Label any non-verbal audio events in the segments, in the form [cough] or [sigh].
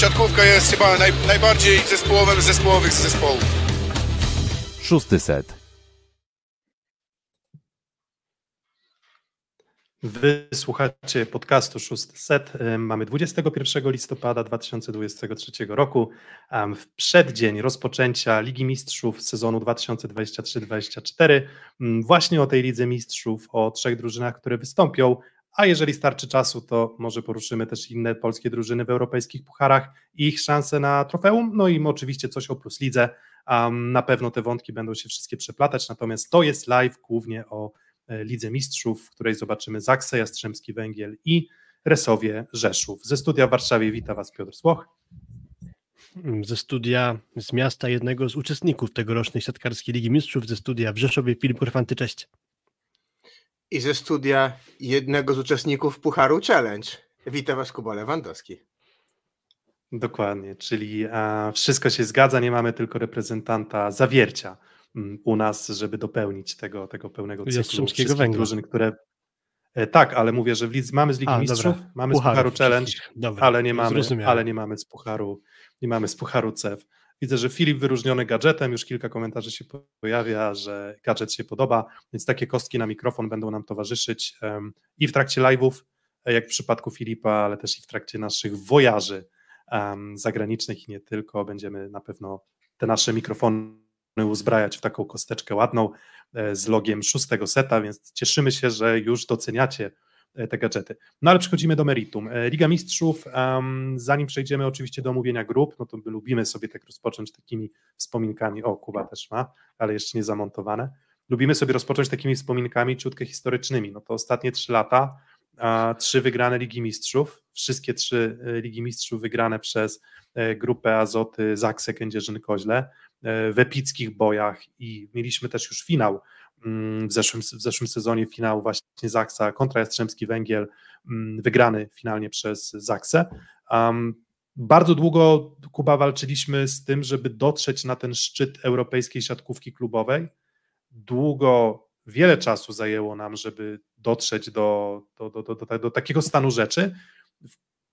siatkówka jest chyba naj, najbardziej zespołowym zespołowych z zespołów. Szósty set. Wysłuchacie podcastu Szósty Set. Mamy 21 listopada 2023 roku. W przeddzień rozpoczęcia Ligi Mistrzów sezonu 2023-2024. Właśnie o tej Lidze Mistrzów, o trzech drużynach, które wystąpią, a jeżeli starczy czasu, to może poruszymy też inne polskie drużyny w europejskich pucharach i ich szanse na trofeum, no i oczywiście coś o Plus Lidze. Na pewno te wątki będą się wszystkie przeplatać, natomiast to jest live głównie o E, Lidze Mistrzów, w której zobaczymy Zaksę, Jastrzębski Węgiel i Resowie Rzeszów. Ze studia w Warszawie wita Was Piotr Słoch. Ze studia z miasta jednego z uczestników tegorocznej siatkarskiej Ligi Mistrzów, ze studia w Rzeszowie Filip Korfanty, cześć. I ze studia jednego z uczestników Pucharu Challenge. Witam Was Kuba Lewandowski. Dokładnie, czyli a, wszystko się zgadza, nie mamy tylko reprezentanta zawiercia u nas, żeby dopełnić tego, tego pełnego cyklu wszystkich węgla. drużyn, które e, tak, ale mówię, że Lidz, mamy z Ligi A, Mistrzów, dobra. mamy Pucharów, z Pucharu Challenge, dobra, ale, nie mamy, ale nie mamy z Pucharu, nie mamy z Pucharu CEF. Widzę, że Filip wyróżniony gadżetem, już kilka komentarzy się pojawia, że gadżet się podoba, więc takie kostki na mikrofon będą nam towarzyszyć i w trakcie live'ów, jak w przypadku Filipa, ale też i w trakcie naszych wojaży zagranicznych i nie tylko. Będziemy na pewno te nasze mikrofony uzbrajać w taką kosteczkę ładną e, z logiem szóstego seta, więc cieszymy się, że już doceniacie te gadżety. No ale przechodzimy do meritum. E, Liga Mistrzów, um, zanim przejdziemy oczywiście do omówienia grup, no to my lubimy sobie tak rozpocząć takimi wspominkami, o Kuba też ma, ale jeszcze nie zamontowane, lubimy sobie rozpocząć takimi wspominkami ciutkę historycznymi, no to ostatnie trzy lata, a, trzy wygrane Ligi Mistrzów, wszystkie trzy Ligi Mistrzów wygrane przez grupę Azoty Zaksę Kędzierzyn-Koźle, E, w epickich bojach i mieliśmy też już finał w zeszłym, w zeszłym sezonie, finał właśnie Zaksa kontra Jastrzębski Węgiel, mm, wygrany finalnie przez Zaksę. Um, bardzo długo, Kuba, walczyliśmy z tym, żeby dotrzeć na ten szczyt europejskiej siatkówki klubowej. Długo, wiele czasu zajęło nam, żeby dotrzeć do, do, do, do, do takiego stanu rzeczy,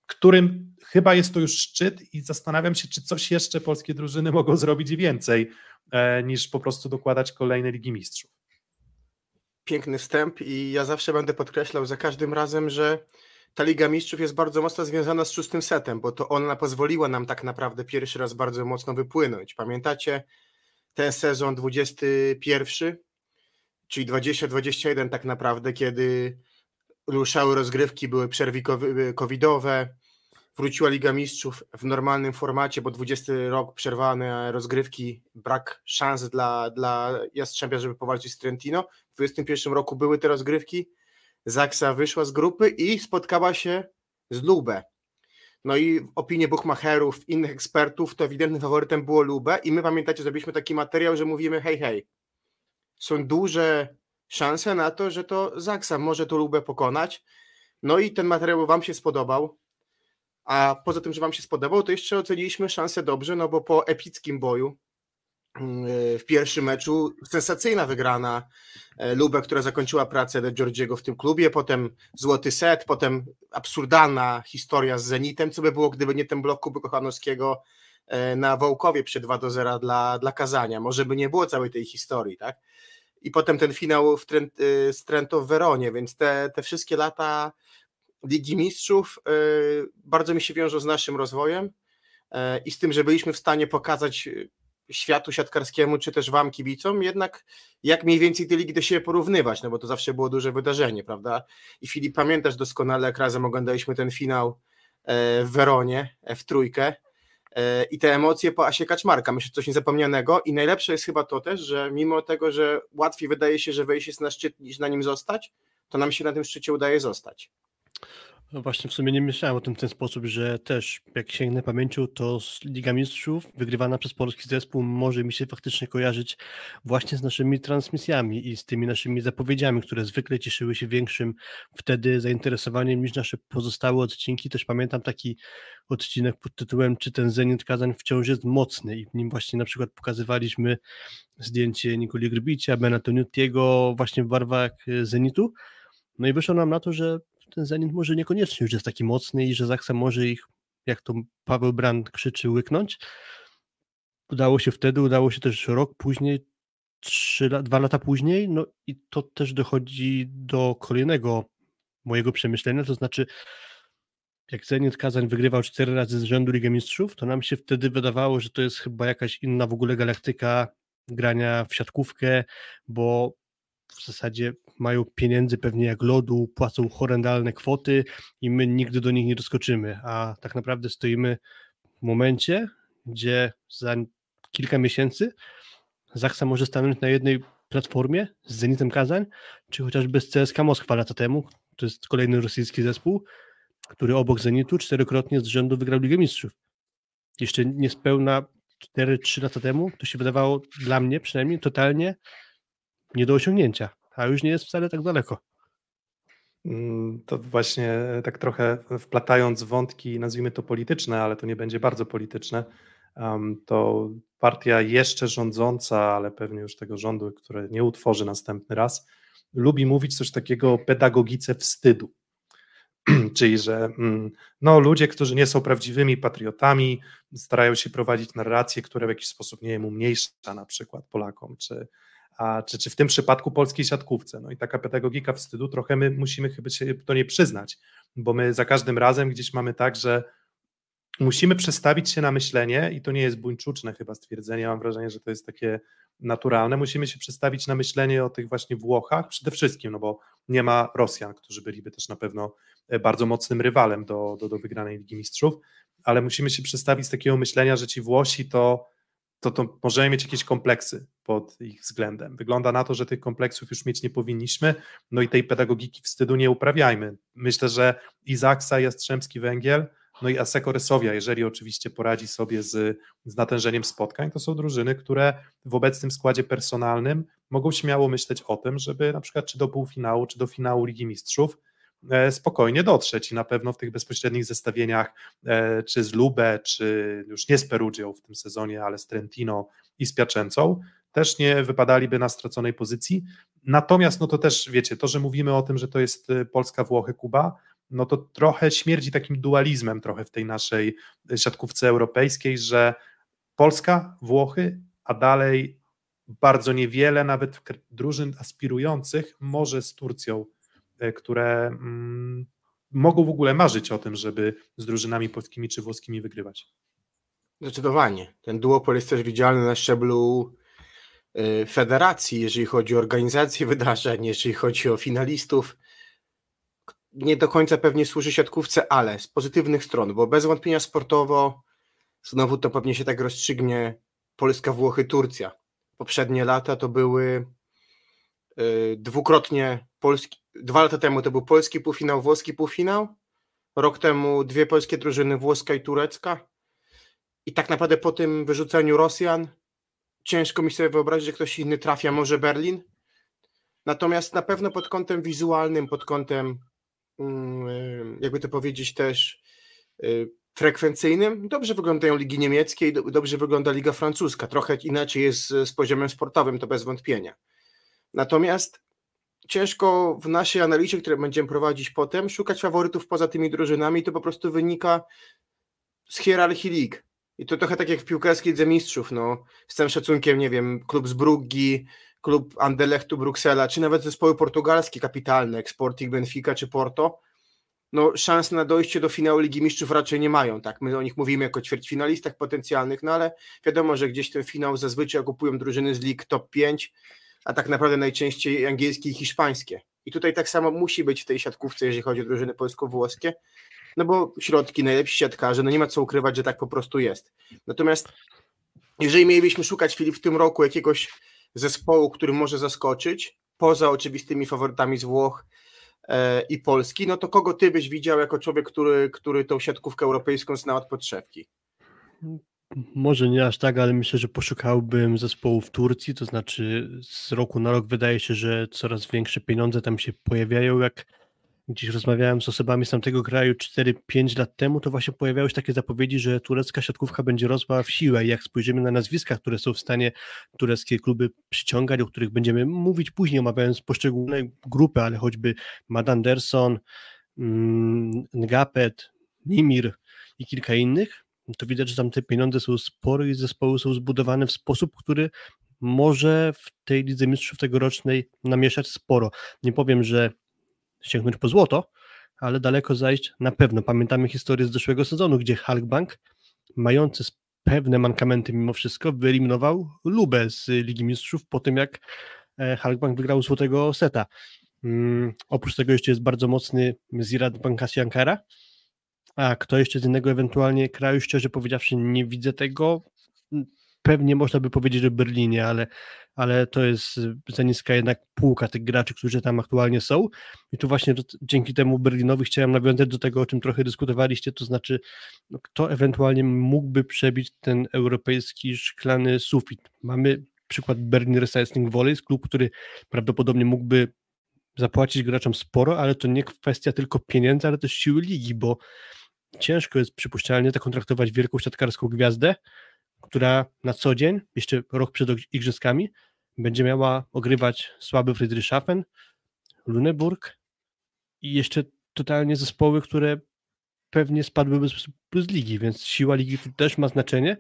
którym chyba jest to już szczyt i zastanawiam się, czy coś jeszcze polskie drużyny mogą zrobić więcej e, niż po prostu dokładać kolejne Ligi Mistrzów. Piękny wstęp i ja zawsze będę podkreślał za każdym razem, że ta Liga Mistrzów jest bardzo mocno związana z szóstym setem, bo to ona pozwoliła nam tak naprawdę pierwszy raz bardzo mocno wypłynąć. Pamiętacie ten sezon 21, czyli 20-21 tak naprawdę, kiedy ruszały rozgrywki, były przerwy covidowe, wróciła Liga Mistrzów w normalnym formacie, bo 20 rok przerwane rozgrywki, brak szans dla, dla Jastrzębia, żeby powalczyć z Trentino. W 21 roku były te rozgrywki, Zaksa wyszła z grupy i spotkała się z Lubę. No i w opinii bookmacherów, innych ekspertów, to ewidentnym faworytem było Lubę i my pamiętacie, zrobiliśmy taki materiał, że mówimy hej, hej, są duże szanse na to, że to Zaksa może to Lubę pokonać. No i ten materiał Wam się spodobał. A poza tym, że Wam się spodobał, to jeszcze oceniliśmy szansę dobrze, no bo po epickim boju w pierwszym meczu sensacyjna wygrana e, Lubę, która zakończyła pracę do Georgiego w tym klubie, potem złoty set, potem absurdalna historia z Zenitem, co by było, gdyby nie ten blok Kuby Kochanowskiego e, na Wołkowie przy 2 do 0 dla, dla Kazania. Może by nie było całej tej historii, tak? I potem ten finał w Trent, y, z Trento w Weronie, więc te, te wszystkie lata Ligi Mistrzów e, bardzo mi się wiążą z naszym rozwojem e, i z tym, że byliśmy w stanie pokazać e, światu siatkarskiemu, czy też wam kibicom, jednak jak mniej więcej te ligi do siebie porównywać, no bo to zawsze było duże wydarzenie, prawda? I Filip, pamiętasz doskonale, jak razem oglądaliśmy ten finał w Weronie, w trójkę i te emocje po Asie Kaczmarka, myślę, coś niezapomnianego i najlepsze jest chyba to też, że mimo tego, że łatwiej wydaje się, że wejść jest na szczyt niż na nim zostać, to nam się na tym szczycie udaje zostać. No właśnie, w sumie nie myślałem o tym w ten sposób, że też jak sięgnę pamięcią, to Liga Mistrzów wygrywana przez polski zespół może mi się faktycznie kojarzyć właśnie z naszymi transmisjami i z tymi naszymi zapowiedziami, które zwykle cieszyły się większym wtedy zainteresowaniem niż nasze pozostałe odcinki. Też pamiętam taki odcinek pod tytułem Czy ten Zenit Kazań wciąż jest mocny i w nim właśnie na przykład pokazywaliśmy zdjęcie Nikoli Grbicia, Benatoniutiego właśnie w barwach Zenitu. No i wyszło nam na to, że ten Zenit może niekoniecznie już jest taki mocny i że Zaksa może ich jak to Paweł Brand krzyczy, łyknąć. Udało się wtedy, udało się też rok później, trzy, dwa lata później, no i to też dochodzi do kolejnego mojego przemyślenia, to znaczy jak Zenit Kazań wygrywał cztery razy z rzędu Ligę Mistrzów, to nam się wtedy wydawało, że to jest chyba jakaś inna w ogóle galaktyka grania w siatkówkę, bo w zasadzie mają pieniędzy pewnie jak lodu, płacą horrendalne kwoty i my nigdy do nich nie doskoczymy, a tak naprawdę stoimy w momencie, gdzie za kilka miesięcy Zaksa może stanąć na jednej platformie z Zenitem Kazań, czy chociażby z CSKA Moskwa lata temu, to jest kolejny rosyjski zespół, który obok Zenitu czterokrotnie z rzędu wygrał Ligę Mistrzów. Jeszcze niespełna 4-3 lata temu to się wydawało dla mnie przynajmniej totalnie nie do osiągnięcia, a już nie jest wcale tak daleko. Mm, to właśnie tak trochę wplatając wątki, nazwijmy to polityczne, ale to nie będzie bardzo polityczne, to partia jeszcze rządząca, ale pewnie już tego rządu, które nie utworzy następny raz, lubi mówić coś takiego o pedagogice wstydu. [clears throat] Czyli, że mm, no, ludzie, którzy nie są prawdziwymi patriotami, starają się prowadzić narracje, które w jakiś sposób nie wiem, umniejsza na przykład Polakom, czy, a, czy, czy w tym przypadku polskiej siatkówce. No i taka pedagogika wstydu, trochę my musimy chyba się to nie przyznać, bo my za każdym razem gdzieś mamy tak, że musimy przestawić się na myślenie, i to nie jest buńczuczne chyba stwierdzenie, mam wrażenie, że to jest takie naturalne, musimy się przestawić na myślenie o tych właśnie Włochach przede wszystkim, no bo nie ma Rosjan, którzy byliby też na pewno e, bardzo mocnym rywalem do, do, do wygranej Ligi Mistrzów, ale musimy się przestawić z takiego myślenia, że ci Włosi to, to, to możemy mieć jakieś kompleksy pod ich względem. Wygląda na to, że tych kompleksów już mieć nie powinniśmy, no i tej pedagogiki wstydu nie uprawiajmy. Myślę, że Izaksa, Jastrzębski Węgiel no i Aseko Rysowia, jeżeli oczywiście poradzi sobie z, z natężeniem spotkań, to są drużyny, które w obecnym składzie personalnym mogą śmiało myśleć o tym, żeby na przykład czy do półfinału, czy do finału Ligi Mistrzów spokojnie dotrzeć i na pewno w tych bezpośrednich zestawieniach e, czy z Lubę, czy już nie z Perugią w tym sezonie, ale z Trentino i z Piaczęcą, też nie wypadaliby na straconej pozycji. Natomiast, no to też wiecie, to, że mówimy o tym, że to jest e, Polska, Włochy, Kuba, no to trochę śmierdzi takim dualizmem trochę w tej naszej siatkówce europejskiej, że Polska, Włochy, a dalej bardzo niewiele nawet drużyn aspirujących może z Turcją, e, które mm, mogą w ogóle marzyć o tym, żeby z drużynami polskimi czy włoskimi wygrywać. Zdecydowanie. Ten duopol jest też widzialny na szczeblu e, federacji, jeżeli chodzi o organizację wydarzeń, jeżeli chodzi o finalistów nie do końca pewnie służy siatkówce, ale z pozytywnych stron, bo bez wątpienia sportowo znowu to pewnie się tak rozstrzygnie Polska, Włochy, Turcja. Poprzednie lata to były yy, dwukrotnie polski, dwa lata temu to był polski półfinał, włoski półfinał, rok temu dwie polskie drużyny, włoska i turecka i tak naprawdę po tym wyrzuceniu Rosjan ciężko mi sobie wyobrazić, że ktoś inny trafia, może Berlin, Natomiast na pewno pod kątem wizualnym, pod kątem Mm, jakby to powiedzieć też y, frekwencyjnym, dobrze wyglądają ligi niemieckie i dobrze wygląda liga francuska. Trochę inaczej jest z poziomem sportowym, to bez wątpienia. Natomiast ciężko w naszej analizie, które będziemy prowadzić potem, szukać faworytów poza tymi drużynami, to po prostu wynika z hierarchii lig. I to trochę tak jak w piłkarskiej Lidze Mistrzów, no, z całym szacunkiem, nie wiem, klub z Bruggi, klub Anderlechtu Bruksela, czy nawet zespoły portugalskie kapitalne, jak Sporting Benfica czy Porto, no szans na dojście do finału Ligi Mistrzów raczej nie mają, tak, my o nich mówimy jako ćwierćfinalistach potencjalnych, no ale wiadomo, że gdzieś ten finał zazwyczaj okupują drużyny z lig top 5, a tak naprawdę najczęściej angielskie i hiszpańskie. I tutaj tak samo musi być w tej siatkówce, jeżeli chodzi o drużyny polsko-włoskie, no bo środki, najlepsi siatkarze, no nie ma co ukrywać, że tak po prostu jest. Natomiast jeżeli mielibyśmy szukać, Filip, w tym roku jakiegoś zespołu, który może zaskoczyć, poza oczywistymi faworytami z Włoch e, i Polski, no to kogo ty byś widział jako człowiek, który, który tą siatkówkę europejską zna od podszewki? Może nie aż tak, ale myślę, że poszukałbym zespołu w Turcji, to znaczy z roku na rok wydaje się, że coraz większe pieniądze tam się pojawiają, jak gdzieś rozmawiałem z osobami z tamtego kraju 4-5 lat temu, to właśnie pojawiały się takie zapowiedzi, że turecka siatkówka będzie rosła w siłę. Jak spojrzymy na nazwiska, które są w stanie tureckie kluby przyciągać, o których będziemy mówić później, omawiając poszczególne grupy, ale choćby Mad Anderson, mm, Ngapet, Nimir, i kilka innych, to widać, że tam te pieniądze są spore i zespoły są zbudowane w sposób, który może w tej Lidze Mistrzów tegorocznej namieszać sporo. Nie powiem, że sięgnąć po złoto, ale daleko zajść na pewno. Pamiętamy historię z zeszłego sezonu, gdzie Halkbank, mający pewne mankamenty mimo wszystko, wyeliminował Lubę z Ligi Mistrzów po tym, jak e, Halkbank wygrał złotego seta. Um, oprócz tego jeszcze jest bardzo mocny Zirad Bankasi Ankara, a kto jeszcze z innego ewentualnie kraju, szczerze powiedziawszy nie widzę tego, pewnie można by powiedzieć, że Berlinie, ale, ale to jest za niska jednak półka tych graczy, którzy tam aktualnie są. I tu właśnie dzięki temu Berlinowi chciałem nawiązać do tego, o czym trochę dyskutowaliście, to znaczy, no, kto ewentualnie mógłby przebić ten europejski szklany sufit. Mamy przykład Berlin Recycling Volleys, klub, który prawdopodobnie mógłby zapłacić graczom sporo, ale to nie kwestia tylko pieniędzy, ale też siły ligi, bo ciężko jest przypuszczalnie zakontraktować wielką siatkarską gwiazdę, która na co dzień, jeszcze rok przed igrzyskami, będzie miała ogrywać słaby Friedrichshafen, Luneburg i jeszcze totalnie zespoły, które pewnie spadłyby z ligi, więc siła ligi tu też ma znaczenie,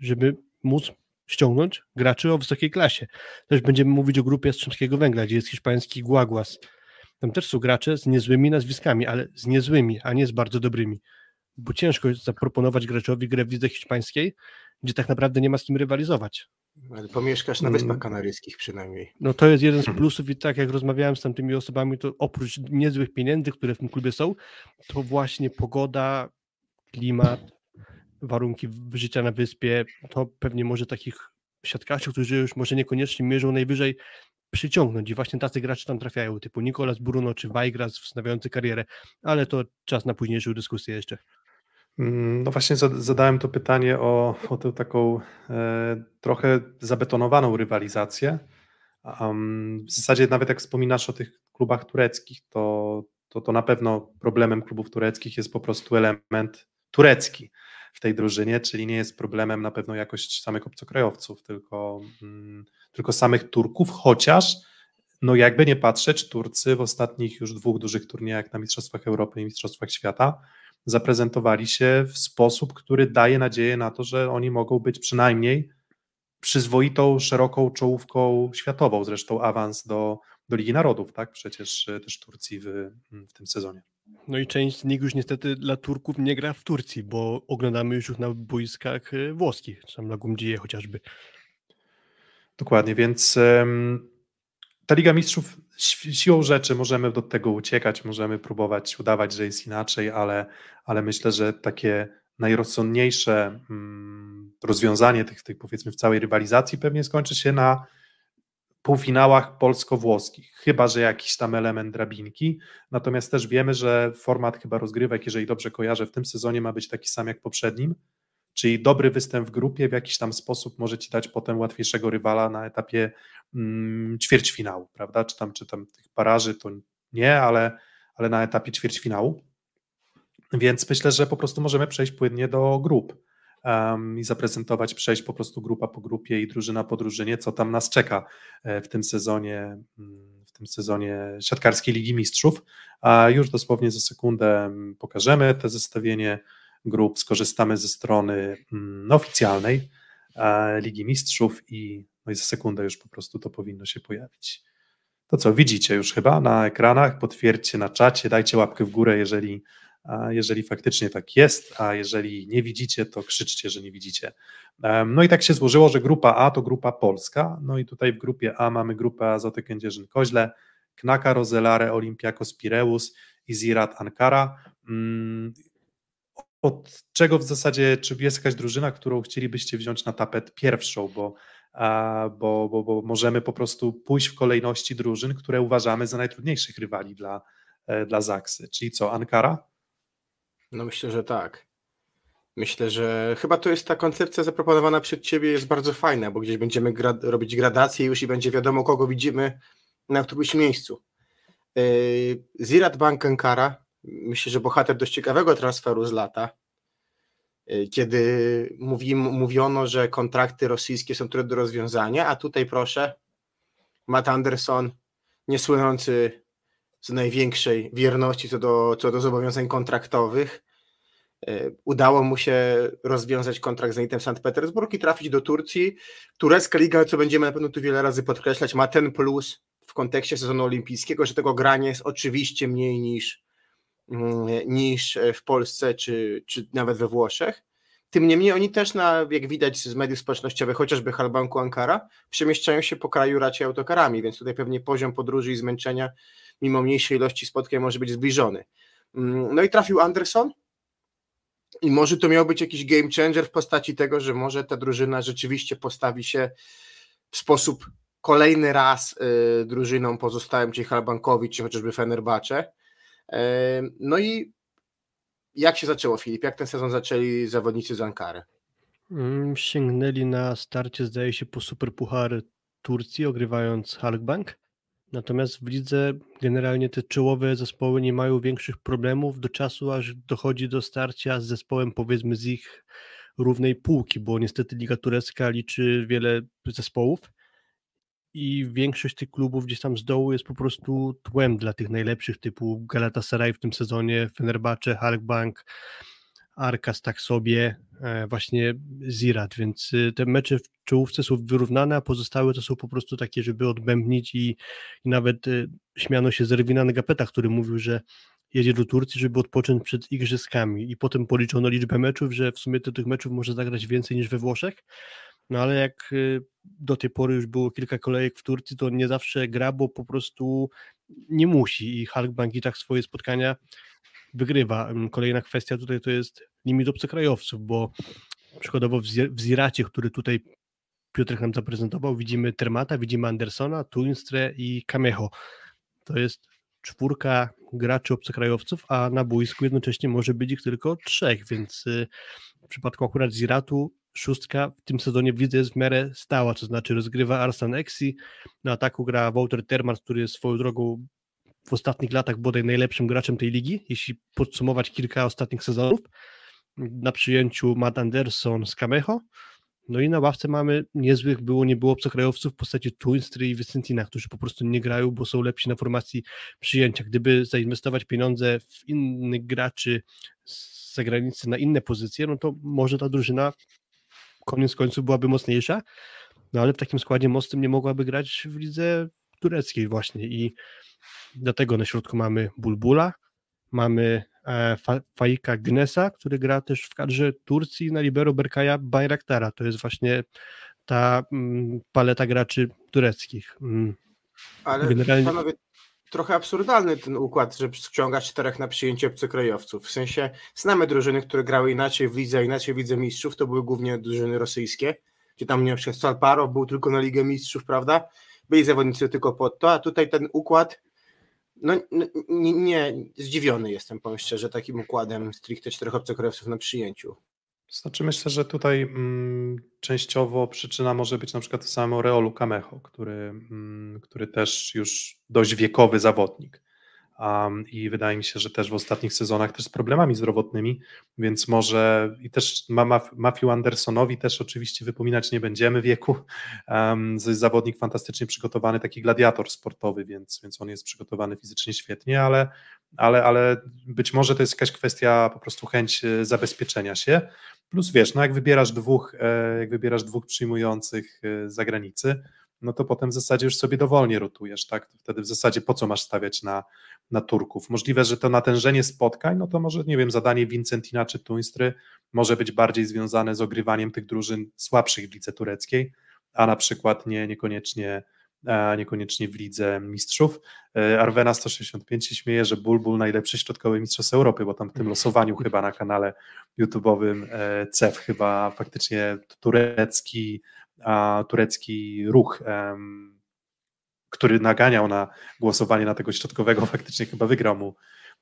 żeby móc ściągnąć graczy o wysokiej klasie. Też będziemy mówić o grupie Strzemskiego Węgla, gdzie jest hiszpański Guaguas. Tam też są gracze z niezłymi nazwiskami, ale z niezłymi, a nie z bardzo dobrymi. Bo ciężko jest zaproponować graczowi grę w lidze hiszpańskiej, gdzie tak naprawdę nie ma z kim rywalizować. Ale pomieszkasz na Wyspach mm. Kanaryjskich przynajmniej. No to jest jeden z plusów i tak jak rozmawiałem z tamtymi osobami, to oprócz niezłych pieniędzy, które w tym klubie są, to właśnie pogoda, klimat, warunki życia na wyspie, to pewnie może takich siatkarzy, którzy już może niekoniecznie mierzą najwyżej przyciągnąć i właśnie tacy gracze tam trafiają, typu Nikolas Bruno czy Weigras wznawiający karierę, ale to czas na późniejszą dyskusję jeszcze. Mm, no właśnie zadałem to pytanie o, o tę taką e, trochę zabetonowaną rywalizację. Um, w zasadzie nawet jak wspominasz o tych klubach tureckich, to, to, to na pewno problemem klubów tureckich jest po prostu element turecki w tej drużynie, czyli nie jest problemem na pewno jakość samych obcokrajowców, tylko, mm, tylko samych Turków, chociaż no jakby nie patrzeć, Turcy w ostatnich już dwóch dużych turniejach na Mistrzostwach Europy i Mistrzostwach Świata zaprezentowali się w sposób, który daje nadzieję na to, że oni mogą być przynajmniej przyzwoitą, szeroką czołówką światową. Zresztą awans do, do Ligi Narodów, tak? Przecież e, też Turcji w, w tym sezonie. No i część z nich już niestety dla Turków nie gra w Turcji, bo oglądamy już na boiskach e, włoskich, czy tam na Gumdzije chociażby. Dokładnie, więc um, ta Liga Mistrzów siłą rzeczy możemy do tego uciekać, możemy próbować udawać, że jest inaczej, ale, ale myślę, że takie najrozsądniejsze mm, rozwiązanie tych, tych, powiedzmy, w całej rywalizacji pewnie skończy się na półfinałach polsko-włoskich, chyba że jakiś tam element drabinki. Natomiast też wiemy, że format chyba rozgrywek, jeżeli dobrze kojarzę, w tym sezonie ma być taki sam jak poprzednim, czyli dobry występ w grupie w jakiś tam sposób może ci dać potem łatwiejszego rywala na etapie mm, ćwierćfinału, prawda? Czy tam, czy tam tych paraży to nie, ale, ale na etapie ćwierćfinału. Więc myślę, że po prostu możemy przejść płynnie do grup um, i zaprezentować, przejść po prostu grupa po grupie i drużyna po drużynie, co tam nas czeka e, w tym sezonie, mm, w tym sezonie siatkarskiej Ligi Mistrzów. A już dosłownie za sekundę mm, pokażemy te zestawienie grup, skorzystamy ze strony mm, oficjalnej e, Ligi Mistrzów i, no i za sekundę już po prostu to powinno się pojawić. To co, widzicie już chyba na ekranach, potwierdźcie na czacie, dajcie łapkę w górę, jeżeli, jeżeli faktycznie tak jest, a jeżeli nie widzicie, to krzyczcie, że nie widzicie. No i tak się złożyło, że grupa A to grupa polska, no i tutaj w grupie A mamy grupę Azoty Kędzierzyn-Koźle, Knaka, Rozelare, Olympiakos Pireus i Zirat Ankara. Mm, od czego w zasadzie, czy jest jakaś drużyna, którą chcielibyście wziąć na tapet pierwszą, bo, bo, bo, bo możemy po prostu pójść w kolejności drużyn, które uważamy za najtrudniejszych rywali dla, e, dla Zaksy. Czyli co, Ankara? No myślę, że tak. Myślę, że chyba to jest ta koncepcja zaproponowana przed ciebie jest bardzo fajna, bo gdzieś będziemy gra robić gradację już i będzie wiadomo, kogo widzimy na którymś miejscu. Yy, Zirat Bank Ankara myślę, że bohater dość ciekawego transferu z lata, y, kiedy mówi, mówiono, że kontrakty rosyjskie są trudne do rozwiązania, a tutaj proszę, Matt Anderson, niesłynący z największej wierności co do, co do zobowiązań kontraktowych, udało mu się rozwiązać kontrakt z Zenitem Sankt Petersburg i trafić do Turcji. Turecka liga, co będziemy na pewno tu wiele razy podkreślać, ma ten plus w kontekście sezonu olimpijskiego, że tego grania jest oczywiście mniej niż, mm, niż w Polsce czy, czy nawet we Włoszech. Tym niemniej oni też, na, jak widać z mediów społecznościowych, chociażby Halbanku Ankara, przemieszczają się po kraju raczej autokarami, więc tutaj pewnie poziom podróży i zmęczenia, mimo mniejszej ilości spotkań, może być zbliżony. Mm, no i trafił Anderson, i może to miał być jakiś game changer w postaci tego, że może ta drużyna rzeczywiście postawi się w sposób kolejny raz y, drużyną pozostałym, czyli Halbankowi, czy chociażby Fenerbahce. Y, no i jak się zaczęło, Filip? Jak ten sezon zaczęli zawodnicy z Ankary? Mm, sięgnęli na starcie, zdaje się, po Superpuchar Turcji, ogrywając Halkbank. Natomiast w lidze generalnie te czołowe zespoły nie mają większych problemów do czasu, aż dochodzi do starcia z zespołem powiedzmy z ich równej półki, bo niestety Liga Turecka liczy wiele zespołów i większość tych klubów gdzieś tam z dołu jest po prostu tłem dla tych najlepszych typu Galatasaray w tym sezonie, Fenerbahce, Halkbank, Arkas tak sobie, e, właśnie Zirat, więc y, te mecze w czołówce są wyrównane, a pozostałe to są po prostu takie, żeby odbębnić i, i nawet y, śmiano się z Erwina Negapeta, który mówił, że jedzie do Turcji, żeby odpocząć przed igrzyskami. I potem policzono liczbę meczów, że w sumie tych meczów może zagrać więcej niż we Włoszech, no ale jak y, do tej pory już było kilka kolejek w Turcji, to nie zawsze gra, bo po prostu nie musi. I Halkbank i tak swoje spotkania wygrywa. Kolejna kwestia tutaj to jest limit obcokrajowców, bo przykładowo w Ziracie, który tutaj Piotrek nam zaprezentował, widzimy Termata, widzimy Andersona, Tuinstre i Kameho. To jest czwórka graczy obcokrajowców, a na boisku jednocześnie może być ich tylko trzech, więc y, w przypadku akurat Ziratu szóstka w tym sezonie w lidze jest w miarę stała, to znaczy rozgrywa Arsan Exi, na ataku gra Walter Termart, który jest swoją drogą w ostatnich latach bodaj najlepszym graczem tej ligi, jeśli podsumować kilka ostatnich sezonów. Na przyjęciu Matt Anderson z Kameho, no i na ławce mamy niezłych było, nie było obcokrajowców w postaci Twinstry i Vicentina, którzy po prostu nie grają, bo są lepsi na formacji przyjęcia. Gdyby zainwestować pieniądze w innych graczy z zagranicy na inne pozycje, no to może ta drużyna koniec końców byłaby mocniejsza, no ale w takim składzie mocnym nie mogłaby grać w lidze tureckiej właśnie i dlatego na środku mamy Bulbula, mamy e, Faika Gnesa, który gra też w kadrze Turcji na libero Berkaja Bayraktara. To jest właśnie ta mm, paleta graczy tureckich. Mm. Ale Generalnie... panowie, trochę absurdalny ten układ, że ściągasz czterech na przyjęcie obcokrajowców. W sensie znamy drużyny, które grały inaczej w lidze, inaczej w lidze mistrzów, to były głównie drużyny rosyjskie, gdzie tam na przykład Salparow był tylko na Ligę Mistrzów, prawda? Byli zawodnicy tylko pod to, a tutaj ten układ no nie, nie, zdziwiony jestem, powiem szczerze, takim układem stricte czterech obcokrajowców na przyjęciu. Znaczy myślę, że tutaj mm, częściowo przyczyna może być na przykład w samym Reolu Kamecho, który, mm, który też już dość wiekowy zawodnik. Um, I wydaje mi się, że też w ostatnich sezonach też z problemami zdrowotnymi, więc może i też Matthew Andersonowi też oczywiście wypominać nie będziemy wieku. Um, zawodnik fantastycznie przygotowany, taki gladiator sportowy, więc, więc on jest przygotowany fizycznie świetnie, ale, ale, ale być może to jest jakaś kwestia po prostu chęć e, zabezpieczenia się. Plus wiesz, no jak wybierasz dwóch, e, jak wybierasz dwóch przyjmujących e, z zagranicy, no to potem w zasadzie już sobie dowolnie rotujesz, tak? Wtedy w zasadzie po co masz stawiać na, na Turków? Możliwe, że to natężenie spotkań, no to może, nie wiem, zadanie Vincentina czy Tuństry może być bardziej związane z ogrywaniem tych drużyn słabszych w lidze tureckiej, a na przykład nie, niekoniecznie a niekoniecznie w lidze mistrzów. E, Arwena 165 się śmieje, że Bulbul najlepszy środkowy mistrz Europy, bo tam w tym losowaniu chyba na kanale YouTube'owym e, CEF chyba faktycznie turecki turecki ruch, który naganiał na głosowanie na tego środkowego, [laughs] faktycznie chyba wygrał mu,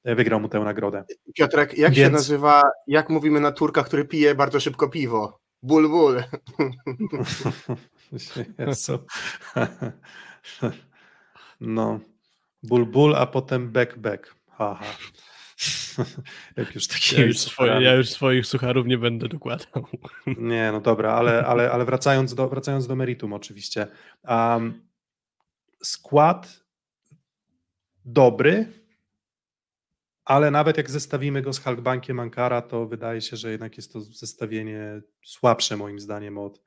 wygrał mu tę nagrodę. Piotrek, jak Więc... się nazywa, jak mówimy na Turka, który pije bardzo szybko piwo? Ból, ból. [laughs] [laughs] no, ból, ból, a potem back, back. Haha. [laughs] Jak już taki ja, już swoje, ja już swoich sucharów nie będę dokładał. [laughs] Nie, no dobra, ale, ale, ale wracając, do, wracając do meritum oczywiście. Um, skład dobry, ale nawet jak zestawimy go z Halkbankiem Ankara, to wydaje się, że jednak jest to zestawienie słabsze moim zdaniem od,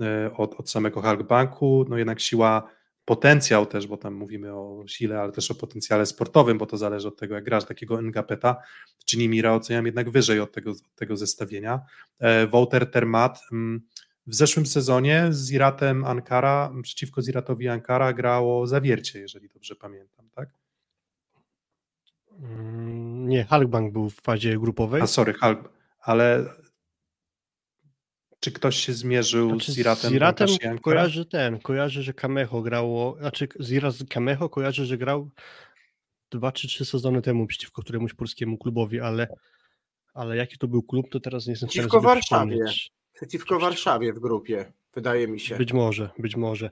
e, od, od samego Halkbanku. No jednak siła, potencjał też, bo tam mówimy o sile, ale też o potencjale sportowym, bo to zależy od tego, jak grasz takiego Ngapeta, czy Nimira oceniam jednak wyżej od tego, od tego zestawienia. E, Wouter Termat mm, w zeszłym sezonie z Iratem Ankara, przeciwko Ziratowi Ankara grało zawiercie, jeżeli dobrze pamiętam, tak? Mm, nie, Hulkbank był w fazie grupowej. A sorry, Hulk, ale czy ktoś się zmierzył znaczy, z Iratem? Z Iratem kojarzy ten, kojarzy, że Kameho grało, znaczy z Irat z Kameho kojarzy, że grał dwa czy trzy sezony temu przeciwko któremuś polskiemu klubowi, ale, ale jaki to był klub, to teraz nie jestem Przeciwko Warszawie. Przeciwko Warszawie w grupie, wydaje mi się. Być może, być może.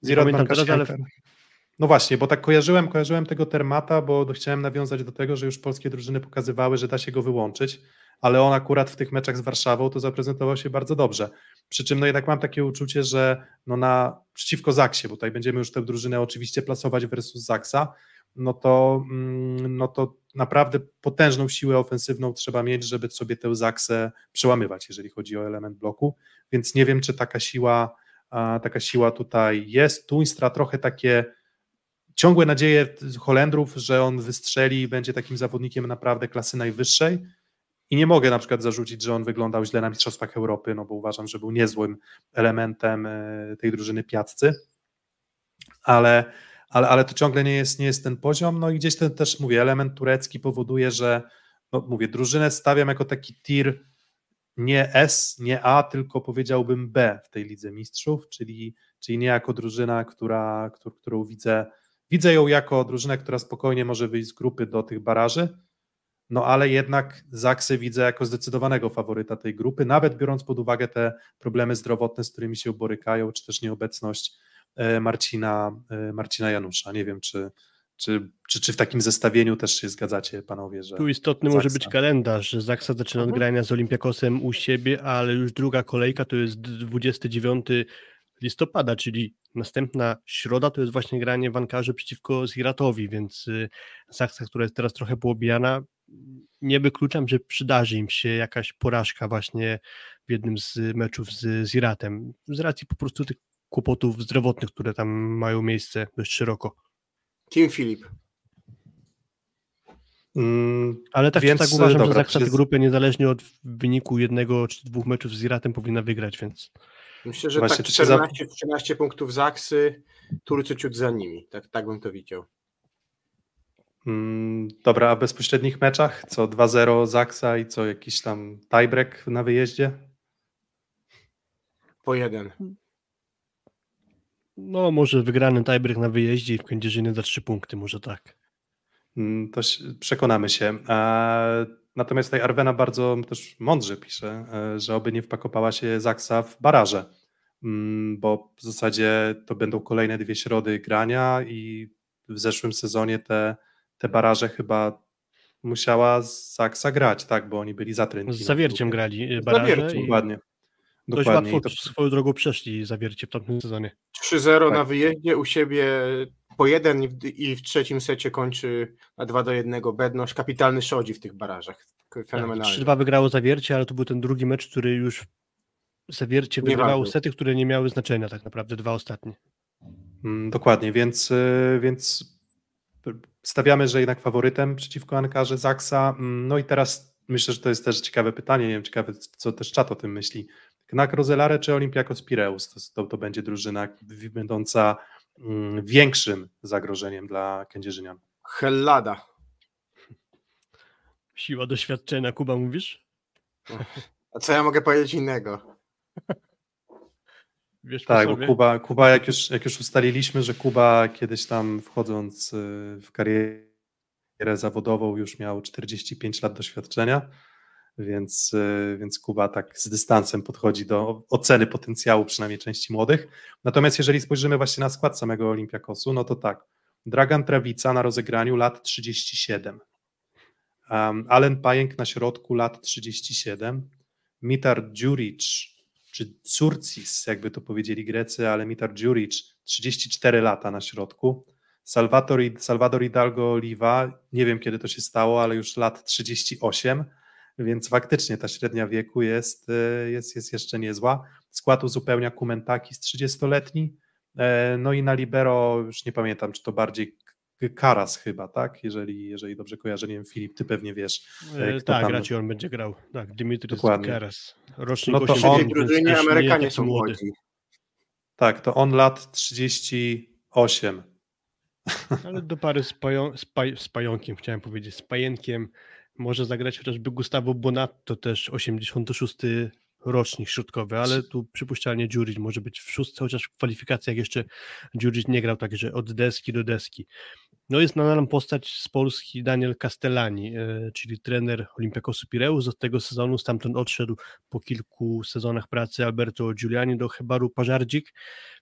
Z Iratem teraz, ale... No właśnie, bo tak kojarzyłem, kojarzyłem tego termata, bo chciałem nawiązać do tego, że już polskie drużyny pokazywały, że da się go wyłączyć, ale on akurat w tych meczach z Warszawą to zaprezentował się bardzo dobrze. Przy czym no jednak mam takie uczucie, że no na przeciwko Zaksie, bo tutaj będziemy już tę drużynę oczywiście plasować versus Zaksa, no to, mm, no to naprawdę potężną siłę ofensywną trzeba mieć, żeby sobie tę Zaksę przełamywać, jeżeli chodzi o element bloku, więc nie wiem, czy taka siła, taka siła tutaj jest. Tuństra trochę takie ciągłe nadzieje Holendrów, że on wystrzeli i będzie takim zawodnikiem naprawdę klasy najwyższej. I nie mogę na przykład zarzucić, że on wyglądał źle na Mistrzostwach Europy, no bo uważam, że był niezłym elementem e, tej drużyny Piatcy, ale, ale, ale to ciągle nie jest, nie jest ten poziom. No i gdzieś ten też, mówię, element turecki powoduje, że, no mówię, drużynę stawiam jako taki tir nie S, nie A, tylko powiedziałbym B w tej Lidze Mistrzów, czyli, czyli nie jako drużyna, która, którą widzę Widzę ją jako drużynę, która spokojnie może wyjść z grupy do tych baraży, no ale jednak Zaksy widzę jako zdecydowanego faworyta tej grupy, nawet biorąc pod uwagę te problemy zdrowotne, z którymi się borykają, czy też nieobecność e, Marcina, e, Marcina Janusza. Nie wiem, czy, czy, czy, czy w takim zestawieniu też się zgadzacie, panowie, że. Tu istotny Zaksa. może być kalendarz, że Zaksa zaczyna od mhm. grania z Olimpiakosem u siebie, ale już druga kolejka to jest 29 listopada, czyli następna środa to jest właśnie granie w Ankarze przeciwko Ziratowi, więc y, Zaksa, która jest teraz trochę poobijana, nie wykluczam, że przydarzy im się jakaś porażka właśnie w jednym z meczów z Ziratem, z racji po prostu tych kłopotów zdrowotnych, które tam mają miejsce dość szeroko. Team Filip. Mm, Ale tak, więc, tak uważam, dobra, że Zaksa tę grupę niezależnie od wyniku jednego czy dwóch meczów z Ziratem powinna wygrać, więc Myślę, że Właśnie, tak 14-13 za... punktów Zaksy, Turcy ciut za nimi. Tak, tak bym to widział. Mm, dobra, a w bezpośrednich meczach? Co 2-0 Zaksa i co jakiś tam tiebreak na wyjeździe? Po jeden. No, może wygrany tiebreak na wyjeździe i w Kędzierzynie za trzy punkty, może tak. Mm, to przekonamy się. Natomiast tutaj Arwena bardzo też mądrze pisze, e, że oby nie wpakowała się Zaksa w baraże, bo w zasadzie to będą kolejne dwie środy grania i w zeszłym sezonie te, te baraże chyba musiała Zaksa grać, tak, bo oni byli za Z zawierciem grali e, baraże. Zawierciem, i... Dokładnie. Dość Dokładnie. łatwo to... swoją drogą przeszli zawiercie w tamtym sezonie. 3-0 tak. na wyjeździe u siebie po jeden i w trzecim secie kończy na 2 do 1 Bednosz. Kapitalny szodzi w tych barażach. Fenomenalnie. Tak, 3-2 wygrało Zawiercie, ale to był ten drugi mecz, który już Zawiercie wygrywało sety, które nie miały znaczenia tak naprawdę, dwa ostatnie. Mm, dokładnie, więc, y, więc stawiamy, że jednak faworytem przeciwko Ankarze Zaksa. Mm, no i teraz myślę, że to jest też ciekawe pytanie, nie wiem, ciekawe co też czat o tym myśli. Knak Rozelare czy Olympiakos Pireus? To, to, to będzie drużyna będąca Mm, większym zagrożeniem dla Kędzierzynian? Hellada. Siła doświadczenia, Kuba mówisz? A co ja mogę powiedzieć innego? [laughs] Wiesz tak, bo Kuba, Kuba jak, już, jak już ustaliliśmy, że Kuba kiedyś tam wchodząc y, w karierę zawodową już miał 45 lat doświadczenia, więc, y, więc Kuba tak z dystansem podchodzi do oceny potencjału przynajmniej części młodych. Natomiast jeżeli spojrzymy właśnie na skład samego Olimpiakosu, no to tak, Dragan Trawica na rozegraniu lat 37, um, Alen Pajęk na środku lat 37, Mitar Djuric, czy Curcis, jakby to powiedzieli Grecy, ale Mitar Djuric 34 lata na środku, Salvador, Salvador Hidalgo Oliva, nie wiem kiedy to się stało, ale już lat 38, więc faktycznie ta średnia wieku jest, e, jest, jest jeszcze niezła. Skład uzupełnia Kumentakis 30-letni, e, no i na libero już nie pamiętam, czy to bardziej Karas chyba, tak? Jeżeli, jeżeli dobrze kojarzę, nie wiem, Filip, ty pewnie wiesz. E, tak, tam... raczej on będzie grał. Tak, Dimitris Karas. Rocznik no to 8, on... drużynie Amerykanie są młodzi. Tak, to on lat 38. Ale do pary z, pają, z, paj, z pająkiem, chciałem powiedzieć, z pajenkiem może zagrać chociażby Gustavo Bonatto, też 86 rocznik środkowy, ale tu przypuszczalnie Dziuric może być w szóstce, chociaż w kwalifikacjach jeszcze Dziuric nie grał, także od deski do deski. No jest na postać z Polski Daniel Castellani, e, czyli trener Olimpiakosu Pireus. Od tego sezonu stamtąd odszedł po kilku sezonach pracy Alberto Giuliani do Hebaru Pażardzik.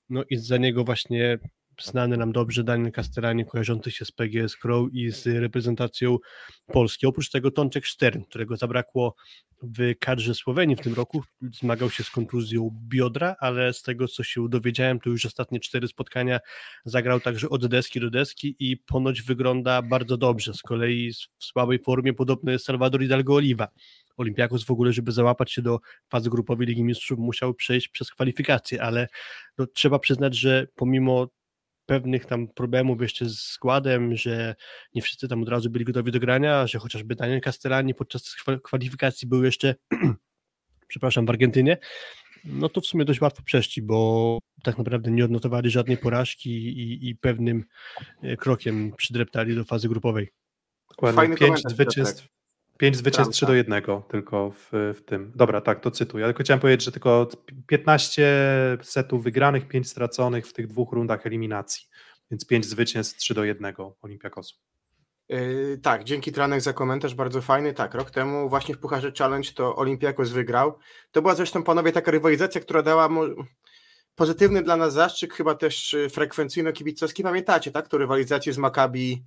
No i za niego właśnie znany nam dobrze Daniel Castellani, kojarzący się z PGS Crow i z reprezentacją Polski. Oprócz tego Tączek Stern, którego zabrakło w kadrze Słowenii w tym roku, zmagał się z kontuzją biodra, ale z tego co się dowiedziałem, to już ostatnie cztery spotkania zagrał także od deski do deski i ponoć wygląda bardzo dobrze. Z kolei w słabej formie podobny jest Salvador Hidalgo Oliva. Olimpiakos w ogóle, żeby załapać się do fazy grupowej Ligi Mistrzów, musiał przejść przez kwalifikacje, ale no, trzeba przyznać, że pomimo pewnych tam problemów jeszcze z składem, że nie wszyscy tam od razu byli gotowi do grania, że chociażby Daniel Castellani podczas kwalifikacji był jeszcze, [clears throat] przepraszam, w Argentynie, no to w sumie dość łatwo przeszli, bo tak naprawdę nie odnotowali żadnej porażki i, i pewnym e, krokiem przydreptali do fazy grupowej. Dokładnie, Fajny pięć zwycięstw, Pięć zwycięstw, 3 do 1 tylko w, w tym. Dobra, tak, to cytuję. Ale chciałem powiedzieć, że tylko 15 setów wygranych, 5 straconych w tych dwóch rundach eliminacji. Więc 5 zwycięstw, 3 do 1 Olimpiakosu. Yy, tak, dzięki Tranek za komentarz, bardzo fajny. Tak, rok temu właśnie w Pucharze Challenge to Olimpiakos wygrał. To była zresztą, panowie, taka rywalizacja, która dała pozytywny dla nas zastrzyk, chyba też frekwencyjno-kibicowski. Pamiętacie, tak, to rywalizację z Maccabi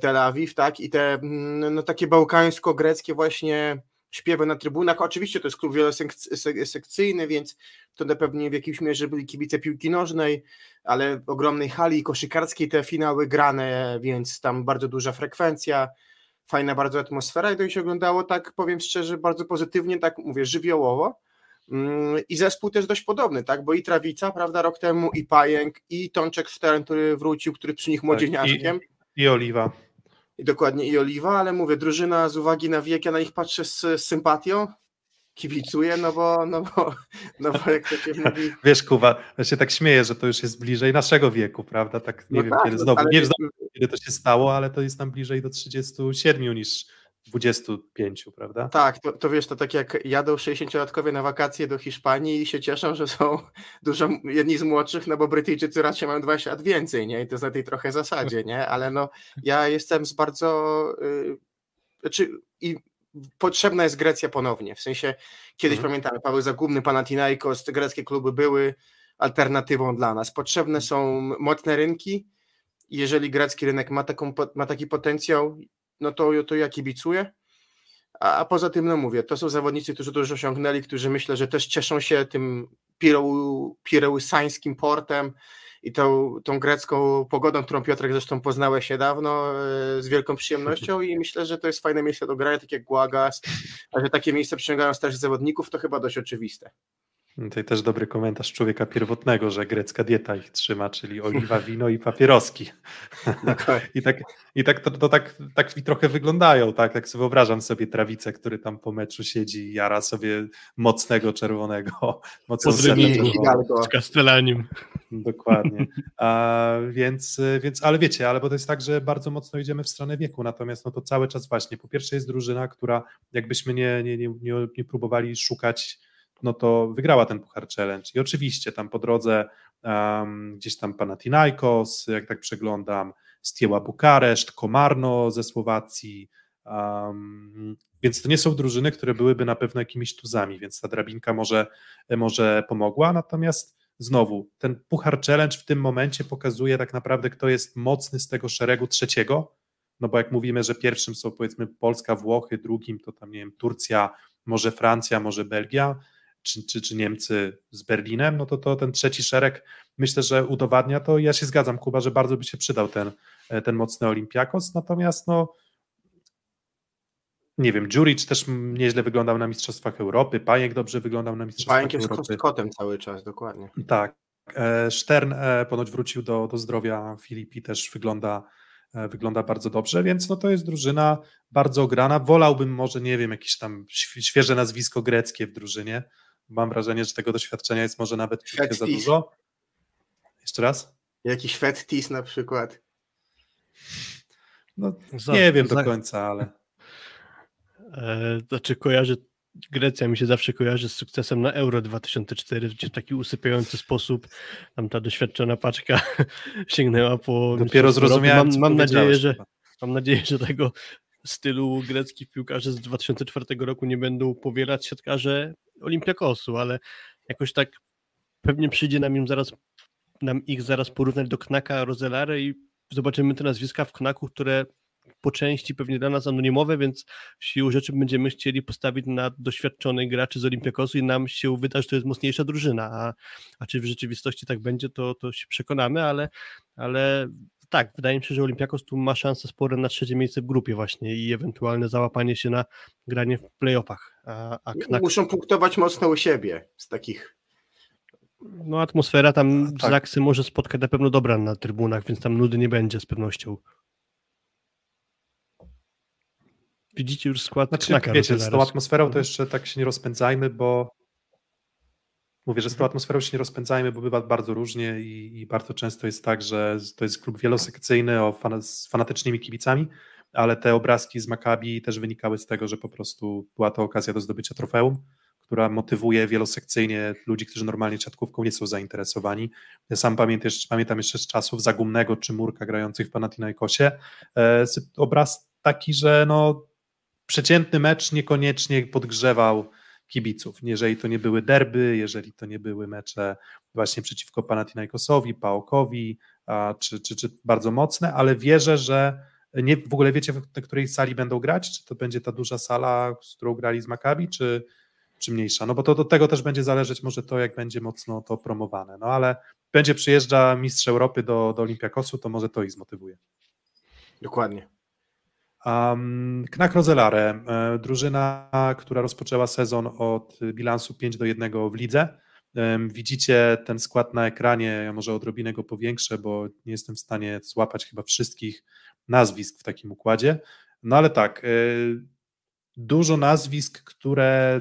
Tel Awiw, tak, i te mm, no, takie bałkańsko-greckie właśnie śpiewy na trybunach. Oczywiście to jest klub wielosekcyjny, więc to na pewno w jakiejś mierze byli kibice piłki nożnej, ale w ogromnej hali koszykarskiej te finały grane, więc tam bardzo duża frekwencja, fajna bardzo atmosfera i to się oglądało tak, powiem szczerze, bardzo pozytywnie, tak mówię, żywiołowo. Mm, I zespół też dość podobny, tak? Bo i Trawica, prawda, rok temu, i Pajęk, i Tączek Stern, który wrócił, który przy nich tak, młodzieniaszkiem. Tak, i Oliwa. I dokładnie i Oliwa, ale mówię, drużyna z uwagi na wiek, ja na nich patrzę z, z sympatią, kibicuję, no bo, no bo, no bo jak to się mówi... [laughs] Wiesz, Kuba, ja się tak śmieję, że to już jest bliżej naszego wieku, prawda? Tak nie no wiem, tak, kiedy no, znowu, nie wiem kiedy to się stało, ale to jest tam bliżej do 37 niż 25, prawda? Tak, to, to wiesz, to tak jak jadą 60-latkowie na wakacje do Hiszpanii i się cieszą, że są [laughs] dużo jedni z młodszych, no bo Brytyjczycy raczej mają 20 lat więcej, nie? I to jest na tej trochę zasadzie, nie? Ale no, ja jestem z bardzo... Yy, znaczy, i potrzebna jest Grecja ponownie, w sensie kiedyś mhm. pamiętamy, Paweł Zagubny, Panathinaikos, te greckie kluby były alternatywą dla nas. Potrzebne są mocne rynki, jeżeli grecki rynek ma, taką, ma taki potencjał, no to, to ja kibicuję. A, a poza tym, no mówię, to są zawodnicy, którzy dużo osiągnęli, którzy myślę, że też cieszą się tym pireusańskim portem i tą, tą grecką pogodą, którą Piotrek zresztą poznałeś się dawno e, z wielką przyjemnością i myślę, że to jest fajne miejsce do grania, tak jak Głagas, a że takie miejsca przyciągają starszych zawodników, to chyba dość oczywiste. Tutaj też dobry komentarz człowieka pierwotnego, że grecka dieta ich trzyma, czyli oliwa, [laughs] wino i papieroski. I tak, i tak to, to tak, tak mi trochę wyglądają, tak? Jak sobie wyobrażam sobie trawicę, który tam po meczu siedzi i jara sobie mocnego czerwonego, [laughs] mocną Z Castellanim. Dokładnie. [laughs] A, więc, więc, ale wiecie, ale bo to jest tak, że bardzo mocno idziemy w stronę wieku, natomiast no to cały czas właśnie, po pierwsze jest drużyna, która jakbyśmy nie, nie, nie, nie, nie próbowali szukać no to wygrała ten Puchar Challenge. I oczywiście tam po drodze um, gdzieś tam Panathinaikos, jak tak przeglądam, Stieła Bukareszt, Komarno ze Słowacji, um, więc to nie są drużyny, które byłyby na pewno jakimiś tuzami, więc ta drabinka może, może pomogła, natomiast znowu, ten Puchar Challenge w tym momencie pokazuje tak naprawdę, kto jest mocny z tego szeregu trzeciego, no bo jak mówimy, że pierwszym są powiedzmy Polska, Włochy, drugim to tam, nie wiem, Turcja, może Francja, może Belgia, czy, czy, czy Niemcy z Berlinem, no to, to ten trzeci szereg myślę, że udowadnia to. Ja się zgadzam, Kuba, że bardzo by się przydał ten, ten mocny Olimpiakos, natomiast no nie wiem, Juric też nieźle wyglądał na Mistrzostwach Europy, Pajek dobrze wyglądał na Mistrzostwach Pajek Europy. Pajek jest kotem cały czas, dokładnie. Tak. E, Stern e, ponoć wrócił do, do zdrowia, Filipi też wygląda, e, wygląda bardzo dobrze, więc no to jest drużyna bardzo grana. Wolałbym może, nie wiem, jakieś tam świeże nazwisko greckie w drużynie. Mam wrażenie, że tego doświadczenia jest może nawet trochę za dużo. Jeszcze raz? Jakiś Fettis na przykład. No, nie wiem do końca, ale... E, znaczy kojarzy, Grecja mi się zawsze kojarzy z sukcesem na Euro 2004, gdzie w taki usypiający sposób tam ta doświadczona paczka [laughs] sięgnęła po... Dopiero zrozumiałem, mam, mam nadzieję, że Mam nadzieję, że tego stylu greckich piłkarzy z 2004 roku nie będą powielać siatkarze Olimpiakosu, ale jakoś tak pewnie przyjdzie nam im zaraz nam ich zaraz porównać do Knaka Rozelary i zobaczymy te nazwiska w Knaku, które po części pewnie dla nas anonimowe, więc siłą rzeczy będziemy chcieli postawić na doświadczonych graczy z Olimpiakosu i nam się wyda, że to jest mocniejsza drużyna, a, a czy w rzeczywistości tak będzie, to, to się przekonamy, ale, ale tak, wydaje mi się, że Olimpiakos tu ma szansę spore na trzecie miejsce w grupie właśnie i ewentualne załapanie się na granie w playoffach. A, a Knak... Muszą punktować mocno u siebie z takich no atmosfera tam tak. Zaksy może spotkać na pewno dobra na trybunach, więc tam nudy nie będzie z pewnością. Widzicie już skład znaczy, Knaka Wiecie, z tą atmosferą to jeszcze tak się nie rozpędzajmy, bo mówię, że z tą atmosferą się nie rozpędzajmy, bo bywa bardzo różnie i, i bardzo często jest tak, że to jest klub wielosekcyjny o fan, z fanatycznymi kibicami, ale te obrazki z Maccabi też wynikały z tego, że po prostu była to okazja do zdobycia trofeum, która motywuje wielosekcyjnie ludzi, którzy normalnie siatkówką nie są zainteresowani. Ja sam pamiętam jeszcze, pamiętam jeszcze z czasów Zagumnego czy Murka grających w Panathinaikosie e, obraz taki, że no przeciętny mecz niekoniecznie podgrzewał kibiców. Jeżeli to nie były derby, jeżeli to nie były mecze właśnie przeciwko Panathinaikosowi, Paokowi, a, czy, czy, czy bardzo mocne, ale wierzę, że nie, w ogóle wiecie, w której sali będą grać? Czy to będzie ta duża sala, z którą grali z Maccabi, czy, czy mniejsza? No bo to do tego też będzie zależeć może to, jak będzie mocno to promowane. No ale będzie przyjeżdża mistrz Europy do, do Olimpiakosu, to może to ich zmotywuje. Dokładnie. Um, Knak Rozelare, drużyna, która rozpoczęła sezon od bilansu 5 do 1 w lidze. Widzicie ten skład na ekranie, ja może odrobinę go powiększę, bo nie jestem w stanie złapać chyba wszystkich nazwisk w takim układzie. No ale tak, e, dużo nazwisk, które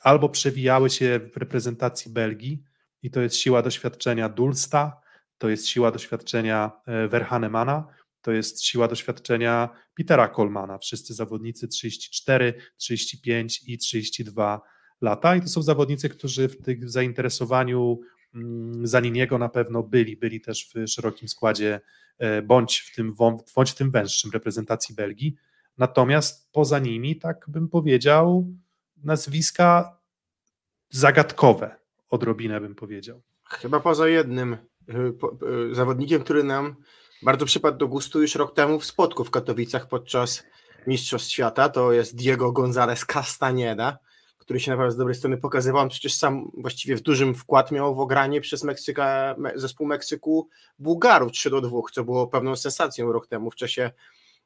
albo przewijały się w reprezentacji Belgii i to jest siła doświadczenia Dulsta, to jest siła doświadczenia e, Verhanemana, to jest siła doświadczenia Petera Kolmana. Wszyscy zawodnicy 34, 35 i 32 lata i to są zawodnicy, którzy w tym zainteresowaniu mm, Zaniniego na pewno byli, byli też w szerokim składzie e, bądź w tym, bądź w tym węższym reprezentacji Belgii. Natomiast poza nimi, tak bym powiedział, nazwiska zagadkowe, odrobinę bym powiedział. Chyba poza jednym y, y, zawodnikiem, który nam bardzo przypadł do gustu już rok temu w spotku w Katowicach podczas Mistrzostw Świata. To jest Diego González Castañeda, który się naprawdę z dobrej strony pokazywał. On przecież sam właściwie w dużym wkład miał w ogranie przez Meksyka, zespół Meksyku Bułgarów 3 do 2, co było pewną sensacją rok temu w czasie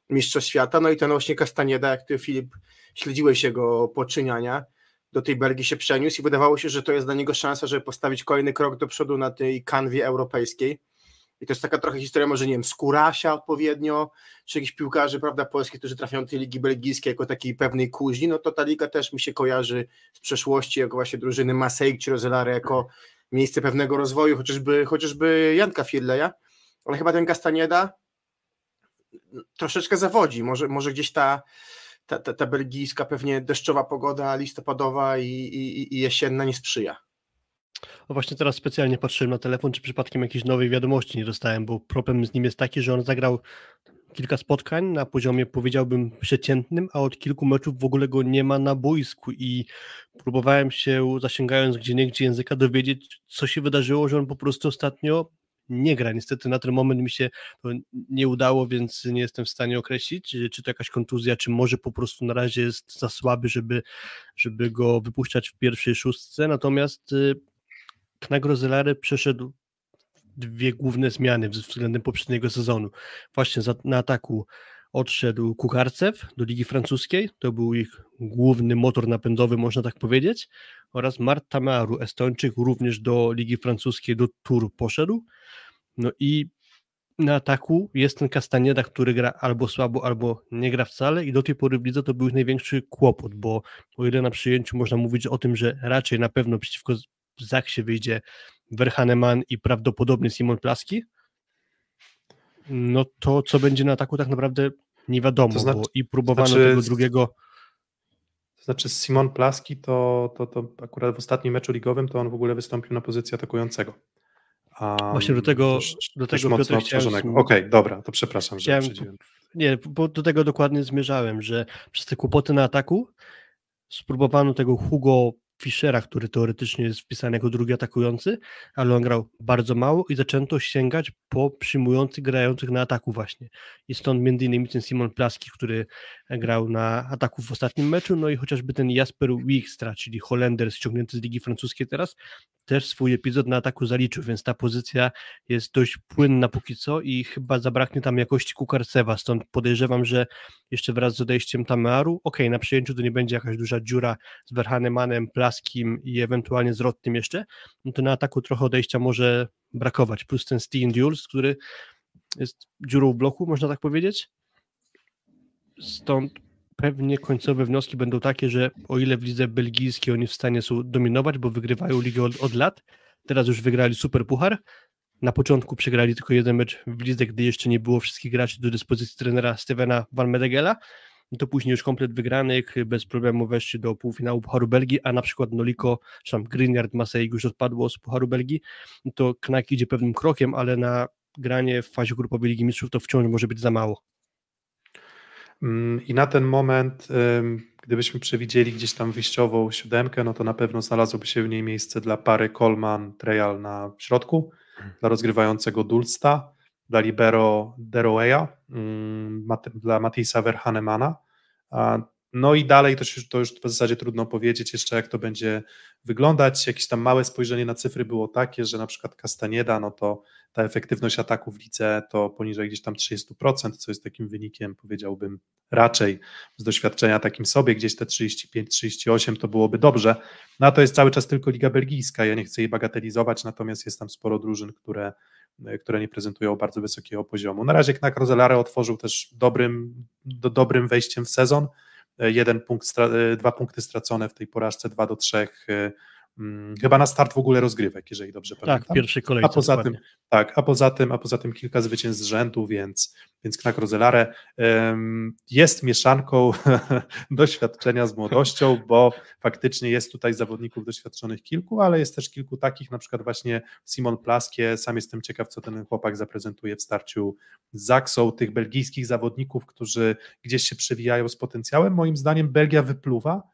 Mistrzostw Świata. No i ten właśnie Castañeda, jak ty Filip śledziłeś jego poczyniania, do tej Belgii się przeniósł i wydawało się, że to jest dla niego szansa, żeby postawić kolejny krok do przodu na tej kanwie europejskiej. I to jest taka trochę historia, może nie wiem, Skurasia odpowiednio, czy jakichś piłkarzy, prawda, polskich, którzy trafiają do tej ligi belgijskiej jako takiej pewnej kuźni, no to ta liga też mi się kojarzy z przeszłości, jako właśnie drużyny Masejk czy Rozelary, jako miejsce pewnego rozwoju, chociażby, chociażby Janka Fiedleja, ale chyba ten Castaneda troszeczkę zawodzi, może, może gdzieś ta, ta, ta, ta belgijska pewnie deszczowa pogoda listopadowa i, i, i jesienna nie sprzyja. No właśnie teraz specjalnie patrzyłem na telefon, czy przypadkiem jakiejś nowej wiadomości nie dostałem, bo problem z nim jest taki, że on zagrał kilka spotkań na poziomie powiedziałbym przeciętnym, a od kilku meczów w ogóle go nie ma na boisku i próbowałem się zasięgając gdzie niegdzie języka dowiedzieć, co się wydarzyło, że on po prostu ostatnio nie gra. Niestety na ten moment mi się to nie udało, więc nie jestem w stanie określić, czy to jakaś kontuzja, czy może po prostu na razie jest za słaby, żeby, żeby go wypuszczać w pierwszej szóstce. Natomiast y, Knag Rozelary przeszedł dwie główne zmiany względem poprzedniego sezonu. Właśnie za, na ataku odszedł Kukarcew do Ligi Francuskiej, to był ich główny motor napędowy, można tak powiedzieć, oraz Mart Tamaru, Estończyk, również do Ligi Francuskiej, do Tour poszedł. No i na ataku jest ten Castaneda, który gra albo słabo, albo nie gra wcale i do tej pory w to był ich największy kłopot, bo o ile na przyjęciu można mówić o tym, że raczej na pewno przeciwko Zaksie wyjdzie Verhaneman i prawdopodobnie Simon Plaski, no to co będzie na ataku tak naprawdę nie wiadomo, znaczy, bo i próbowano znaczy, tego drugiego. To znaczy Simon Plaski to, to, to akurat w ostatnim meczu ligowym to on w ogóle wystąpił na pozycję atakującego. Um, Właśnie do tego, też, do tego mocno Okej, okay, dobra, to przepraszam, że chciałem, Nie, bo do tego dokładnie zmierzałem, że przez te kłopoty na ataku spróbowano tego Hugo Fischera, który teoretycznie jest wpisany jako drugi atakujący, ale on grał bardzo mało i zaczęto sięgać po przyjmujących, grających na ataku właśnie. I stąd między innymi ten Simon Plaski, który grał na ataku w ostatnim meczu, no i chociażby ten Jasper Wikstra, czyli Holender ściągnięty z Ligi Francuskiej teraz, też swój epizod na ataku zaliczył, więc ta pozycja jest dość płynna póki co i chyba zabraknie tam jakości Kukarcewa, stąd podejrzewam, że jeszcze wraz z odejściem Tamearu, ok, na przyjęciu to nie będzie jakaś duża dziura z Verhanemanem, Plaskim i ewentualnie z Rottym jeszcze, no to na ataku trochę odejścia może brakować, plus ten Steam Duels, który jest dziurą bloku, można tak powiedzieć, stąd pewnie końcowe wnioski będą takie, że o ile w lidze belgijskiej oni w stanie są dominować, bo wygrywają ligę od, od lat, teraz już wygrali super puchar, na początku przegrali tylko jeden mecz w lidze, gdy jeszcze nie było wszystkich graczy do dyspozycji trenera Stevena Van Medegela, to później już komplet wygranych, bez problemu weszli do półfinału Pucharu Belgii, a na przykład Noliko, czy tam Grignard Marseille już odpadło z Pucharu Belgii, to Knak idzie pewnym krokiem, ale na granie w fazie grupowej Ligi Mistrzów to wciąż może być za mało. Mm, I na ten moment, gdybyśmy przewidzieli gdzieś tam wyjściową siódemkę, no to na pewno znalazłoby się w niej miejsce dla pary Coleman Trejal na środku, dla rozgrywającego Dulsta, dla libero Deroeya, dla Matisa Verhanemana. No i dalej to to już w zasadzie trudno powiedzieć jeszcze, jak to będzie wyglądać. Jakieś tam małe spojrzenie na cyfry było takie, że na przykład Castaneda, no to ta efektywność ataku w lice to poniżej gdzieś tam 30%, co jest takim wynikiem, powiedziałbym, raczej z doświadczenia takim sobie, gdzieś te 35-38 to byłoby dobrze. No a to jest cały czas tylko Liga Belgijska, ja nie chcę jej bagatelizować, natomiast jest tam sporo drużyn, które, które nie prezentują bardzo wysokiego poziomu. Na razie Knak Rozelare otworzył też dobrym, do, dobrym wejściem w sezon, jeden punkt, dwa punkty stracone w tej porażce dwa do trzech y, Mm, chyba na start w ogóle rozgrywek, jeżeli dobrze tak, pamiętam. Tak, pierwszy kolejce. A poza dokładnie. tym, tak, a poza tym, a poza tym kilka zwycięstw z rzędu, więc, więc Knak Rozelare um, jest mieszanką [laughs] doświadczenia z młodością, bo faktycznie jest tutaj zawodników doświadczonych kilku, ale jest też kilku takich, na przykład właśnie Simon Plaskie, sam jestem ciekaw, co ten chłopak zaprezentuje w starciu z Zaksą, tych belgijskich zawodników, którzy gdzieś się przewijają z potencjałem. Moim zdaniem Belgia wypluwa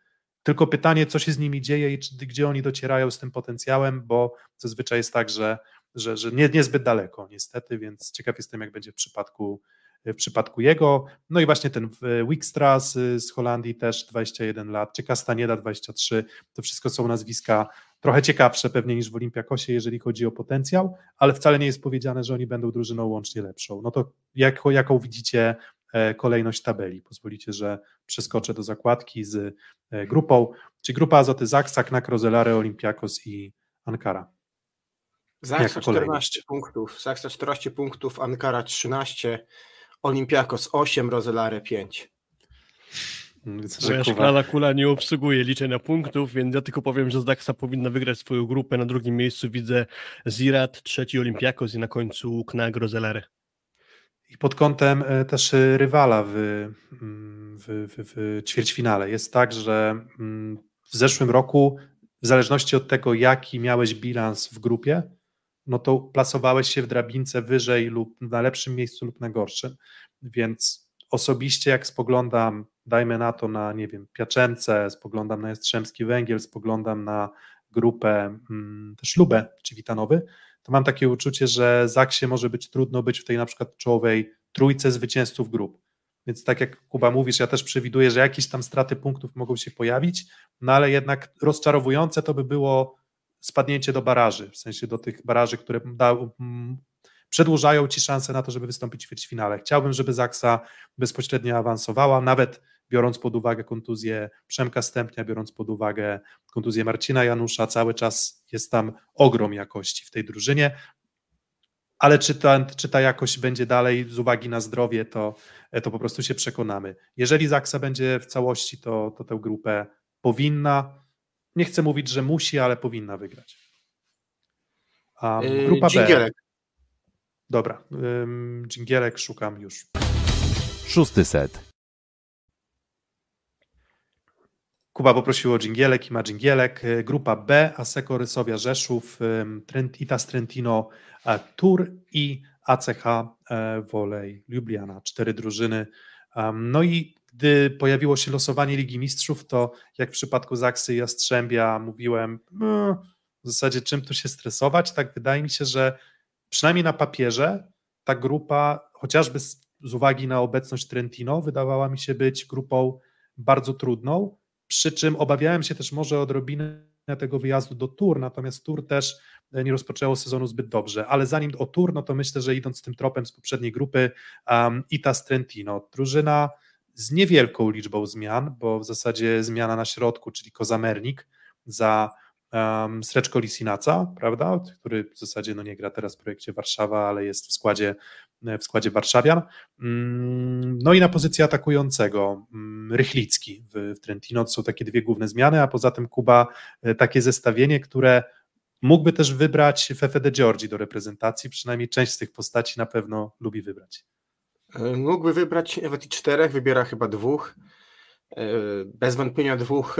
tylko pytanie, co się z nimi dzieje i czy, gdzie oni docierają z tym potencjałem, bo zazwyczaj jest tak, że, że, że nie, niezbyt daleko, niestety, więc ciekaw jestem, jak będzie w przypadku, w przypadku jego. No i właśnie ten Wikstra z, z Holandii też 21 lat, czy Castaneda 23, to wszystko są nazwiska trochę ciekawsze pewnie niż w Olimpiakosie, jeżeli chodzi o potencjał, ale wcale nie jest powiedziane, że oni będą drużyną łącznie lepszą. No to jak, jaką widzicie kolejność tabeli. Pozwolicie, że przeskoczę do zakładki z e, grupą, czyli grupa Azoty Zaksa, Knak, Rozelare, Olympiakos i Ankara. Zaksa 14 punktów, Zaksa 14 punktów, Ankara 13, Olympiakos 8, Rozelare 5. Moja szklana kula nie obsługuje liczenia punktów, więc ja tylko powiem, że Zaksa powinna wygrać swoją grupę. Na drugim miejscu widzę Zirat, trzeci Olympiakos i na końcu Knak, Rozelare i pod kątem e, też rywala w, mm, w, w, w ćwierćfinale. Jest tak, że mm, w zeszłym roku, w zależności od tego, jaki miałeś bilans w grupie, no to plasowałeś się w drabince wyżej lub na lepszym miejscu lub na gorszym. Więc osobiście, jak spoglądam, dajmy na to na, nie wiem, Piaczence, spoglądam na Jastrzębski Węgiel, spoglądam na grupę mm, też Lubę czy Witanowy, to mam takie uczucie, że Zaksie może być trudno być w tej na przykład czołowej trójce zwycięzców grup. Więc tak jak Kuba mówisz, ja też przewiduję, że jakieś tam straty punktów mogą się pojawić, no ale jednak rozczarowujące to by było spadnięcie do baraży, w sensie do tych baraży, które da, mm, przedłużają ci szansę na to, żeby wystąpić w ćwierćfinale. Chciałbym, żeby Zaksa bezpośrednio awansowała, nawet biorąc pod uwagę kontuzję Przemka Stępnia, biorąc pod uwagę kontuzję Marcina Janusza, cały czas jest tam ogrom jakości w tej drużynie, ale czy ta, czy ta jakość będzie dalej z uwagi na zdrowie, to, to po prostu się przekonamy. Jeżeli Zaksa będzie w całości, to, to tę grupę powinna, nie chcę mówić, że musi, ale powinna wygrać. Um, grupa B. Dobra, dżingielek szukam już. Szósty set. Kuba poprosił o dżingielek i ma dżingielek. Y, grupa B, Aseko Rysowia Rzeszów, Itas Trentino Tur i ACH e, Wolej Ljubljana. Cztery drużyny. No i gdy pojawiło się losowanie Ligi Mistrzów, to jak w przypadku Zaksy i Jastrzębia mówiłem, no, w zasadzie czym tu się stresować, tak wydaje mi się, że przynajmniej na papierze ta grupa, chociażby z, z uwagi na obecność Trentino, wydawała mi się być grupą bardzo trudną, przy czym obawiałem się też może odrobinę tego wyjazdu do Tour, natomiast Tour też e, nie rozpoczęło sezonu zbyt dobrze, ale zanim o Tour, no to myślę, że idąc tym tropem z poprzedniej grupy um, Itas Trentino, drużyna z niewielką liczbą zmian, bo w zasadzie zmiana na środku, czyli Kozamernik za um, Sreczko Lisinaca, prawda, który w zasadzie no nie gra teraz w projekcie Warszawa, ale jest w składzie, w składzie Warszawian. Mm, no i na pozycji atakującego mm, Rychlicki w, Trentino, to są takie dwie główne zmiany, a poza tym Kuba e, takie zestawienie, które mógłby też wybrać Fefe de Giorgi do reprezentacji, przynajmniej część z tych postaci na pewno lubi wybrać. E, mógłby wybrać nawet i czterech, wybiera chyba dwóch. E, bez wątpienia dwóch,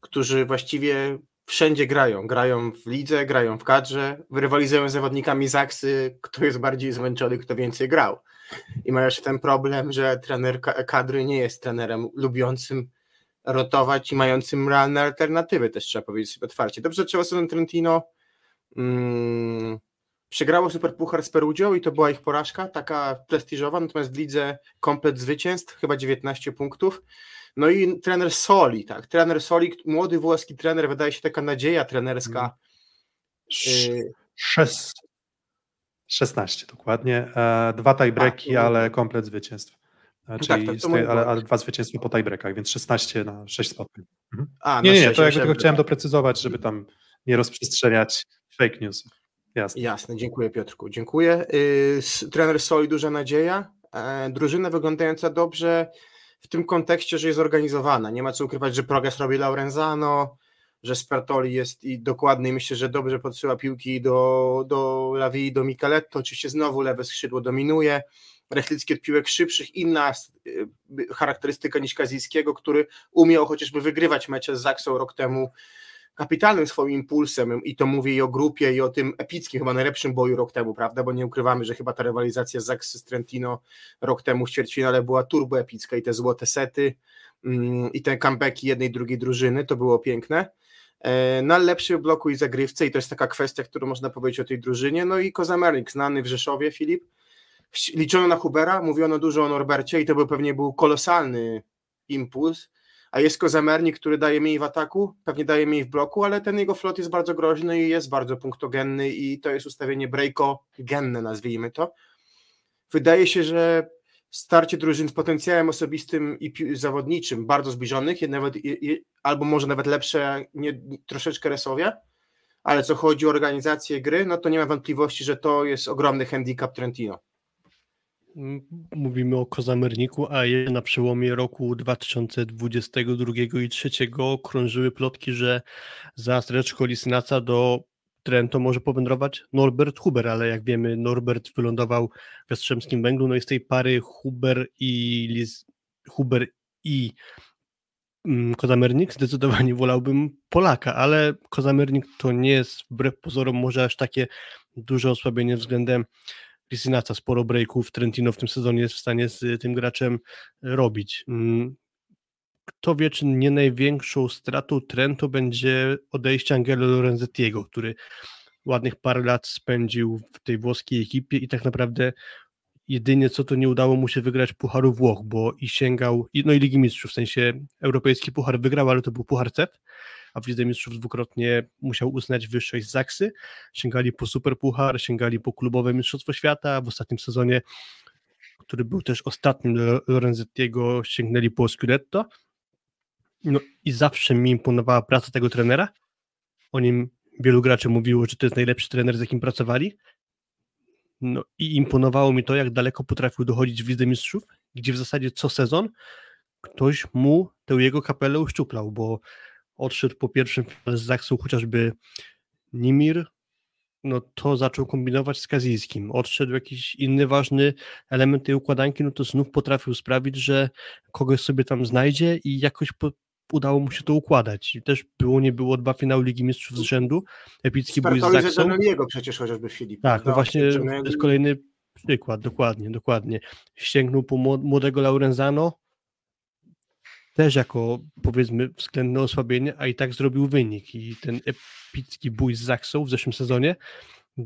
którzy właściwie wszędzie grają. Grają w lidze, grają w kadrze, rywalizują z zawodnikami kto jest bardziej zmęczony, kto więcej grał. I mają jeszcze ten problem, że trener kadry nie jest trenerem lubiącym rotować i mającym realne alternatywy, też trzeba powiedzieć sobie otwarcie. Dobrze, trzeba sobie Trentino mm, przegrało Superpuchar z Perugią i to była ich porażka, taka prestiżowa, natomiast w lidze komplet zwycięstw, chyba 19 punktów. No i trener Soli, tak, trener Soli, młody włoski trener, wydaje się taka nadzieja trenerska. Y... 16 dokładnie, e, dwa tiebreaki, tak, ale komplet zwycięstw. E, czyli tak, tak, ale, ale, dwa zwycięstwa po tiebreakach, więc 16 na 6 spotkań. Mhm. A, nie, nie, 6, to jakby tylko chciałem doprecyzować, żeby tam nie rozprzestrzeniać fake news. Jasne. Jasne, dziękuję Piotrku, dziękuję. Yy, trener Soli, duża nadzieja, e, drużyna wyglądająca dobrze, w tym kontekście, że jest organizowana. Nie ma co ukrywać, że progres robi Laurenzano, że Spertoli jest i dokładny myślę, że dobrze podsyła piłki do, do Lavi, do Micheletto. Oczywiście znowu lewe skrzydło dominuje. Rechlicki od piłek szybszych, inna y, charakterystyka niż Kazijskiego, który umiał chociażby wygrywać mecze z Zaksą rok temu kapitalnym swoim impulsem i to mówię i o grupie i o tym epickim, chyba najlepszym boju rok temu, prawda, bo nie ukrywamy, że chyba ta rywalizacja z z Trentino rok temu w ćwierćfinale była turbo epicka i te złote sety mm, i te comebacki jednej drugiej drużyny, to było piękne. E, na lepszy bloku i zagrywce i to jest taka kwestia, którą można powiedzieć o tej drużynie, no i Kozamernik, znany w Rzeszowie, Filip, liczono na Hubera, mówiono dużo o Norbercie i to był pewnie był kolosalny impuls, a jest Kozamernik, który daje mniej w ataku, pewnie daje mniej w bloku, ale ten jego flot jest bardzo groźny i jest bardzo punktogenny i to jest ustawienie breako-genne, nazwijmy to. Wydaje się, że starcie drużyn z potencjałem osobistym i zawodniczym bardzo zbliżonych, nawet, albo może nawet lepsze, nie, troszeczkę resowie, ale co chodzi o organizację gry, no to nie ma wątpliwości, że to jest ogromny handicap Trentino mówimy o Kozamerniku, a na przełomie roku 2022 i 2023 krążyły plotki, że za Streczko Lisnaca do Trento może powędrować Norbert Huber, ale jak wiemy Norbert wylądował w Jastrzębskim Węglu, no i z tej pary Huber i Huber i mm, Kozamernik zdecydowanie wolałbym Polaka, ale Kozamernik to nie jest wbrew pozorom może aż takie duże osłabienie względem Lisinaca sporo breaków, Trentino w tym sezonie jest w stanie z tym graczem robić. Mm, kto wie, czy nie największą stratą Trento będzie odejście Angelo Lorenzettiego, który ładnych parę lat spędził w tej włoskiej ekipie i tak naprawdę jedynie co to nie udało mu się wygrać Pucharu Włoch, bo i sięgał, no i Ligi Mistrzów, w sensie europejski puchar wygrał, ale to był Puchar CEF, a w Lidze Mistrzów dwukrotnie musiał uznać wyższość Zaksy, sięgali po Superpuchar, sięgali po klubowe Mistrzostwo Świata, w ostatnim sezonie, który był też ostatnim Lorenzettiego, sięgnęli po Scudetto, no i zawsze mi imponowała praca tego trenera, o nim wielu graczy mówiło, że to jest najlepszy trener, z jakim pracowali, no i imponowało mi to, jak daleko potrafił dochodzić w Lidze Mistrzów, gdzie w zasadzie co sezon ktoś mu tę jego kapelę uszczuplał, bo odszedł po pierwszym z Zaksą chociażby Nimir, no to zaczął kombinować z Kazijskim. Odszedł jakiś inny ważny element tej układanki, no to znów potrafił sprawić, że kogoś sobie tam znajdzie i jakoś po, udało mu się to układać. I też było, nie było dwa finały Ligi Mistrzów z rzędu. Epicki był z Zaksą. jego przecież chociażby Filip. Tak, no właśnie to jest kolejny przykład, dokładnie, dokładnie. Ściągnął po młodego Laurenzano, też jako powiedzmy względne osłabienie, a i tak zrobił wynik i ten epicki bój z Zaksą w zeszłym sezonie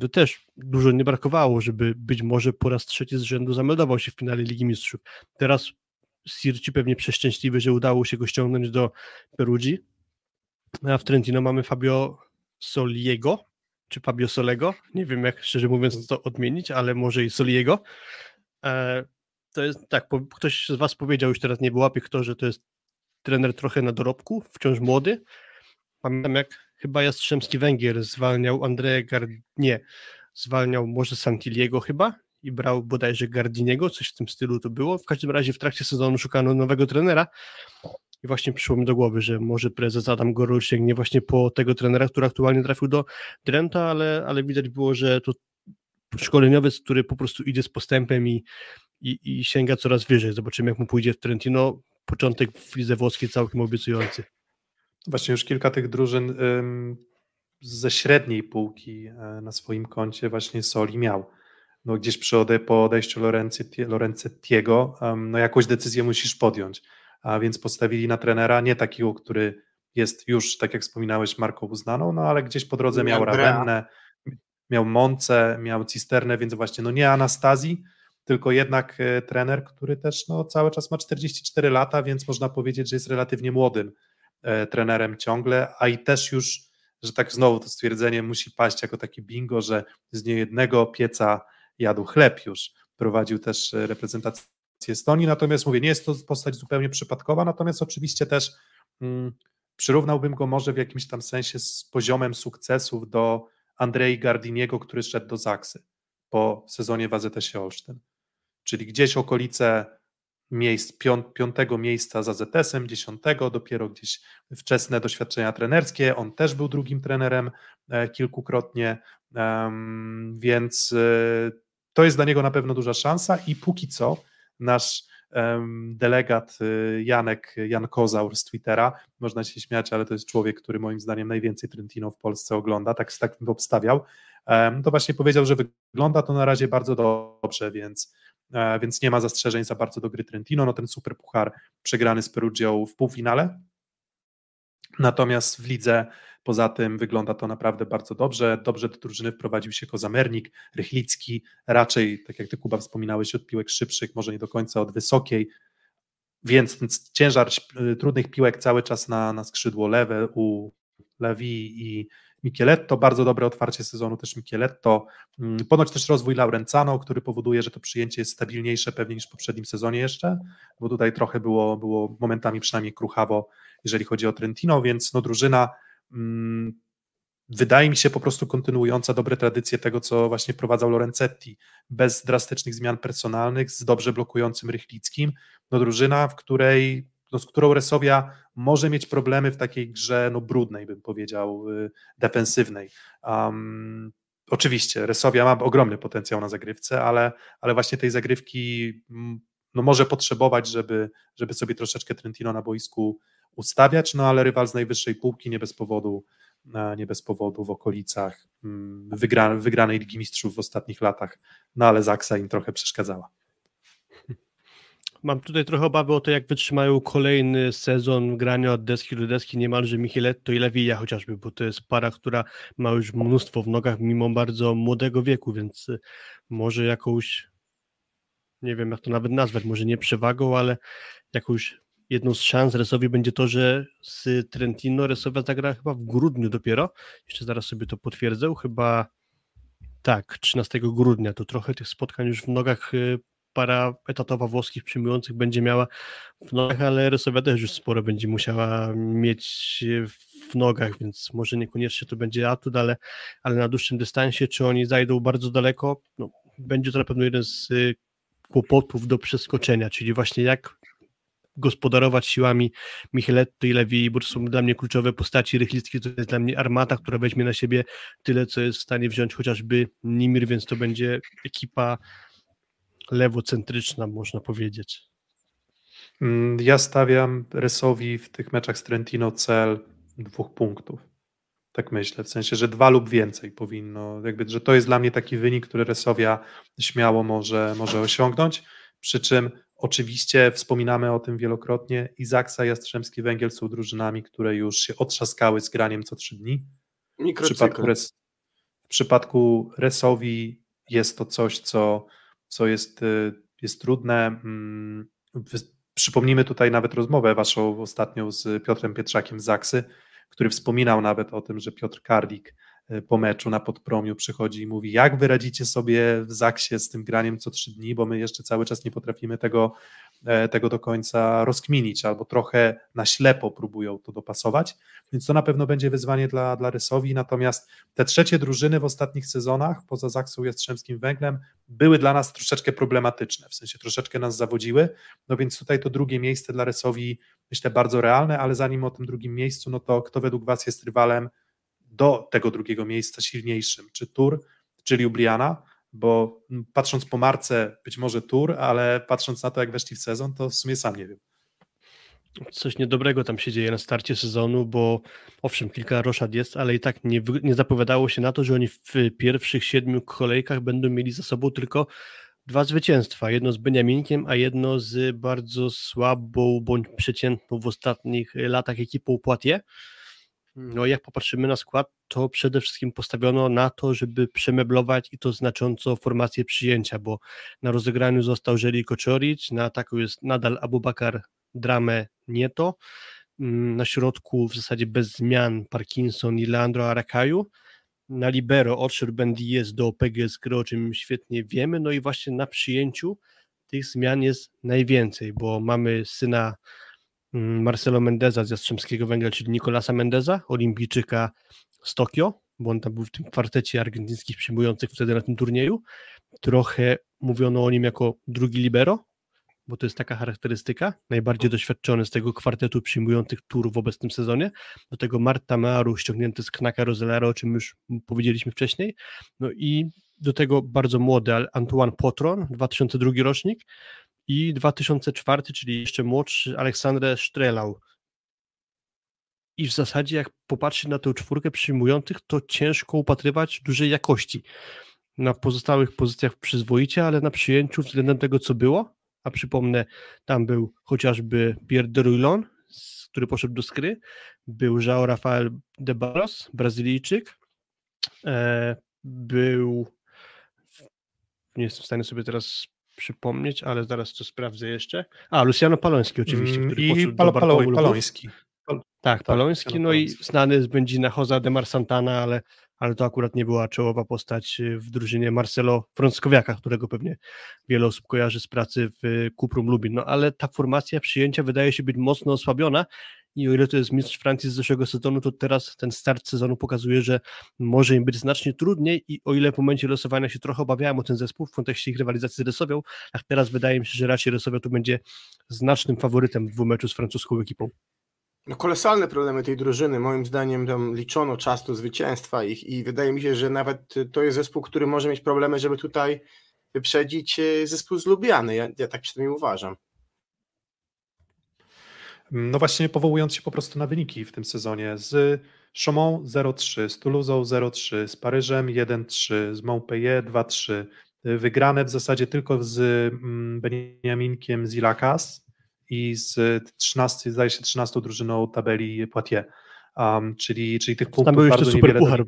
to też dużo nie brakowało, żeby być może po raz trzeci z rzędu zameldował się w finale Ligi Mistrzów. Teraz Sirci pewnie przeszczęśliwy, że udało się go ściągnąć do Perugii, a w Trentino mamy Fabio Soliego, czy Fabio Solego, nie wiem jak szczerze mówiąc to odmienić, ale może i Soliego. E, to jest tak, ktoś z Was powiedział już teraz, nie wyłapie kto, że to jest trener trochę na dorobku, wciąż młody. Pamiętam jak chyba Jastrzębski Węgier zwalniał Andrzeja Gardnie, zwalniał może Santiliego chyba i brał bodajże Gardiniego, coś w tym stylu to było. W każdym razie w trakcie sezonu szukano nowego trenera i właśnie przyszło mi do głowy, że może prezes Adam Gorol sięgnie właśnie po tego trenera, który aktualnie trafił do Drenta, ale, ale widać było, że to szkoleniowiec, który po prostu idzie z postępem i, i, i sięga coraz wyżej. Zobaczymy, jak mu pójdzie w Trentino początek w lidze włoskiej całkiem obiecujący. Właśnie już kilka tych drużyn ym, ze średniej półki e, na swoim koncie właśnie Soli miał. No gdzieś przy ode, po odejściu Lorencettiego um, no jakąś decyzję musisz podjąć, a więc postawili na trenera nie takiego, który jest już, tak jak wspominałeś, marką uznaną, no ale gdzieś po drodze miał Ravennę, miał Monce, miał Cisternę, więc właśnie no nie Anastazji, tylko jednak e, trener, który też no, cały czas ma 44 lata, więc można powiedzieć, że jest relatywnie młodym e, trenerem ciągle, a i też już, że tak znowu to stwierdzenie musi paść jako taki bingo, że z niejednego pieca jadł chleb już. Prowadził też e, reprezentację Estonii, natomiast mówię, nie jest to postać zupełnie przypadkowa, natomiast oczywiście też mm, przyrównałbym go może w jakimś tam sensie z poziomem sukcesów do Andrei Gardiniego, który szedł do Zaksy po sezonie w AZS Olsztyn czyli gdzieś okolice miejsc, piątego miejsca za ZS-em, dziesiątego, dopiero gdzieś wczesne doświadczenia trenerskie. On też był drugim trenerem e, kilkukrotnie, więc e, to jest dla niego na pewno duża szansa i póki co nasz delegat e, Janek, Jan Kozaur z Twittera, można się śmiać, ale to jest człowiek, który moim zdaniem najwięcej Trentino w Polsce ogląda, tak, tak obstawiał, to właśnie powiedział, że wygląda to na razie bardzo dobrze, więc więc nie ma zastrzeżeń za bardzo do gry Trentino. No ten super puchar przegrany z Perugią w półfinale. Natomiast w lidze poza tym wygląda to naprawdę bardzo dobrze. Dobrze do drużyny wprowadził się Kozamernik, Rychlicki, raczej, tak jak ty Kuba wspominałeś, od piłek szybszych, może nie do końca od wysokiej, więc ten ciężar trudnych piłek cały czas na, na skrzydło lewe u Lewi i Micheletto, bardzo dobre otwarcie sezonu też Micheletto, mm, ponoć też rozwój Laurenzano, który powoduje, że to przyjęcie jest stabilniejsze pewnie niż w poprzednim sezonie jeszcze, bo tutaj trochę było, było momentami przynajmniej kruchawo, jeżeli chodzi o Trentino, więc no drużyna hmm, wydaje mi się po prostu kontynuująca dobre tradycje tego, co właśnie wprowadzał Lorenzetti, bez drastycznych zmian personalnych, z dobrze blokującym Rychlickim, no drużyna, w której no, z którą Resowia może mieć problemy w takiej grze no, brudnej, bym powiedział, y, defensywnej. Um, oczywiście, Resowia ma ogromny potencjał na zagrywce, ale, ale właśnie tej zagrywki no, może potrzebować, żeby, żeby sobie troszeczkę Trentino na boisku ustawiać, no ale rywal z najwyższej półki nie bez powodu, nie bez powodu w okolicach mm, wygra, wygranej Ligi Mistrzów w ostatnich latach, no ale Zaksa im trochę przeszkadzała. Mam tutaj trochę obawy o to, jak wytrzymają kolejny sezon grania od deski do deski niemalże Micheletto i Lewija chociażby, bo to jest para, która ma już mnóstwo w nogach mimo bardzo młodego wieku, więc y, może jakąś, nie wiem jak to nawet nazwać, może nie przewagą, ale jakąś jedną z szans Resowi będzie to, że z Trentino Resowia zagra chyba w grudniu dopiero, jeszcze zaraz sobie to potwierdzę, chyba tak, 13 grudnia, to trochę tych spotkań już w nogach y, para etatowa włoskich przyjmujących będzie miała w nogach, ale Resowia też już sporo będzie musiała mieć w nogach, więc może niekoniecznie to będzie atut, ale, ale na dłuższym dystansie, czy oni zajdą bardzo daleko, no, będzie to na pewno jeden z y, kłopotów do przeskoczenia, czyli właśnie jak gospodarować siłami Micheletto i Lewi, bo to są dla mnie kluczowe postaci. Rychlicki to jest dla mnie armata, która weźmie na siebie tyle, co jest w stanie wziąć chociażby Nimir, więc to będzie ekipa lewocentryczna, można powiedzieć. Mm, ja stawiam Resowi w tych meczach z Trentino cel dwóch punktów. Tak myślę, w sensie, że dwa lub więcej powinno, jakby, że to jest dla mnie taki wynik, który Resowia śmiało może, może osiągnąć. Przy czym oczywiście wspominamy o tym wielokrotnie. Izaksa i Jastrzębski Węgiel są drużynami, które już się otrzaskały z graniem co trzy dni. W przypadku, res, w przypadku Resowi jest to coś, co co jest, y, jest trudne. Mm, przypomnijmy tutaj nawet rozmowę waszą ostatnią z Piotrem Pietrzakiem z Zaksy, który wspominał nawet o tym, że Piotr Karlik po meczu na podpromiu przychodzi i mówi, jak wyradzicie sobie w Zaksie z tym graniem co trzy dni, bo my jeszcze cały czas nie potrafimy tego, e, tego do końca rozkminić, albo trochę na ślepo próbują to dopasować, więc to na pewno będzie wyzwanie dla, dla Rysowi, natomiast te trzecie drużyny w ostatnich sezonach, poza Zaksą Jastrzębskim Węglem, były dla nas troszeczkę problematyczne, w sensie troszeczkę nas zawodziły, no więc tutaj to drugie miejsce dla Rysowi myślę bardzo realne, ale zanim o tym drugim miejscu, no to kto według Was jest rywalem do tego drugiego miejsca silniejszym, czy Tur, czy Ljubljana, bo patrząc po marce być może Tur, ale patrząc na to jak weszli w sezon, to w sumie sam nie wiem coś niedobrego tam się dzieje na starcie sezonu, bo owszem, kilka roszad jest, ale i tak nie, nie zapowiadało się na to, że oni w pierwszych siedmiu kolejkach będą mieli za sobą tylko dwa zwycięstwa. Jedno z Beniaminkiem, a jedno z bardzo słabą bądź przeciętną w ostatnich latach ekipą Poitiers. No jak popatrzymy na skład, to przede wszystkim postawiono na to, żeby przemeblować i to znacząco formację przyjęcia, bo na rozegraniu został Żeli Koczoric, na ataku jest nadal Abubakar Dramę Nieto, mm, na środku w zasadzie bez zmian Parkinson i Leandro Aracaju, na libero odszedł Bendies do PGSG, o czym świetnie wiemy, no i właśnie na przyjęciu tych zmian jest najwięcej, bo mamy syna Marcelo Mendeza z Jastrzębskiego Węgla, czyli Nicolasa Mendeza, olimpijczyka z Tokio, bo on tam był w tym kwartecie argentyńskich przyjmujących wtedy na tym turnieju. Trochę mówiono o nim jako drugi libero, bo to jest taka charakterystyka, najbardziej doświadczony z tego kwartetu przyjmujących tur w obecnym sezonie, do tego Marta Maru ściągnięty z Knaka Roselera, o czym już powiedzieliśmy wcześniej, no i do tego bardzo młody Antoine Potron, 2002 rocznik i 2004, czyli jeszcze młodszy Aleksandrę Strelau. I w zasadzie jak popatrzeć na tę czwórkę przyjmujących, to ciężko upatrywać dużej jakości. Na pozostałych pozycjach przyzwoicie, ale na przyjęciu względem tego, co było, a przypomnę, tam był chociażby Pierre de Ruillon, który poszedł do skry, był João Rafael de Barros, Brazylijczyk, e, był, nie jestem w stanie sobie teraz przypomnieć, ale zaraz to sprawdzę jeszcze. A, Luciano Paloński oczywiście, mm, który I poszedł Pal- Pal- Paloński. Tak, tak, Paloński, no i znany z Będzina Josa de Mar Santana, ale ale to akurat nie była czołowa postać y, w drużynie Marcelo Frąckowiaka, którego pewnie wiele osób kojarzy z pracy w Kuprum Lubin. No ale ta formacja przyjęcia wydaje się być mocno osłabiona i o ile to jest mistrz Francji z zeszłego sezonu, to teraz ten start sezonu pokazuje, że może im być znacznie trudniej i o ile w momencie losowania się trochę obawiałem o ten zespół w kontekście ich rywalizacji z Resowią, a teraz wydaje mi się, że raczej Resowia tu będzie znacznym faworytem w dwumeczu z francuską ekipą. No, kolosalne problemy tej drużyny. Moim zdaniem tam liczono czas do zwycięstwa ich i wydaje mi się, że nawet to jest zespół, który może mieć problemy, żeby tutaj wyprzedzić e, zespół z Lubiany. Ja, ja tak przynajmniej uważam. No właśnie powołując się po prostu na wyniki w tym sezonie. Z Chaumont 0-3, z Toulouse 0-3, z Paryżem 1-3, z Montpellier 2-3, wygrane w zasadzie tylko z mm, Beniaminkiem Zilakas i z 13, zdaje się 13 drużyną tabeli Poitiers, um, czyli, czyli tych punktów Tam był jeszcze super puchar.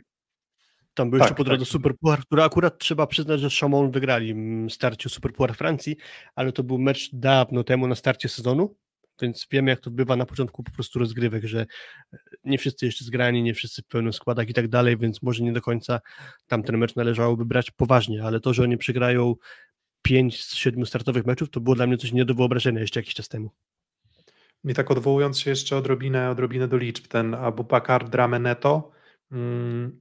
Tam był tak, jeszcze po drodze tak. Super Puchar, który akurat trzeba przyznać, że Chamon wygrali w starciu Super Puchar Francji, ale to był mecz dawno temu na starcie sezonu, więc wiemy jak to bywa na początku po prostu rozgrywek, że nie wszyscy jeszcze zgrani, nie wszyscy w pełnym składach i tak dalej, więc może nie do końca tamten mecz należałoby brać poważnie, ale to, że oni przegrają 5 z 7 startowych meczów, to było dla mnie coś nie do wyobrażenia jeszcze jakiś czas temu. I tak odwołując się jeszcze odrobinę, odrobinę do liczb, ten Abubakar Drameneto, mm,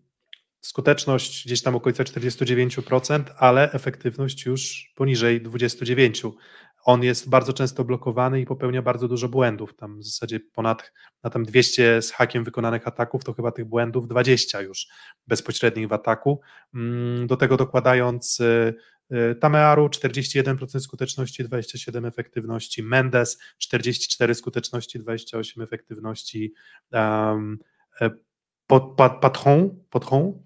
skuteczność gdzieś tam okolica 49%, ale efektywność już poniżej 29%. On jest bardzo często blokowany i popełnia bardzo dużo błędów. Tam w zasadzie ponad na tam 200 z hakiem wykonanych ataków, to chyba tych błędów 20 już bezpośrednich w ataku. Mm, do tego dokładając y, y, Tamearu 41% skuteczności, 27 efektywności, Mendes 44 skuteczności, 28 efektywności, um, Patron, Patron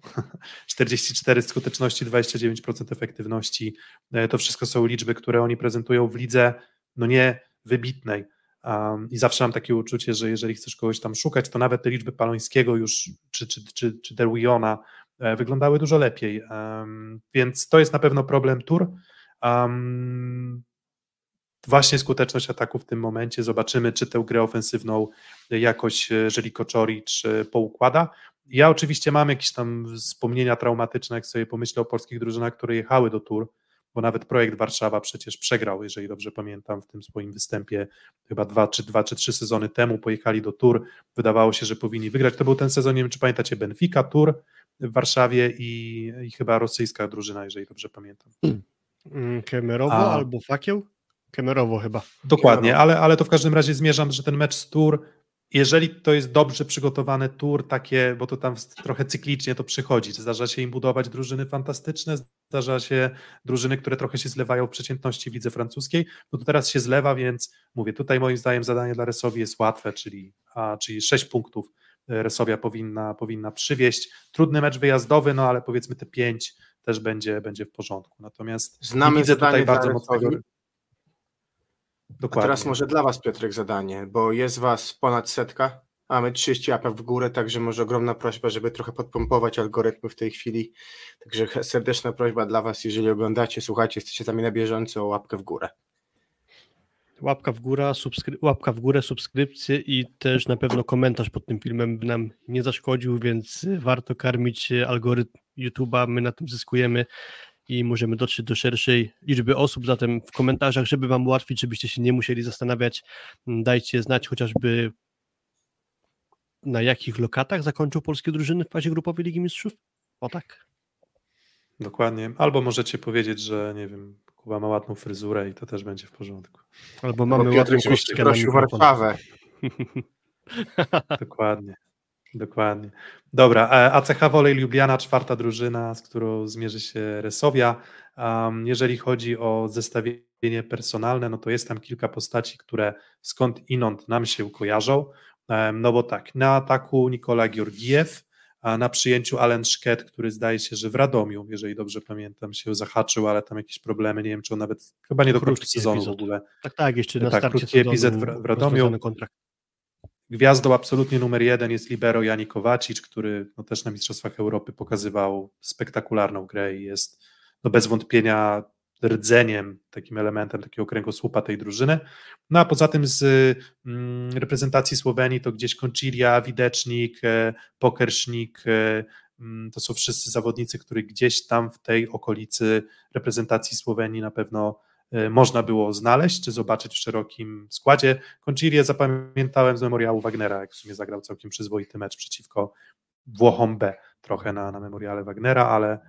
44 [laughs] skuteczności, 29% efektywności. E, to wszystko są liczby, które oni prezentują w lidze, no nie wybitnej. Um, I zawsze mam takie uczucie, że jeżeli chcesz kogoś tam szukać, to nawet te liczby Palońskiego już, czy, czy, czy, czy Derwiona e, wyglądały dużo lepiej. Um, więc to jest na pewno problem Tur. Um, właśnie skuteczność ataku w tym momencie. Zobaczymy, czy tę grę ofensywną jakoś Żeliko Czoric poukłada. Ja oczywiście mam jakieś tam wspomnienia traumatyczne, jak sobie pomyślę o polskich drużynach, które jechały do Tur, bo nawet projekt Warszawa przecież przegrał, jeżeli dobrze pamiętam, w tym swoim występie chyba dwa czy, dwa, czy trzy sezony temu pojechali do Tur, wydawało się, że powinni wygrać. To był ten sezon, nie wiem czy pamiętacie, Benfica, Tur w Warszawie i, i chyba rosyjska drużyna, jeżeli dobrze pamiętam. Hmm. Kemerowo A... albo Fakieł? Kemerowo chyba. Dokładnie, Kemerowo. Ale, ale to w każdym razie zmierzam, że ten mecz z Tur, jeżeli to jest dobrze przygotowany Tur, takie, bo to tam trochę cyklicznie to przychodzi, zdarza się im budować drużyny fantastyczne, zdarza się drużyny, które trochę się zlewają w przeciętności w lidze francuskiej, no to teraz się zlewa, więc mówię, tutaj moim zdaniem zadanie dla Resowi jest łatwe, czyli, a, czyli 6 punktów e, Resowia powinna, powinna przywieźć. Trudny mecz wyjazdowy, no ale powiedzmy te 5 też będzie, będzie w porządku. Natomiast Znamy widzę tutaj bardzo mocnego Dokładnie. A teraz może dla Was, Piotrek, zadanie, bo jest Was ponad setka, a mamy 30 apek w górę, także może ogromna prośba, żeby trochę podpompować algorytmy w tej chwili. Także serdeczna prośba dla Was, jeżeli oglądacie, słuchacie, jesteście z nami na bieżąco, o łapkę w górę. Łapka w, górę, subskry- łapka w górę, subskrypcje i też na pewno komentarz pod tym filmem by nam nie zaszkodził, więc warto karmić algorytm YouTube'a, my na tym zyskujemy i możemy dotrzeć do szerszej liczby osób. Zatem w komentarzach, żeby Wam ułatwić, żebyście się nie musieli zastanawiać, mm, dajcie znać chociażby na jakich lokatach zakończą polskie drużyny w fazie grupowej Ligi Mistrzów? O tak. Dokładnie. Albo możecie powiedzieć, że nie wiem, Kuba ma ładną fryzurę i to też będzie w porządku. Albo mamy ładną kostkę prosił Warszawę. [laughs] [laughs] Dokładnie. Dokładnie. Dobra, e, ACH Wolej Lubiana, czwarta drużyna, z którą zmierzy się Resowia. Um, jeżeli chodzi o zestawienie personalne, no to jest tam kilka postaci, które skąd inąd nam się kojarzą. Um, no bo tak, na ataku Nikola Georgiew, a na przyjęciu Allen Szket, który zdaje się, że w Radomiu, jeżeli dobrze pamiętam, się zahaczył, ale tam jakieś problemy, nie wiem, czy on nawet, chyba nie do końca sezonu epizod. w ogóle. Tak, tak, jeszcze na tak, starcie krótki epizod w, w Radomiu. Kontrakt. Gwiazdą absolutnie numer jeden jest libero Jani Kowacic, który no, też na Mistrzostwach Europy pokazywał spektakularną grę i jest no, bez wątpienia rdzeniem, takim elementem takiego kręgosłupa tej drużyny. No a poza tym z mm, reprezentacji Słowenii to gdzieś Koncilia, Widecznik, e, Pokersznik, e, mm, to są wszyscy zawodnicy, których gdzieś tam w tej okolicy reprezentacji Słowenii na pewno można było znaleźć czy zobaczyć w szerokim składzie. Concilię zapamiętałem z memoriału Wagnera, jak w sumie zagrał całkiem przyzwoity mecz przeciwko Włochom B, trochę na, na memoriale Wagnera, ale,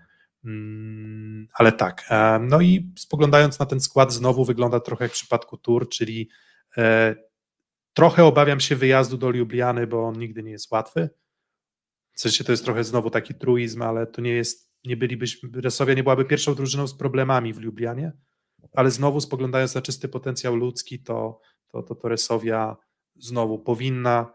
mm, ale tak. E, no i spoglądając na ten skład, znowu wygląda trochę jak w przypadku Tour, czyli e, trochę obawiam się wyjazdu do Lubliany, bo on nigdy nie jest łatwy. W sensie to jest trochę znowu taki truizm, ale to nie jest, nie bylibyśmy, Resowia nie byłaby pierwszą drużyną z problemami w Lublianie, ale znowu spoglądając na czysty potencjał ludzki, to, to, to, to Resowia znowu powinna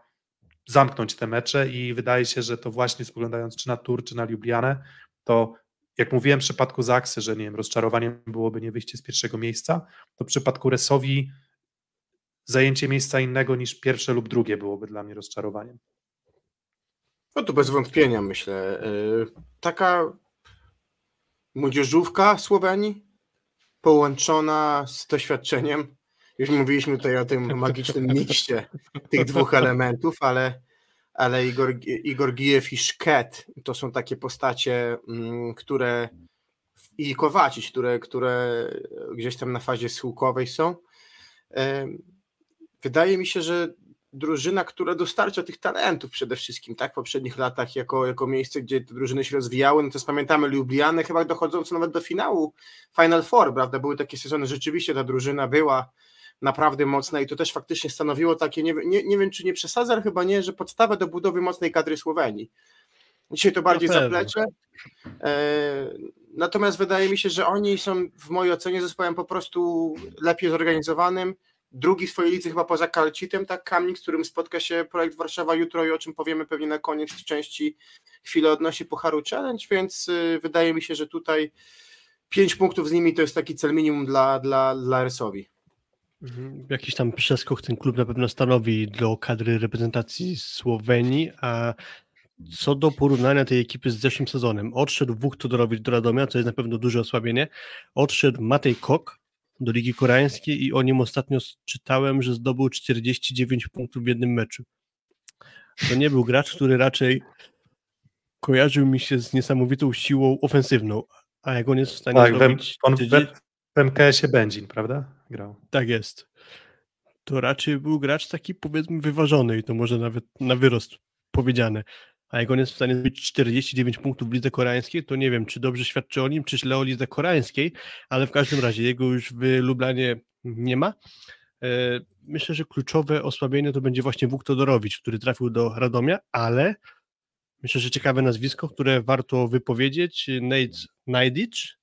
zamknąć te mecze i wydaje się, że to właśnie spoglądając czy na Tur, czy na Lublianę, to jak mówiłem w przypadku Zaksy, że nie wiem, rozczarowaniem byłoby nie wyjście z pierwszego miejsca, to w przypadku Resowi zajęcie miejsca innego niż pierwsze lub drugie byłoby dla mnie rozczarowaniem. No to bez wątpienia myślę. E, taka młodzieżówka Słowenii połączona z doświadczeniem. Już mówiliśmy tutaj o tym magicznym mikście tych dwóch elementów, ale, ale Igor, Igor Gijew i Szket to są takie postacie, mm, które i Kowacić, które, które gdzieś tam na fazie schyłkowej są. Wydaje mi się, że drużyna, która dostarcza tych talentów przede wszystkim, tak, w poprzednich latach jako, jako miejsce, gdzie te drużyny się rozwijały, no to pamiętamy Lublianę chyba dochodzącą nawet do finału Final Four, prawda, były takie sezony, rzeczywiście ta drużyna była naprawdę mocna i to też faktycznie stanowiło takie, nie, nie, nie wiem czy nie przesadzam, chyba nie, że podstawę do budowy mocnej kadry Słowenii. Dzisiaj to bardziej zaplecze, e, natomiast wydaje mi się, że oni są w mojej ocenie zespołem po prostu lepiej zorganizowanym, drugi w swojej lidze chyba poza Kalcitem, tak Kamnik, z którym spotka się projekt Warszawa jutro i o czym powiemy pewnie na koniec części chwilę odnosi Pucharu Challenge, więc y, wydaje mi się, że tutaj pięć punktów z nimi to jest taki cel minimum dla, dla, dla Rysowi. Mhm. Jakiś tam przeskok ten klub na pewno stanowi do kadry reprezentacji Słowenii, a co do porównania tej ekipy z zeszłym sezonem, odszedł Wuk Todorowicz do Radomia, co jest na pewno duże osłabienie, odszedł Matej Kok, do Ligi Koreańskiej i o nim ostatnio czytałem, że zdobył 49 punktów w jednym meczu. To nie był gracz, który raczej kojarzył mi się z niesamowitą siłą ofensywną, a jak on jest w stanie tak, zrobić... on w, w MKS-ie Będzin, prawda? Grał. Tak jest. To raczej był gracz taki powiedzmy wyważony i to może nawet na wyrost powiedziane. A jak on jest w stanie zdobyć 49 punktów w lidze koreańskiej, to nie wiem, czy dobrze świadczy o nim, czy źle o lidze koreańskiej, ale w każdym razie jego już w Lublanie nie ma. E, myślę, że kluczowe osłabienie to będzie właśnie Wuk Todorowicz, który trafił do Radomia, ale myślę, że ciekawe nazwisko, które warto wypowiedzieć, Nate Najdic,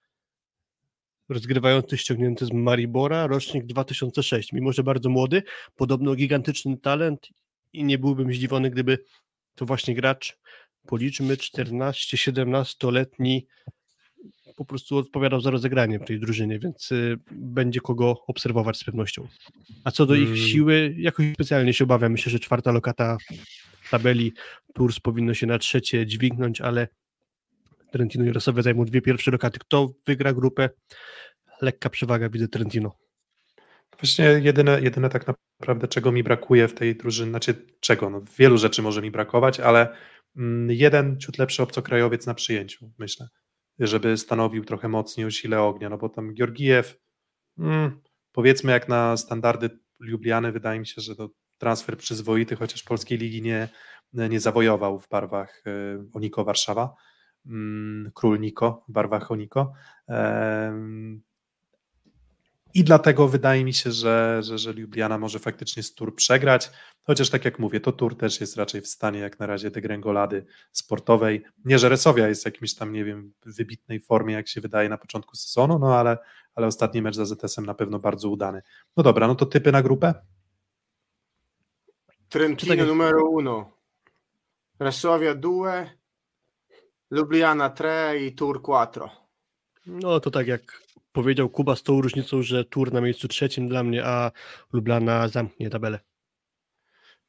rozgrywający ściągnięty z Maribora, rocznik 2006, mimo że bardzo młody, podobno gigantyczny talent i nie byłbym zdziwiony, gdyby to właśnie gracz, policzmy 14-17-letni, po prostu odpowiadał za rozegranie w tej drużynie, więc y, będzie kogo obserwować z pewnością. A co do ich hmm. siły, jakoś specjalnie się obawiam. Myślę, że czwarta lokata tabeli Tours powinno się na trzecie dźwignąć, ale Trentino i Rosowe zajmą dwie pierwsze lokaty. Kto wygra grupę? Lekka przewaga widzę Trentino. Właśnie jedyne, jedyne tak naprawdę, czego mi brakuje w tej drużynie, znaczy czego, no, wielu rzeczy może mi brakować, ale mm, jeden ciut lepszy obcokrajowiec na przyjęciu, myślę, żeby stanowił trochę mocniej sile ognia, no bo tam Georgiew, mm, powiedzmy jak na standardy Lubliany, wydaje mi się, że to transfer przyzwoity, chociaż polskiej ligi nie, nie zawojował w barwach y, Oniko Warszawa, mm, król Niko w barwach Oniko. I dlatego wydaje mi się, że, że, że Ljubljana może faktycznie z tur przegrać, chociaż tak jak mówię, to tur też jest raczej w stanie jak na razie degrengolady sportowej. Nie, że Resowia jest w jakimś tam, nie wiem, wybitnej formie, jak się wydaje na początku sezonu, no ale, ale ostatni mecz za ZS-em na pewno bardzo udany. No dobra, no to typy na grupę? Trentino tak numero uno, Resowia due, Ljubljana tre i Tur quattro. No to tak jak powiedział Kuba z tą różnicą, że Tur na miejscu trzecim dla mnie, a Lublana zamknie tabelę.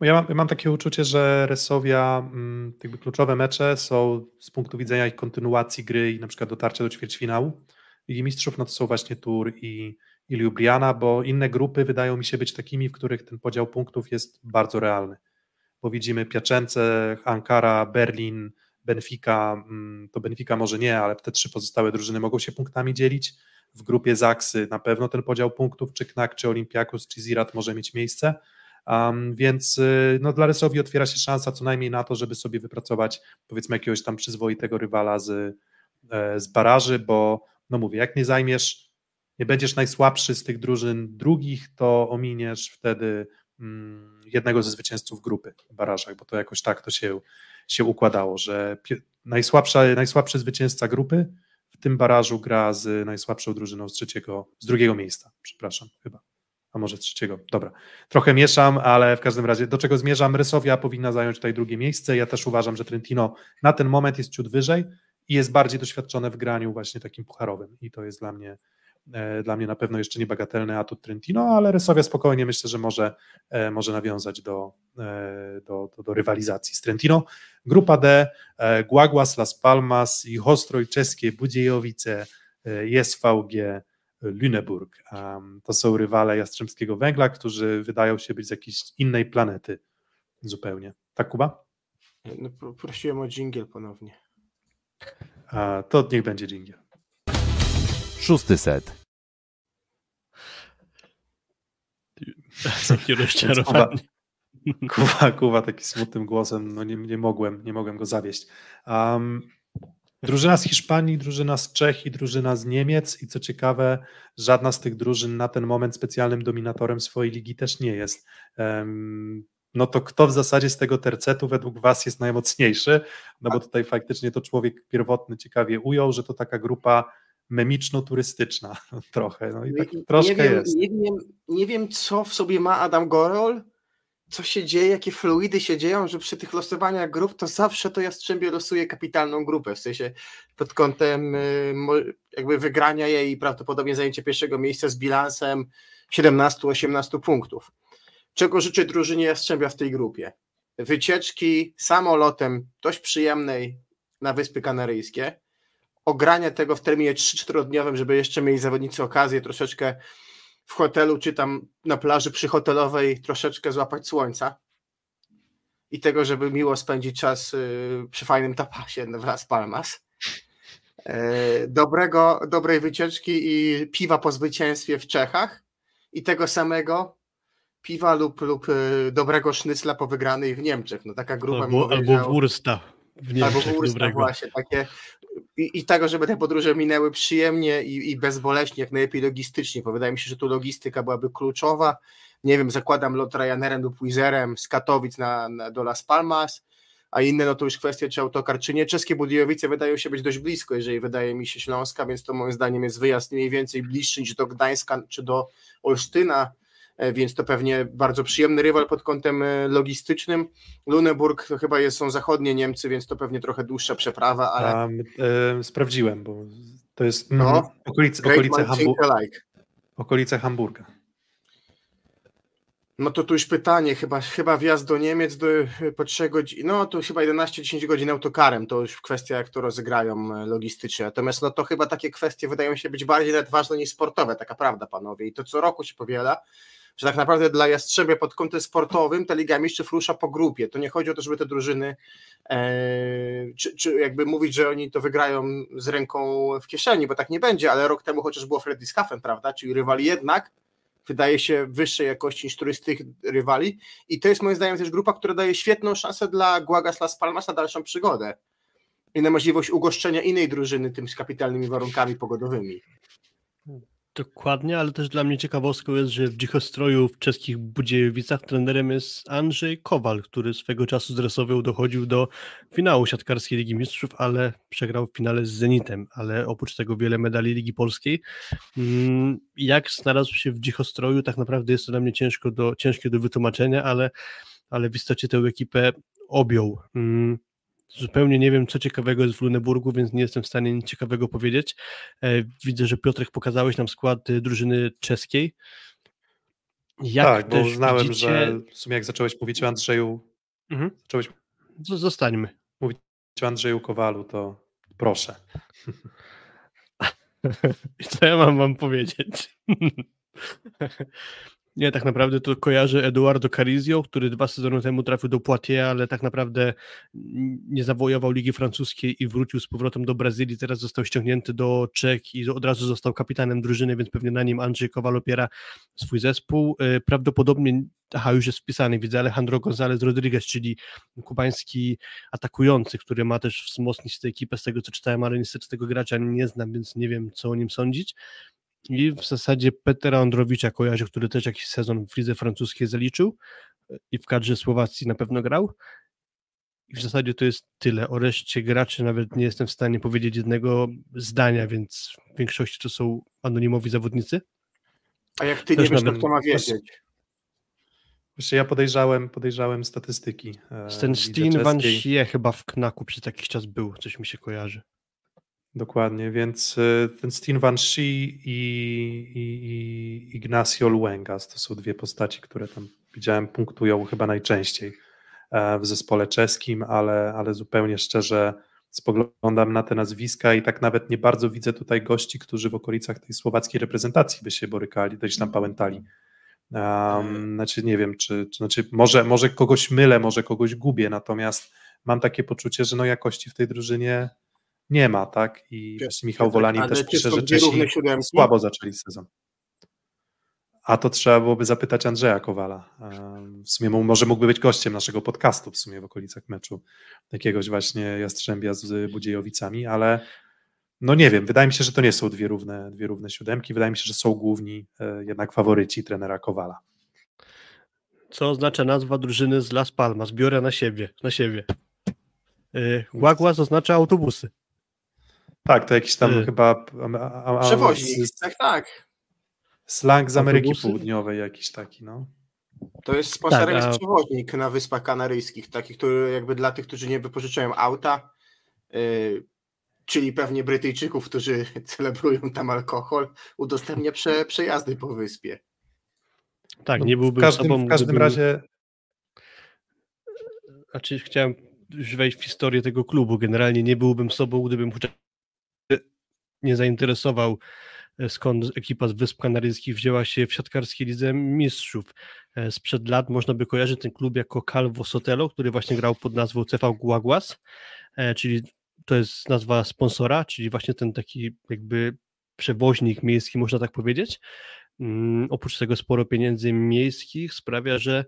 Ja mam, ja mam takie uczucie, że Resowia, mm, jakby kluczowe mecze są z punktu widzenia ich kontynuacji gry i na przykład dotarcia do ćwierćfinału. I mistrzów no to są właśnie Tur i, i Ljubljana, bo inne grupy wydają mi się być takimi, w których ten podział punktów jest bardzo realny. Bo widzimy Piaczence, Ankara, Berlin, Benfica, mm, to Benfica może nie, ale te trzy pozostałe drużyny mogą się punktami dzielić w grupie Zaksy na pewno ten podział punktów, czy Knak, czy Olimpiakus, czy Zirat może mieć miejsce. Um, więc y, no, dla Rysowi otwiera się szansa co najmniej na to, żeby sobie wypracować powiedzmy jakiegoś tam przyzwoitego rywala z, e, z baraży, bo no mówię, jak nie zajmiesz, nie będziesz najsłabszy z tych drużyn drugich, to ominiesz wtedy mm, jednego ze zwycięzców grupy w barażach, bo to jakoś tak to się, się układało, że najsłabsza, najsłabszy zwycięzca grupy tym barażu gra z najsłabszą drużyną z trzeciego, z drugiego miejsca, przepraszam, chyba. A może trzeciego. Dobra. Trochę mieszam, ale w każdym razie do czego zmierzam? Rysowia powinna zająć tutaj drugie miejsce. Ja też uważam, że Trentino na ten moment jest ciut wyżej i jest bardziej doświadczone w graniu właśnie takim pucharowym i to jest dla mnie dla mnie na pewno jeszcze niebagatelny atut Trentino, ale Resowia spokojnie myślę, że może, e, może nawiązać do, do, do, do rywalizacji z Trentino. Grupa D, Guaguas, Las Palmas i Ostroj Czeskie, Budziejowice, SVG, Lüneburg. To są rywale Jastrzębskiego Węgla, którzy wydają się być z jakiejś innej planety zupełnie. Tak, Kuba? No, prosiłem o dżingiel ponownie. A, to niech będzie dżingiel. Szósty set. Takie rozczarowanie. Kuba, Kuba taki smutnym głosem, no nie, nie mogłem, nie mogłem go zawieść. Um, drużyna z Hiszpanii, drużyna z Czech i drużyna z Niemiec i co ciekawe, żadna z tych drużyn na ten moment specjalnym dominatorem swojej ligi też nie jest. Um, no to kto w zasadzie z tego tercetu według Was jest najmocniejszy? No bo tutaj faktycznie to człowiek pierwotny ciekawie ujął, że to taka grupa memiczno-turystyczna [laughs] trochę. No i tak nie, troszkę nie wiem, jest. Nie wiem, nie wiem, co w sobie ma Adam Gorol, co się dzieje, jakie fluidy się dzieją, że przy tych losowaniach grup to zawsze to Jastrzębie losuje kapitalną grupę, w sensie pod kątem y, jakby wygrania jej i prawdopodobnie zajęcie pierwszego miejsca z bilansem 17-18 punktów. Czego życzę drużynie Jastrzębia w tej grupie? Wycieczki samolotem dość przyjemnej na Wyspy Kanaryjskie, ogranie tego w terminie 3-4-dniowym, żeby jeszcze mieli zawodnicy okazję troszeczkę w hotelu czy tam na plaży przyhotelowej troszeczkę złapać słońca i tego, żeby miło spędzić czas y, przy fajnym tapasie w Las Palmas. E, dobrego, dobrej wycieczki i piwa po zwycięstwie w Czechach i tego samego piwa lub, lub y, dobrego sznycla po wygranej w Niemczech. No taka grupa albo, albo wursta w Niemczech albo wursta dobrego. właśnie, takie i, i tego, żeby te podróże minęły przyjemnie i, i bezboleśnie, jak najlepiej logistycznie, bo wydaje mi się, że tu logistyka byłaby kluczowa. Nie wiem, zakładam lot Ryanerem lub Wizerem z Katowic na, na, do Las Palmas, a inne no to już kwestia, czy autokar, czy nie. Czeskie Budyjowice wydają się być dość blisko, jeżeli wydaje mi się Śląska, więc to moim zdaniem jest wyjazd mniej więcej bliższy niż do Gdańska czy do Olsztyna, więc to pewnie bardzo przyjemny rywal pod kątem e, logistycznym. Luneburg to chyba jest, są zachodnie Niemcy, więc to pewnie trochę dłuższa przeprawa, ale... Um, e, sprawdziłem, bo to jest no, okolice, okolice, Hambu like. okolice Hamburga. No to tu już pytanie, chyba, chyba wjazd do Niemiec do, po 3 godzin, no to chyba 11-10 godzin autokarem, to już kwestia jak to rozegrają logistycznie, natomiast no to chyba takie kwestie wydają się być bardziej nawet ważne niż sportowe, taka prawda panowie i to co roku się powiela, że tak naprawdę dla Jastrzębia pod kątem sportowym ta Liga Mistrzów rusza po grupie. To nie chodzi o to, żeby te drużyny, e, czy, czy, jakby mówić, że oni to wygrają z ręką w kieszeni, bo tak nie będzie, ale rok temu chociaż było Freddy Schaffen, prawda, czyli rywali jednak wydaje się wyższej jakości niż któryś z tych rywali i to jest moim zdaniem też grupa, która daje świetną szansę dla Guagas Las Palmas na dalszą przygodę i na możliwość ugoszczenia innej drużyny tym z kapitalnymi warunkami pogodowymi. Dokładnie, ale też dla mnie ciekawostką jest, że w Dzichostroju w czeskich Budziejowicach trenerem jest Andrzej Kowal, który swego czasu z dochodził do finału siatkarskiej Ligi Mistrzów, ale przegrał w finale z Zenitem, ale oprócz tego wiele medali Ligi Polskiej. Mm, jak znalazł się w Dzichostroju, tak naprawdę jest to dla mnie ciężko do, ciężkie do wytłumaczenia, ale, ale w istocie tę ekipę objął. Zupełnie nie wiem, co ciekawego jest w Luneburgu, więc nie jestem w stanie nic ciekawego powiedzieć. E, widzę, że Piotrek pokazałeś nam skład y, drużyny czeskiej. Jak tak, bo uznałem, widzicie... że w sumie jak zacząłeś mówić o Andrzeju, mhm. zacząłeś Zostańmy. mówić o Andrzeju Kowalu, to proszę. [laughs] co ja mam wam powiedzieć? [laughs] Nie, tak naprawdę to kojarzy Eduardo Carizio, który dwa sezony temu trafił do Poitiers, ale tak naprawdę nie zawojował Ligi Francuskiej i wrócił z powrotem do Brazylii. Teraz został ściągnięty do Czech i od razu został kapitanem drużyny, więc pewnie na nim Andrzej Kowal opiera swój zespół. E, prawdopodobnie, aha, już jest wpisany, widzę Alejandro González Rodriguez, czyli kubański atakujący, który ma też wzmocnić tę ekipę, z tego co czytałem, ale niestety tego gracza nie znam, więc nie wiem, co o nim sądzić. I w zasadzie Petera Androwicza kojarzy, który też jakiś sezon w lidze francuskiej zaliczył i w kadrze Słowacji na pewno grał. I w zasadzie to jest tyle. O reszcie graczy nawet nie jestem w stanie powiedzieć jednego zdania, więc w większości to są anonimowi zawodnicy. A jak ty też nie wiesz, to kto ma wiedzieć? Właśnie ja podejrzałem, podejrzałem statystyki. E, Ten Steen Van Schie chyba w Knaku przez jakiś czas był, coś mi się kojarzy. Dokładnie, więc y, ten Stin Van Shee i, i, Ignacio Luengas to są dwie postaci, które tam widziałem punktują chyba najczęściej e, w zespole czeskim, ale, ale zupełnie szczerze spoglądam na te nazwiska i tak nawet nie bardzo widzę tutaj gości, którzy w okolicach tej słowackiej reprezentacji by się borykali, gdzieś tam pałętali. Um, znaczy nie wiem, czy, czy znaczy może, może kogoś mylę, może kogoś gubię, natomiast mam takie poczucie, że no jakości w tej drużynie nie ma, tak? I Michał Wolanin też pisze, że Czesi słabo zaczęli sezon. A to trzeba byłoby zapytać Andrzeja Kowala. W sumie może mógłby być gościem naszego podcastu w sumie w okolicach meczu jakiegoś właśnie Jastrzębia z Budziejowicami, ale no nie wiem, wydaje mi się, że to nie są dwie równe, dwie równe siódemki, wydaje mi się, że są główni e, jednak faworyci trenera Kowala. Co oznacza nazwa drużyny z Las Palmas? Biorę na siebie, na siebie. Guaguas oznacza autobusy. Tak, to jakiś tam y chyba. A, a, Przewoźnik, tak, tak. Slang z Ameryki Autobusy? Południowej, jakiś taki, no. To jest sponsorem tak, a... przewoźnik na Wyspach Kanaryjskich, taki, który jakby dla tych, którzy nie wypożyczają auta, yy, czyli pewnie Brytyjczyków, którzy [laughs] celebrują tam alkohol, udostępnia prze, przejazdy po wyspie. Tak, no, nie byłbym w każdym, sobą. W każdym gdybym... razie. Znaczy, chciałem już wejść w historię tego klubu. Generalnie nie byłbym sobą, gdybym chociaż nie zainteresował, e, skąd ekipa z Wysp Kanaryjskich wzięła się w siatkarskiej lidze mistrzów. E, sprzed lat można by kojarzyć ten klub jako Calvo Sotelo, który właśnie grał pod nazwą CV Guaguas, e, czyli to jest nazwa sponsora, czyli właśnie ten taki jakby przewoźnik miejski, można tak powiedzieć. Mm, oprócz tego sporo pieniędzy miejskich sprawia, że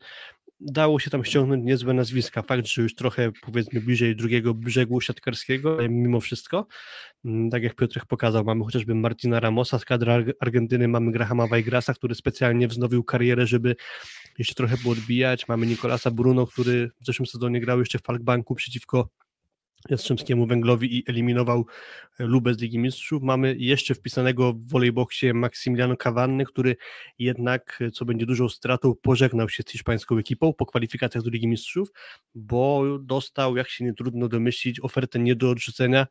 dało się tam ściągnąć niezłe nazwiska. Fakt, że już trochę powiedzmy bliżej drugiego brzegu siatkarskiego, ale mimo wszystko, mm, tak jak Piotrek pokazał, mamy chociażby Martina Ramosa z kadry Argentyny, mamy Grahama Weigrasa, który specjalnie wznowił karierę, żeby jeszcze trochę odbijać. Mamy Nikolasa Bruno, który w zeszłym sezonie grał jeszcze w Falkbanku przeciwko Jastrzębskiemu Węglowi i eliminował e, Lubę z Ligi Mistrzów. Mamy jeszcze wpisanego w volejboxie Maximiliano Cavanny, który jednak, e, co będzie dużą stratą, pożegnał się z hiszpańską ekipą po kwalifikacjach do Ligi Mistrzów, bo dostał, jak się nie trudno domyślić, ofertę nie do odrzucenia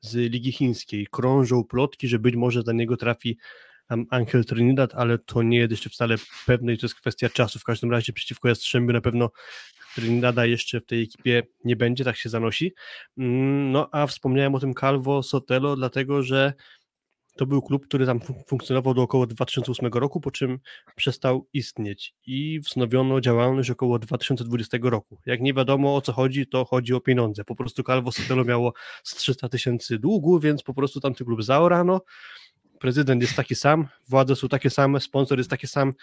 z Ligi Chińskiej. Krążą plotki, że być może za niego trafi Angel Trinidad, ale to nie jest jeszcze wcale pewne i to jest kwestia czasu. W każdym razie przeciwko Jastrzębiu na pewno Trinidada jeszcze w tej ekipie nie będzie, tak się zanosi. Mm, no a wspomniałem o tym Calvo Sotelo, dlatego że to był klub, który tam funkcjonował do około 2008 roku, po czym przestał istnieć i wznowiono działalność około 2020 roku. Jak nie wiadomo o co chodzi, to chodzi o pieniądze. Po prostu Calvo Sotelo miało z 300 tysięcy długu, więc po prostu tamty klub zaorano prezydent jest taki sam, władze są takie same, sponsor jest taki sam,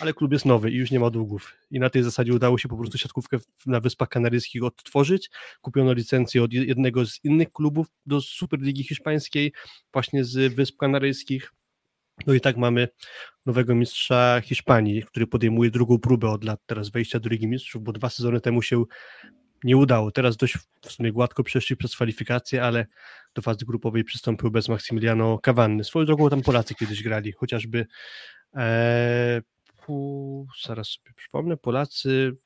ale klub jest nowy i już nie ma długów. I na tej zasadzie udało się po prostu siatkówkę na Wyspach Kanaryjskich odtworzyć. Kupiono licencję od jednego z innych klubów do Superligi Hiszpańskiej, właśnie z Wysp Kanaryjskich. No i tak mamy nowego mistrza Hiszpanii, który podejmuje drugą próbę od lat teraz wejścia do Ligi Mistrzów, bo dwa sezony temu się nie udało. Teraz dość w sumie gładko przeszli przez kwalifikacje, ale do fazy grupowej przystąpił bez Maksymiliano Cavanny. Swoją drogą tam Polacy kiedyś grali, chociażby e, pu, zaraz sobie przypomnę, Polacy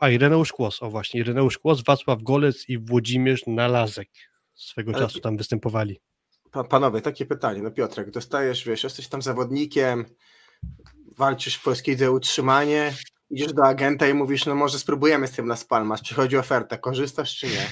a Ireneusz Kłos, o właśnie, Ireneusz Kłos, Wacław Golec i Włodzimierz Nalazek swego ale, czasu tam występowali. Pa, panowie, takie pytanie, no Piotrek, dostajesz, wiesz, jesteś tam zawodnikiem, walczysz w polskiej o utrzymanie, idziesz do agenta i mówisz, no może spróbujemy z tym Las Palmas, chodzi o ofertę, korzystasz czy nie?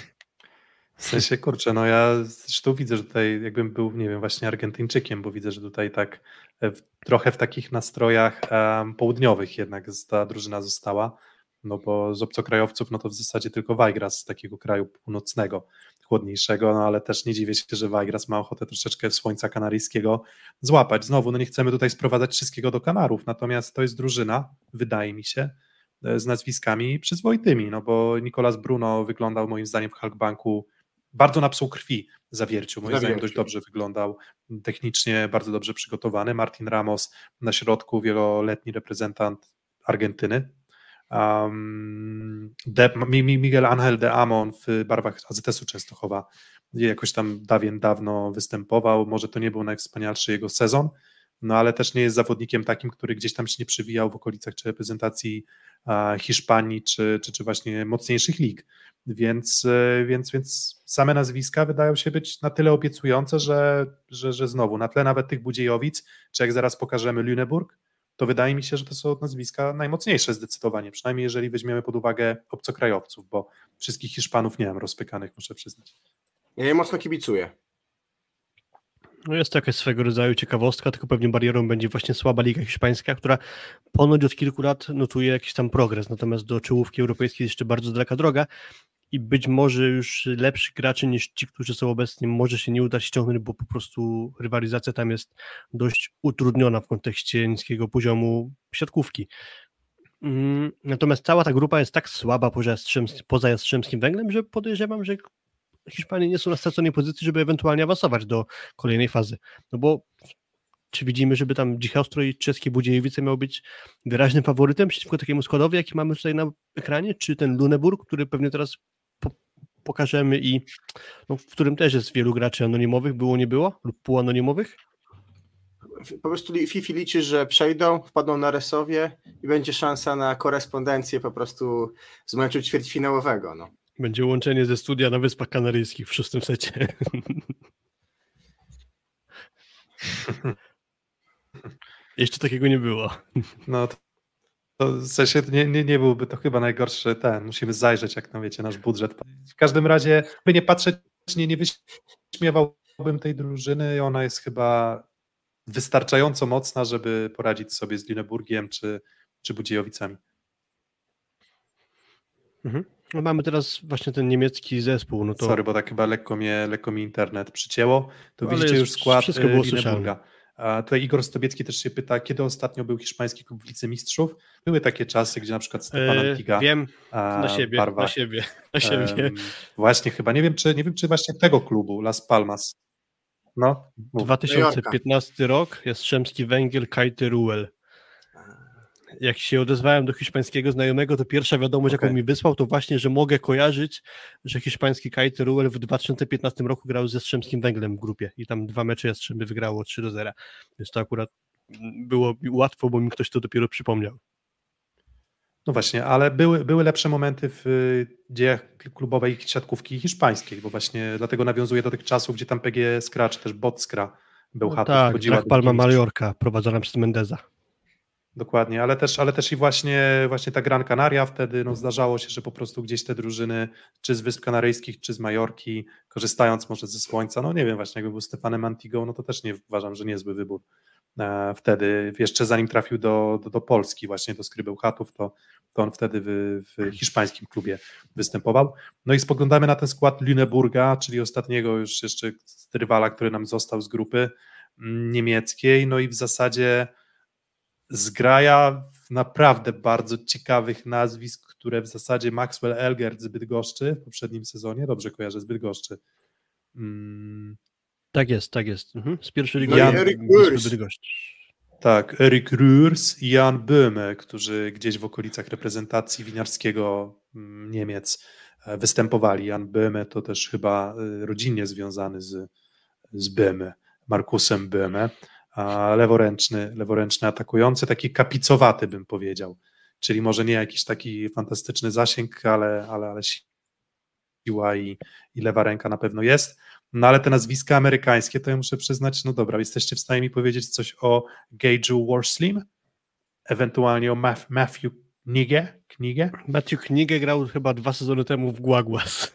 W sensie, kurczę, no ja zresztą widzę, że tutaj jakbym był, nie wiem, właśnie Argentyńczykiem, bo widzę, że tutaj tak e, w, trochę w takich nastrojach um, południowych jednak ta drużyna została, no bo z obcokrajowców, no to w zasadzie tylko Wajgras z takiego kraju północnego, chłodniejszego, no ale też nie dziwię się, że Wajgras ma ochotę troszeczkę słońca kanaryjskiego złapać. Znowu, no nie chcemy tutaj sprowadzać wszystkiego do Kanarów, natomiast to jest drużyna, wydaje mi się, e, z nazwiskami przyzwoitymi, no bo Nicolas Bruno wyglądał moim zdaniem w Hulkbanku bardzo na psuł krwi zawierciu. Moim zdaniem dość dobrze wyglądał, technicznie bardzo dobrze przygotowany. Martin Ramos na środku, wieloletni reprezentant Argentyny. Um, de, Miguel Angel de Amon w barwach AZS-u Częstochowa jakoś tam dawien dawno występował. Może to nie był najwspanialszy jego sezon no ale też nie jest zawodnikiem takim, który gdzieś tam się nie przywijał w okolicach czy reprezentacji Hiszpanii, czy, czy, czy właśnie mocniejszych lig. Więc, e, więc, więc same nazwiska wydają się być na tyle obiecujące, że, że, że znowu na tle nawet tych Budziejowic, czy jak zaraz pokażemy Lüneburg, to wydaje mi się, że to są nazwiska najmocniejsze zdecydowanie, przynajmniej jeżeli weźmiemy pod uwagę obcokrajowców, bo wszystkich Hiszpanów nie mam rozpykanych, muszę przyznać. Ja je mocno kibicuję. No jest to jakaś swego rodzaju ciekawostka, tylko pewnie barierą będzie właśnie słaba liga hiszpańska, która ponoć od kilku lat notuje jakiś tam progres, natomiast do czołówki europejskiej jest jeszcze bardzo daleka droga i być może już lepsi gracze niż ci, którzy są obecni, może się nie uda ściągnąć, bo po prostu rywalizacja tam jest dość utrudniona w kontekście niskiego poziomu siatkówki. Mm, natomiast cała ta grupa jest tak słaba poza, Jastrzębskim, Węglem, że podejrzewam, że Hiszpanie nie są na straconej pozycji, żeby ewentualnie awansować do kolejnej fazy. No bo czy widzimy, żeby tam Dzichostro i czeskie Budziejowice miał być wyraźnym faworytem przeciwko takiemu składowi, jaki mamy tutaj na ekranie, czy ten Luneburg, który pewnie teraz pokażemy i no, w którym też jest wielu graczy anonimowych, było, nie było, lub półanonimowych? Po prostu Fifi liczy, że przejdą, wpadną na Resowie i będzie szansa na korespondencję po prostu z meczu ćwierćfinałowego. No. Będzie łączenie ze studia na Wyspach Kanaryjskich w szóstym secie. [laughs] Jeszcze takiego nie było. No to, w sensie nie, nie, nie byłby to chyba najgorszy ten. Musimy zajrzeć, jak nam wiecie, nasz budżet. W każdym razie, by nie patrzeć, nie, nie wyśmiewałbym tej drużyny. Ona jest chyba wystarczająco mocna, żeby poradzić sobie z Lineburgiem czy, czy Budziejowicami. Mhm. No mamy teraz właśnie ten niemiecki zespół. No to... Sorry, bo tak chyba lekko mnie, lekko mi internet przycięło. To Ale widzicie już skład było Lineburga. A tutaj Igor Stobiecki też się pyta, kiedy ostatnio był hiszpański klub wicemistrzów? Były takie czasy, gdzie na przykład Stefan eee, Antiga... Wiem, na siebie, Barwa, na siebie, na siebie. Um, właśnie chyba, nie wiem, czy, nie wiem, czy właśnie tego klubu, Las Palmas. No, 2015 rok, Jastrzębski Węgiel, Kajty Ruel jak się odezwałem do hiszpańskiego znajomego, to pierwsza wiadomość, okay. jaką mi wysłał, to właśnie, że mogę kojarzyć, że hiszpański Kajty Ruel w 2015 roku grał ze Jastrzębskim Węglem w grupie i tam dwa mecze Jastrzęby wygrało 3 do 0. Więc to akurat było łatwo, bo mi ktoś to dopiero przypomniał. No właśnie, ale były, były lepsze momenty w y, dziejach klubowej siatkówki hiszpańskiej, bo właśnie dlatego nawiązuje do tych czasów, gdzie tam PG Skra, czy też Bot Skra był no Tak, tak Palma Mallorca prowadzona przez Mendeza. Dokładnie, ale też, ale też i właśnie, właśnie ta Gran Canaria wtedy no, zdarzało się, że po prostu gdzieś te drużyny, czy z Wysp Kanaryjskich, czy z Majorki, korzystając może ze słońca, no nie wiem, właśnie jakby był Stefanem Antigą, no to też nie uważam, że niezły wybór. E, wtedy, jeszcze zanim trafił do, do, do Polski, właśnie do Skrybełchatów, to, to on wtedy w, w hiszpańskim klubie występował. No i spoglądamy na ten skład Lüneburga, czyli ostatniego już jeszcze rywala, który nam został z grupy mm, niemieckiej, no i w zasadzie zgraja naprawdę bardzo ciekawych nazwisk, które w zasadzie Maxwell Elgert z Bydgoszczy w poprzednim sezonie, dobrze kojarzę, z Bydgoszczy. Mm. Tak jest, tak jest. Mhm. Z pierwszej ligi Jan, Erik Bydgoszczy. Tak, Erik Rürs i Jan Böhme, którzy gdzieś w okolicach reprezentacji winiarskiego mm, Niemiec e, występowali. Jan Böhme to też chyba e, rodzinnie związany z, z Böhme, Markusem Böhme leworęczny, leworęczny atakujący, taki kapicowaty bym powiedział, czyli może nie jakiś taki fantastyczny zasięg, ale, ale, ale siła i, i lewa ręka na pewno jest. No ale te nazwiska amerykańskie, to ja muszę przyznać, no dobra, jesteście w stanie mi powiedzieć coś o Gage'u Warslim? Ewentualnie o Matthew, Knigge? Knigge? Matthew Knigge grał chyba dwa sezony temu w Guaguas.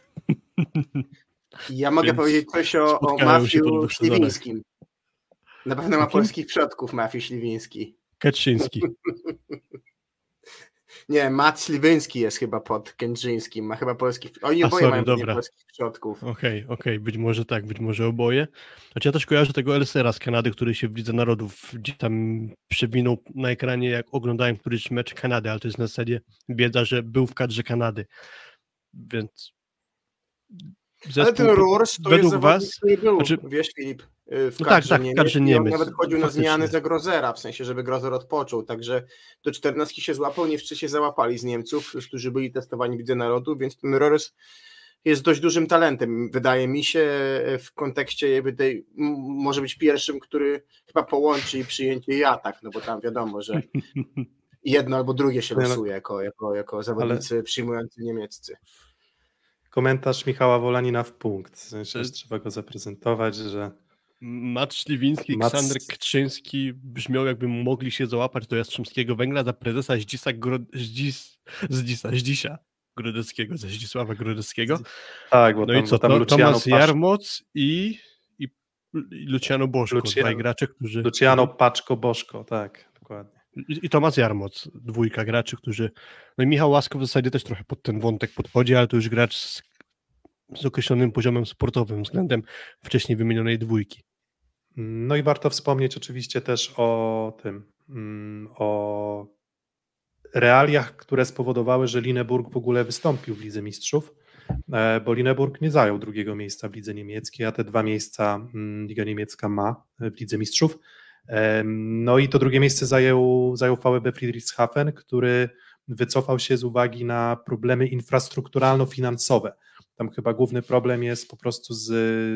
Ja mogę Więc powiedzieć coś o, o Matthew Śliwińskim. Na pewno ma polskich przodków Mafi Śliwiński. Kaczyński. [laughs] Nie, Mat Śliwiński jest chyba pod Kędrzyńskim, ma chyba polskich... Oni A, oboje sorry, mają dobra. polskich przodków. Okej, okay, okej, okay. być może tak, być może oboje. Znaczy ja też kojarzę tego Elsera z Kanady, który się w Lidze Narodów gdzie tam przewinął na ekranie, jak oglądałem któryś mecz Kanady, ale to jest na zasadzie wiedza, że był w kadrze Kanady. Więc Zespół, ale ten Roars to według jest was, który był, znaczy, wiesz Filip, w no tak, tak, Niemiec, Niemiec. On nawet chodził na zmiany za Grozera, w sensie, żeby Grozer odpoczął, także do 14 się złapał, nie wszyscy się załapali z Niemców, którzy byli testowani w Lidze Narodu, więc ten Roars jest dość dużym talentem, wydaje mi się, w kontekście jakby tej, może być pierwszym, który chyba połączy przyjęcie i atak, no bo tam wiadomo, że [laughs] jedno albo drugie się losuje jako, jako, jako zawodnicy Ale... przyjmujący niemieccy. Komentarz Michała Wolanina w punkt, w sensie, że trzeba go zaprezentować, że Matt Śliwiński i Mac... Ksandr Kczyński brzmią jakby mogli się załapać do Jastrzębskiego Węgla za prezesa Zdzisa, Gro... Zdzis... Zdzisa, Zdzisia Grodeckiego, ze Zdzisława Grodeckiego. Tak, bo no tam, i co, tam to, Luciano Tomasz Jarmoc i, i Luciano Boszko, Luciano, dwaj gracze, którzy... Luciano Paczko Boszko, tak, dokładnie. I, i Tomasz Jarmoc, dwójka graczy, którzy... No i Michał Łasko w zasadzie też trochę pod ten wątek podchodzi, ale to już gracz z, z określonym poziomem sportowym względem wcześniej wymienionej dwójki. No i warto wspomnieć oczywiście też o tym, mm, o realiach, które spowodowały, że Lineburg w ogóle wystąpił w Lidze Mistrzów, e, bo Lineburg nie zajął drugiego miejsca w Lidze Niemieckiej, a te dwa miejsca mm, Liga Niemiecka ma w Lidze Mistrzów. No i to drugie miejsce zajął, zajął VB Friedrichshafen, który wycofał się z uwagi na problemy infrastrukturalno-finansowe. Tam chyba główny problem jest po prostu z,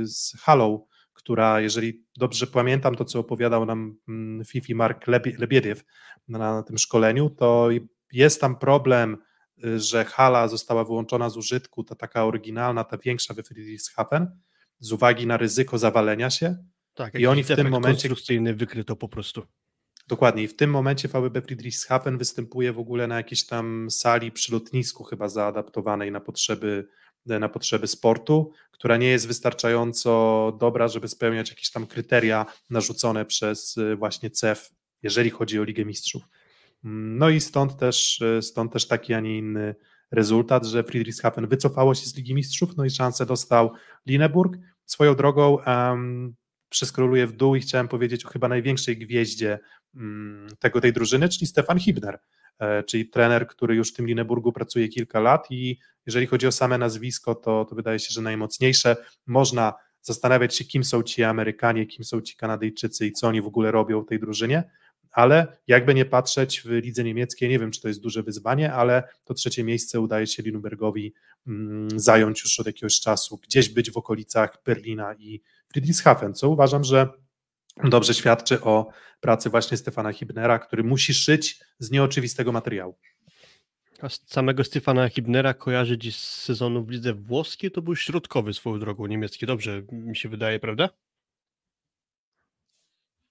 z halą która, jeżeli dobrze pamiętam to, co opowiadał nam mm, Fifi Mark Lebiediew na, na tym szkoleniu, to jest tam problem, y, że hala została wyłączona z użytku, ta taka oryginalna, ta większa we Friedrichshafen, z uwagi na ryzyko zawalenia się. Tak, i oni w tym momencie. konstrukcyjny wykryto po prostu. Dokładnie. I w tym momencie VB Friedrichshafen występuje w ogóle na jakiejś tam sali przy lotnisku, chyba zaadaptowanej na potrzeby na potrzeby sportu, która nie jest wystarczająco dobra, żeby spełniać jakieś tam kryteria narzucone przez y, właśnie CEF, jeżeli chodzi o Ligę Mistrzów. Mm, no i stąd też, y, stąd też taki, a nie inny rezultat, że Friedrichshafen wycofało się z Ligi Mistrzów, no i szansę dostał Lineburg. Swoją drogą przeskroluję w dół i chciałem powiedzieć o chyba największej gwieździe um, tego, tej drużyny, czyli Stefan Hibner, e, czyli trener, który już w tym Lineburgu pracuje kilka lat i jeżeli chodzi o same nazwisko, to, to wydaje się, że najmocniejsze. Można zastanawiać się, kim są ci Amerykanie, kim są ci Kanadyjczycy i co oni w ogóle robią w tej drużynie, ale jakby nie patrzeć w lidze niemieckiej, nie wiem, czy to jest duże wyzwanie, ale to trzecie miejsce udaje się Linubergowi mm, zająć już od jakiegoś czasu, gdzieś być w okolicach Berlina i Friedrichshafen, co uważam, że dobrze świadczy o pracy właśnie Stefana Hibnera, który musi szyć z nieoczywistego materiału. A samego Stefana Hibnera kojarzy dziś z sezonu w lidze włoskiej, to był środkowy swoją drogą niemiecki, dobrze mi się wydaje, prawda?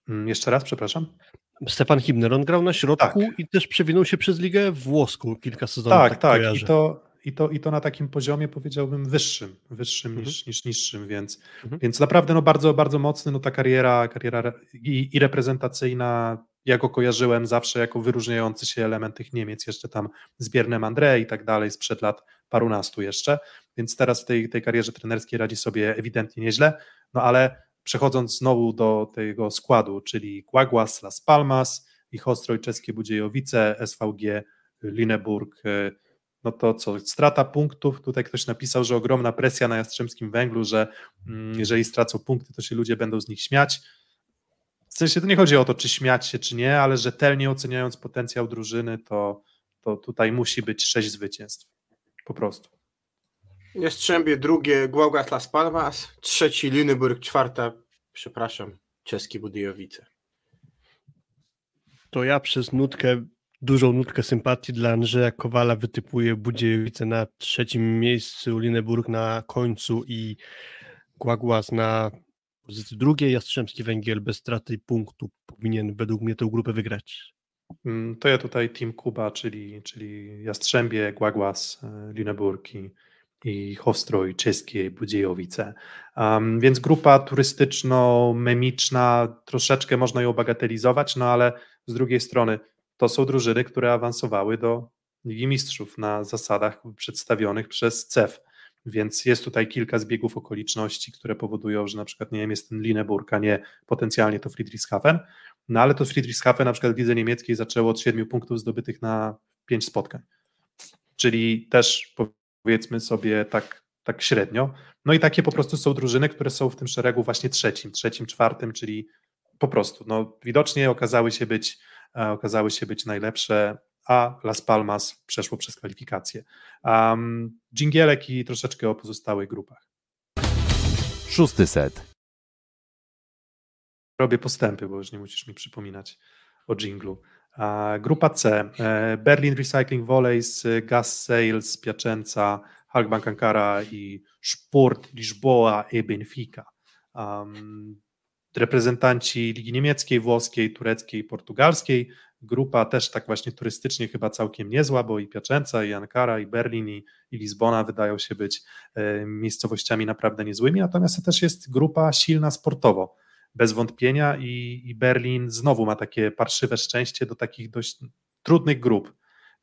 Mm, jeszcze raz, przepraszam. Stefan Hibner, on grał na środku tak. i też przewinął się przez ligę włoską kilka sezonów. Tak, tak, tak. I, to, i, to, i to na takim poziomie powiedziałbym wyższym, wyższym mhm. niż, niż niższym, więc, mhm. więc naprawdę no bardzo, bardzo mocny, no ta kariera, kariera i, i reprezentacyjna ja go kojarzyłem zawsze jako wyróżniający się element tych Niemiec, jeszcze tam z Biernem André i tak dalej, sprzed lat parunastu jeszcze, więc teraz w tej, tej karierze trenerskiej radzi sobie ewidentnie nieźle, no ale przechodząc znowu do tego składu, czyli Guaguas, Las Palmas, ich Ostroj Czeskie Budziejowice, SVG Lineburg, no to co, strata punktów, tutaj ktoś napisał, że ogromna presja na Jastrzębskim Węglu, że mm, jeżeli stracą punkty, to się ludzie będą z nich śmiać, w sensie to nie chodzi o to, czy śmiać się, czy nie, ale rzetelnie oceniając potencjał drużyny, to, to tutaj musi być sześć zwycięstw. Po prostu. Jastrzębie drugie, Głogach Las Palmas, trzeci Lüneburg, czwarta, przepraszam, Czeski Budyjowice. To ja przez nutkę, dużą nutkę sympatii dla Andrzeja Kowala wytypuję Budziejowice na trzecim miejscu, Lineburg na końcu i Głagłas na pozycji drugiej, Jastrzębski Węgiel bez straty punktu powinien według mnie tę grupę wygrać. Mm, to ja tutaj Team Kuba, czyli, czyli Jastrzębie, Głagłas, e, Lineburg i, i Chostroj, Czeskie, Budziejowice. Um, więc grupa turystyczno-memiczna, troszeczkę można ją bagatelizować, no ale z drugiej strony to są drużyny, które awansowały do Ligi Mistrzów na zasadach przedstawionych przez CEF. Więc jest tutaj kilka zbiegów okoliczności, które powodują, że na przykład nie wiem, jest ten Lineburg, a nie potencjalnie to Friedrichshafen. No ale to Friedrichshafen na przykład w lidze niemieckiej zaczęło od siedmiu punktów zdobytych na pięć spotkań. Czyli też powiedzmy sobie tak, tak średnio. No i takie po prostu są drużyny, które są w tym szeregu właśnie trzecim, trzecim, czwartym, czyli po prostu no, widocznie okazały się być, okazały się być najlepsze, a Las Palmas przeszło przez kwalifikacje. Um, dżingielek i troszeczkę o pozostałych grupach. Szósty set. Robię postępy, bo już nie musisz mi przypominać o dżinglu. Grupa C. E, Berlin Recycling Volleys, Gas Sales, Piacenza, Halkbank Ankara i Sport Lisboa e Benfica. Um, reprezentanci Ligi Niemieckiej, Włoskiej, Tureckiej, Portugalskiej. Grupa też tak właśnie turystycznie chyba całkiem niezła, bo i Piacenza, i Ankara, i Berlin, i, i Lizbona wydają się być e, miejscowościami naprawdę niezłymi, natomiast to też jest grupa silna sportowo bez wątpienia i, i Berlin znowu ma takie parszywe szczęście do takich dość trudnych grup.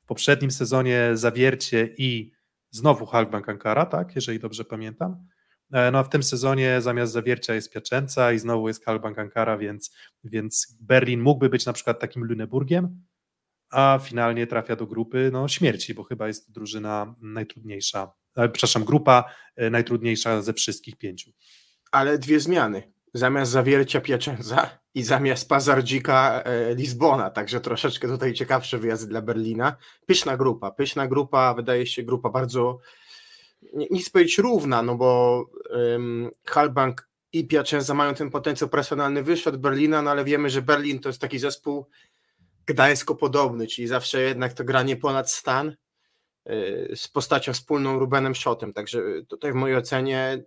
W poprzednim sezonie Zawiercie i znowu Halkbank Ankara, tak, jeżeli dobrze pamiętam. E, no a w tym sezonie zamiast Zawiercia jest Piacenza i znowu jest Halkbank Ankara, więc, więc Berlin mógłby być na przykład takim Lüneburgiem, a finalnie trafia do grupy no, śmierci, bo chyba jest to drużyna najtrudniejsza, e, przepraszam, grupa e, najtrudniejsza ze wszystkich pięciu. Ale dwie zmiany zamiast zawiercia Piacenza i zamiast Pazardzika e, Lizbona, także troszeczkę tutaj ciekawszy wyjazd dla Berlina. Pyszna grupa, pyszna grupa, wydaje się grupa bardzo, nie, nie powiedzieć równa, no bo um, Halbank i Piacenza mają ten potencjał personalny wyższy od Berlina, no ale wiemy, że Berlin to jest taki zespół gdańsko-podobny, czyli zawsze jednak to granie ponad stan e, z postacią wspólną Rubenem Schotem, także tutaj w mojej ocenie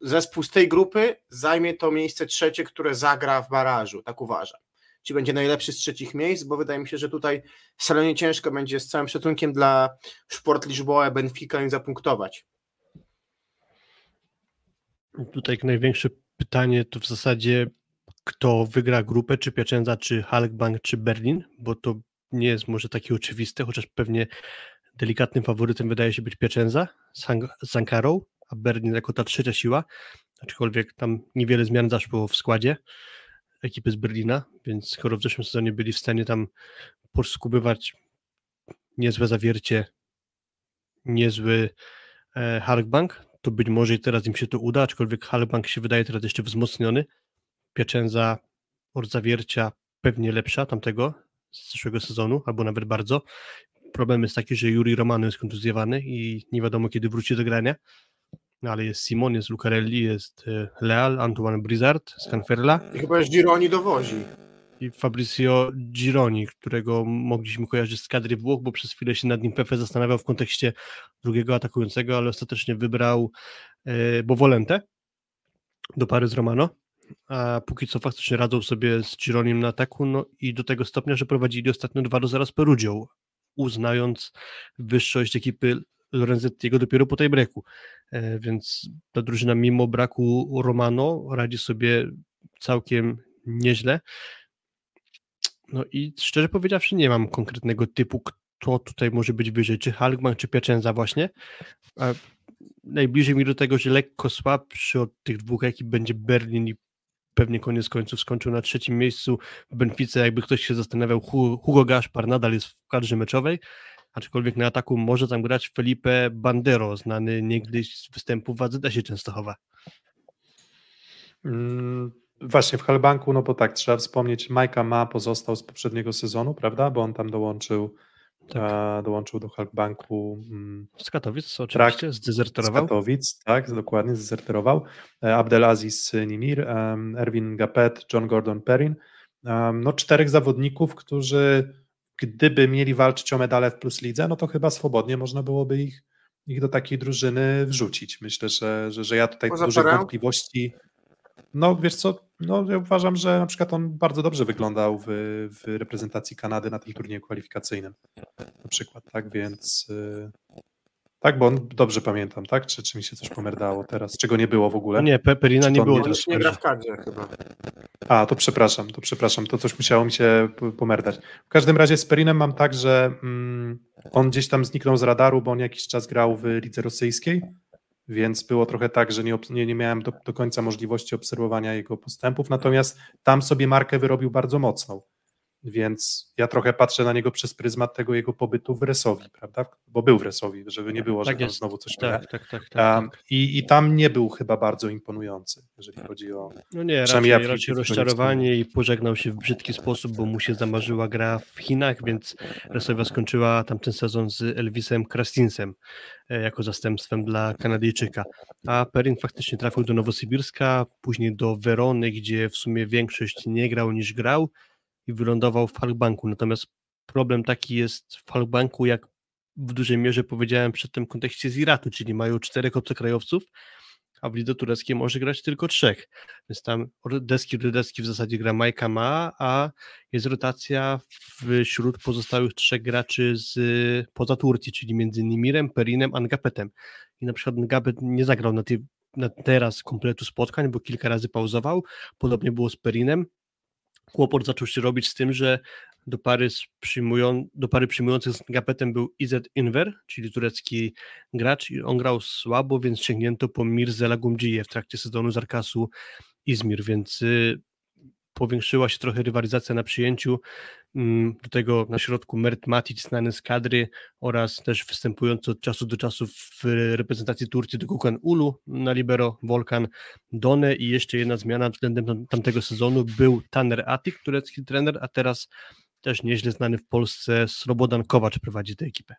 zespół z tej grupy zajmie to miejsce trzecie, które zagra w barażu, tak uważam. Czy będzie najlepszy z trzecich miejsc, bo wydaje mi się, że tutaj szalenie ciężko będzie z całym szacunkiem dla Sport Lisboa, Benfica im zapunktować. Tutaj największe pytanie to w zasadzie kto wygra grupę, czy Piacenza, czy Halkbank, czy Berlin, bo to nie jest może takie oczywiste, chociaż pewnie delikatnym faworytem wydaje się być Piacenza z Ankarą, a Berlin jako ta trzecia siła, aczkolwiek tam niewiele zmian zaszło w składzie ekipy z Berlina, więc skoro w zeszłym sezonie byli w stanie tam poskubywać niezłe zawiercie, niezły e, Halkbank, to być może i teraz im się to uda, aczkolwiek Halkbank się wydaje teraz jeszcze wzmocniony. Piacenza od zawiercia pewnie lepsza tamtego z zeszłego sezonu, albo nawet bardzo. Problem jest taki, że Juri Romano jest kontuzjowany i nie wiadomo kiedy wróci do grania. No, ale jest Simon, jest Lucarelli, jest e, Leal, Antoine Brizard, Scanferla. I chyba już Gironi dowozi. I Fabrizio Gironi, którego mogliśmy kojarzyć z kadry Włoch, bo przez chwilę się nad nim Pepe zastanawiał w kontekście drugiego atakującego, ale ostatecznie wybrał e, Bovolente do pary z Romano. A póki co faktycznie radzą sobie z Gironim na ataku, no i do tego stopnia, że prowadzili ostatnio 2 do 0 z Perugią, uznając wyższość ekipy Lorenzettiego dopiero po tej breaku. E, więc ta drużyna mimo braku Romano radzi sobie całkiem nieźle. No i szczerze powiedziawszy nie mam konkretnego typu, kto tutaj może być wyżej, czy Halkman, czy Piacenza właśnie. Najbliżej mi do tego, że lekko słabszy od tych dwóch ekip będzie Berlin i pewnie koniec końców skończył na trzecim miejscu w Benfice. Jakby ktoś się zastanawiał, Hugo Gaspar nadal jest w kadrze meczowej, aczkolwiek na ataku może tam grać Felipe Bandero, znany niegdyś z występu w Azydesie Częstochowa. Mm, właśnie w Halbanku, no bo tak, trzeba wspomnieć, Majka Ma pozostał z poprzedniego sezonu, prawda, bo on tam dołączył tak. a, dołączył do Halkbanku. Mm, z Katowic oczywiście, trak, zdezerterował. Z Katowic, tak, dokładnie, zdezerterował. E, Abdelaziz Nimir, um, Erwin Gapet, John Gordon Perrin. Um, no czterech zawodników, którzy gdyby mieli walczyć o medale w Plus Lidze, no to chyba swobodnie można byłoby ich, ich do takiej drużyny wrzucić. Myślę, że, że, że ja tutaj Poza dużych wątpliwości. No wiesz co, no ja uważam, że na przykład on bardzo dobrze wyglądał w, w reprezentacji Kanady na tym turnieju kwalifikacyjnym. Na przykład, tak, więc y, tak, bo on dobrze pamiętam, tak? Czy, czy mi się coś pomerdało teraz? Czego nie było w ogóle? Nie, Peperina nie było. Też nie gra w kadrze chyba. A, to przepraszam, to przepraszam, to coś musiało mi się pomerdać. W każdym razie z Perinem mam tak, że mm, on gdzieś tam zniknął z radaru, bo on jakiś czas grał w lidze rosyjskiej, więc było trochę tak, że nie, nie, nie miałem do, do końca możliwości obserwowania jego postępów, natomiast tam sobie markę wyrobił bardzo mocną więc ja trochę patrzę na niego przez pryzmat tego jego pobytu w Resowi, prawda? Bo był w Resowi, żeby nie było, tak że jest. znowu coś tak, tak, tak, tak, um, i, I tam nie był chyba bardzo imponujący, jeżeli chodzi o. No nie, raczej, ja raczej rozczarowanie i pożegnał się w brzydki sposób, bo mu się zamarzyła gra w Chinach, więc Resowia skończyła tamten sezon z Elvisem Krastinsem e, jako zastępstwem dla Kanadyjczyka. A Perin faktycznie trafił do Nowosybirska, później do Werony, gdzie w sumie większość nie grał niż grał i wylądował w Halkbanku. Natomiast problem taki jest w Halkbanku, jak w dużej mierze powiedziałem przed tym kontekście z Iratu, czyli mają czterech obcokrajowców, a w lidze tureckiej może grać tylko trzech. Więc tam deski do deski w zasadzie gra Majka Ma, a jest rotacja wśród pozostałych trzech graczy z poza Turcji, czyli między Nimirem, Perinem, Angapetem. I na przykład Angapet nie zagrał na, tej, na teraz kompletu spotkań, bo kilka razy pauzował. Podobnie było z Perinem kłopot zaczął się robić z tym, że do pary, przyjmują, do pary przyjmujących z Gapetem był Izet Inver, czyli turecki gracz i on grał słabo, więc sięgnięto po Mirze Lagumdziję w trakcie sezonu z Arkasu Izmir, więc y, powiększyła się trochę rywalizacja na przyjęciu. Mm, do tego na środku Mert Matic znany z kadry oraz też występujący od czasu do czasu w reprezentacji Turcji do Kukan Ulu na libero Volkan Done i jeszcze jedna zmiana względem tamtego sezonu był Taner Atik, turecki trener, a teraz też nieźle znany w Polsce Slobodan Kowacz prowadzi tę ekipę.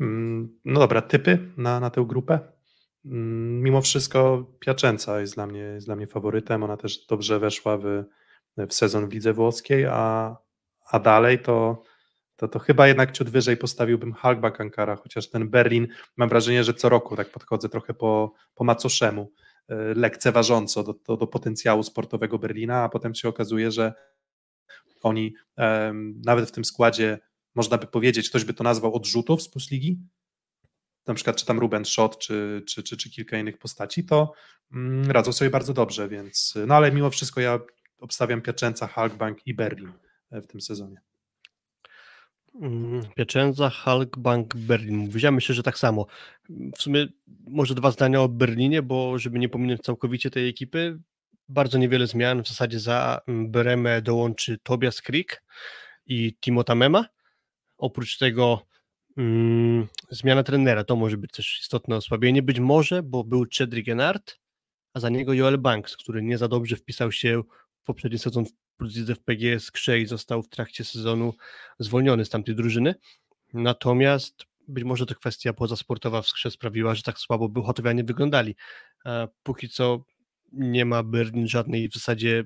Mm, no dobra, typy na, na tę grupę? Mm, mimo wszystko Piaczęca jest dla mnie, jest dla mnie faworytem. Ona też dobrze weszła w, w sezon w lidze włoskiej, a, a dalej to, to, to chyba jednak ciut wyżej postawiłbym Halkbank Ankara, chociaż ten Berlin, mam wrażenie, że co roku tak podchodzę trochę po, po macoszemu, e, lekceważąco do, do, do potencjału sportowego Berlina, a potem się okazuje, że oni um, nawet w tym składzie, można by powiedzieć, ktoś by to nazwał odrzutów z Plus Ligi, na przykład czy tam Ruben Schott, czy, czy, czy, czy kilka innych postaci, to mm, radzą sobie bardzo dobrze, więc no ale mimo wszystko ja obstawiam Piaczęca, Halkbank i Berlin e, w tym sezonie. Mm, Piaczęca, Halkbank, Berlin. Widziałem się, że tak samo. W sumie może dwa zdania o Berlinie, bo żeby nie pominąć całkowicie tej ekipy, bardzo niewiele zmian. W zasadzie za Bremę dołączy Tobias Krieg i Timota Mema. Oprócz tego Mm, zmiana trenera to może być też istotne osłabienie. Być może, bo był Cedric Genard, a za niego Joel Banks, który nie za dobrze wpisał się w poprzedni sezon w w PGS Krze i został w trakcie sezonu zwolniony z tamtej drużyny. Natomiast być może to kwestia pozasportowa w Skrze sprawiła, że tak słabo Bełchatowianie wyglądali. Póki co nie ma Berlin żadnej w zasadzie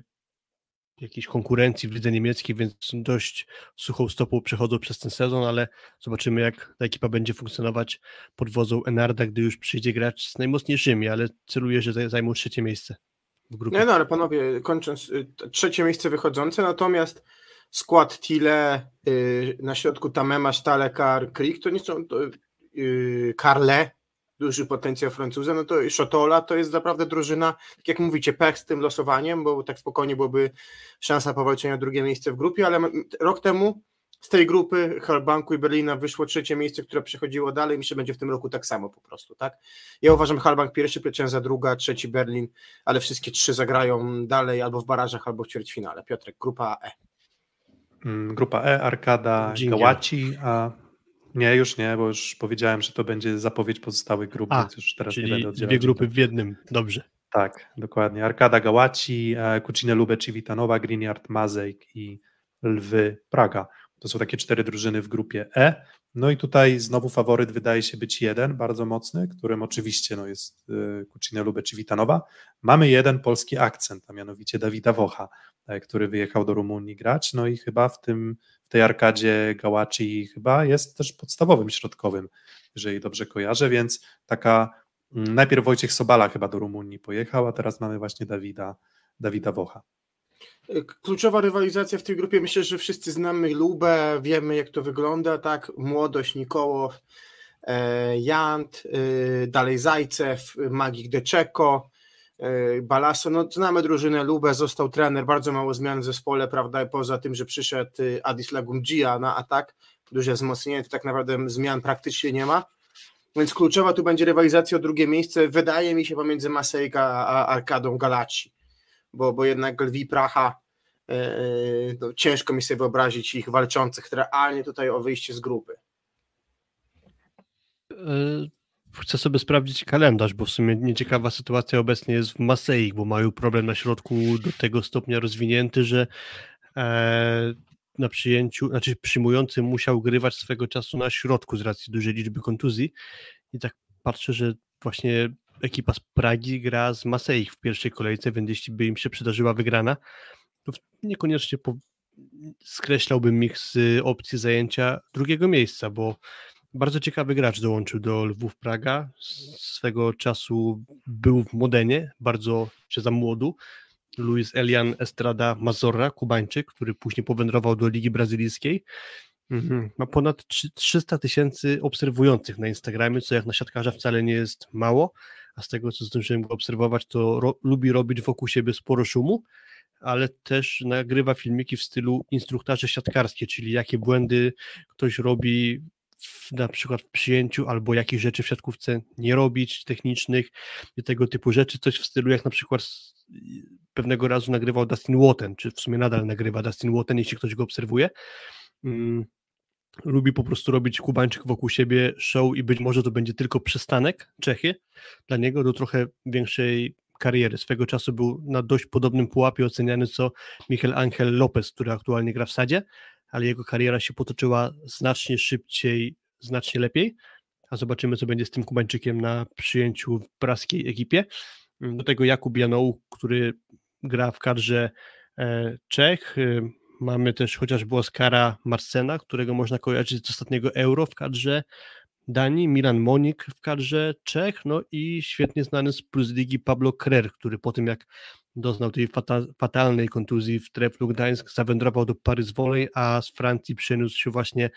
jakiejś konkurencji w lidze niemieckiej, więc dość suchą stopą przechodzą przez ten sezon, ale zobaczymy jak ta ekipa będzie funkcjonować pod wodzą Enarda, gdy już przyjdzie grać z najmocniejszymi, ale celuję, że zajmą trzecie miejsce w grupie. Nie no, ale panowie, kończąc, y, trzecie miejsce wychodzące, natomiast skład Tile, yy, na środku Tamema, Stalekar, Krik, to nie są to, yy, Karle, duży potencjał Francuza, no to Szotola to jest naprawdę drużyna, tak jak mówicie, pech z tym losowaniem, bo tak spokojnie byłoby szansa powalczenia o drugie miejsce w grupie, ale rok temu z tej grupy Halbanku i Berlina wyszło trzecie miejsce, które przechodziło dalej. Myślę, że będzie w tym roku tak samo po prostu, tak? Ja uważam Halbank pierwszy, Pieczęza druga, trzeci Berlin, ale wszystkie trzy zagrają dalej albo w barażach, albo w ćwierćfinale. Piotrek, grupa E. Mm, grupa E, Arkada, Gałaci, a nie, już nie, bo już powiedziałem, że to będzie zapowiedź pozostałych grup, A, więc już teraz nie będę oddzielać. dwie grupy w jednym, dobrze. Tak, dokładnie. Arkada Gałaci, Kucine Lube Civitanowa, Greenyard Mazejk i Lwy Praga. To są takie cztery drużyny w grupie E. No i tutaj znowu faworyt wydaje się być jeden, bardzo mocny, którym oczywiście no, jest y, Lube Civitanowa. Mamy jeden polski akcent, a mianowicie Dawida Wocha, e, który wyjechał do Rumunii grać, no i chyba w tym tej arkadzie Gałaci chyba jest też podstawowym środkowym, jeżeli dobrze kojarzę, więc taka mm, najpierw Wojciech Sobala chyba do Rumunii pojechał, a teraz mamy właśnie Dawida, Dawida Wocha. Kluczowa rywalizacja w tej grupie, myślę, że wszyscy znamy Lubę, wiemy jak to wygląda, tak, młodość Nikołow, e, Jant, e, dalej Zajcew, Magik Deczeko, E, Balaso, no znamy drużynę Lubę, został trener, bardzo mało zmian w zespole, prawda, poza tym, że przyszedł y, Adis Lagumdzija na atak, duże wzmocnienie, to tak naprawdę zmian praktycznie nie ma, więc kluczowa tu będzie rywalizacja o drugie miejsce, wydaje mi się pomiędzy Masejka a Arkadą Galaci, bo, bo jednak Lwi Pracha no, ciężko mi sobie wyobrazić ich walczących realnie tutaj o wyjście z grupy. Chcę sobie sprawdzić kalendarz, bo w sumie nieciekawa sytuacja obecnie jest w Maseik, bo mają problem na środku do tego stopnia rozwinięty, że e, na przyjęciu, znaczy przyjmujący musiał grywać swego czasu na środku z racji dużej liczby kontuzji i tak patrzę, że właśnie ekipa z Pragi gra z Maseik w pierwszej kolejce, więc jeśli by im się przydarzyła wygrana, to niekoniecznie po, skreślałbym ich z opcji zajęcia drugiego miejsca, bo bardzo ciekawy gracz dołączył do Lwów Praga. Swego czasu był w Modenie, bardzo czy za młodu. Luis Elian Estrada Mazorra, Kubańczyk, który później powędrował do Ligi Brazylijskiej. Mhm. Ma ponad 300 tysięcy obserwujących na Instagramie, co jak na siatkarza wcale nie jest mało, a z tego co zdążyłem go obserwować, to ro lubi robić wokół siebie sporo szumu, ale też nagrywa filmiki w stylu instruktarzy siatkarskie, czyli jakie błędy ktoś robi w, na przykład w przyjęciu, albo jakich rzeczy w siatkówce nie robić, technicznych i tego typu rzeczy, coś w stylu jak na przykład pewnego razu nagrywał Dustin Woten, czy w sumie nadal nagrywa Dustin Woten, jeśli ktoś go obserwuje. Mm, lubi po prostu robić Kubańczyk wokół siebie show i być może to będzie tylko przystanek Czechy dla niego do trochę większej kariery. Swego czasu był na dość podobnym pułapie oceniany co Michel Angel Lopez, który aktualnie gra w sadzie, ale jego kariera się potoczyła znacznie szybciej, znacznie lepiej. A zobaczymy, co będzie z tym Kubańczykiem na przyjęciu w praskiej ekipie. Do tego Jakub Janoł, który gra w kadrze e, Czech. Mamy też chociażby Oskara Marsena, którego można kojarzyć z ostatniego Euro w kadrze Danii, Milan Monik w kadrze Czech, no i świetnie znany z Plus Ligi Pablo Krer, który po tym jak doznał tej fatalnej kontuzji w Treplu Gdańsk, zawędrował do Paryż Volley, a z Francji przeniósł się właśnie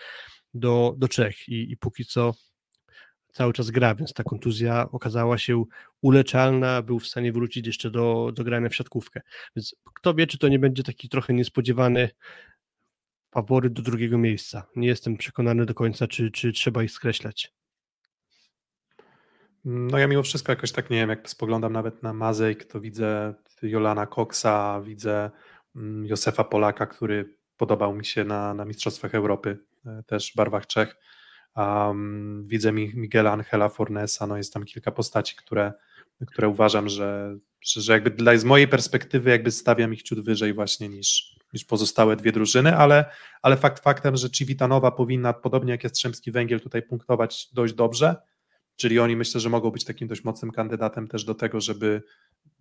do, do Czech. I, i póki co cały czas gra, więc ta kontuzja okazała się uleczalna, był w stanie wrócić jeszcze do, do grania w siatkówkę. Więc kto wie, czy to nie będzie taki trochę niespodziewany faworyt do drugiego miejsca. Nie jestem przekonany do końca, czy, czy trzeba ich skreślać. No ja mimo wszystko jakoś tak nie wiem, jak spoglądam nawet na Mazejk, to widzę Jolana Coxa, widzę mm, Josefa Polaka, który podobał mi się na, na Mistrzostwach Europy, e, też w barwach Czech. Um, widzę Miguela Angela Fornesa, no jest tam kilka postaci, które, które uważam, że, że, że jakby dla, z mojej perspektywy jakby stawiam ich ciut wyżej właśnie niż, niż pozostałe dwie drużyny, ale, ale fakt faktem, że Civitanowa powinna, podobnie jak Jastrzębski Węgiel, tutaj punktować dość dobrze, czyli oni myślę, że mogą być takim dość mocnym kandydatem też do tego, żeby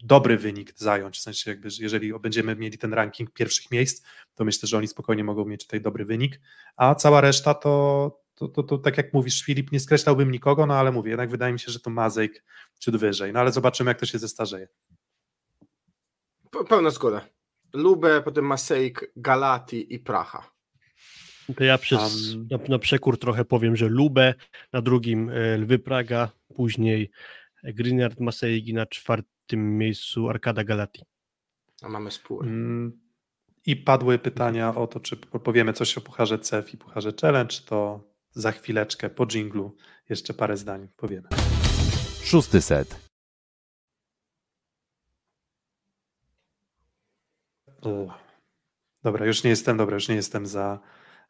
dobry wynik zająć, w sensie jakby, jeżeli będziemy mieli ten ranking pierwszych miejsc, to myślę, że oni spokojnie mogą mieć tutaj dobry wynik, a cała reszta to, to, to, to tak jak mówisz, Filip, nie skreślałbym nikogo, no ale mówię, jednak wydaje mi się, że to Mazejk ciut wyżej, no ale zobaczymy, jak to się zestarzeje. Pełna zgoda. Lubę, potem Masejk, Galati i Pracha. To ja przez, um, na, na, przekór trochę powiem, że Lubę, na drugim e, Lwy Praga, później Greenyard Masejk i na czwartym miejscu Arkada Galati. A mamy spór. Mm, I padły pytania o to, czy powiemy coś o Pucharze CEF i Pucharze Challenge, to za chwileczkę po dżinglu jeszcze parę zdań powiemy. Szósty set. Dobra, już nie jestem, dobra, już nie jestem za,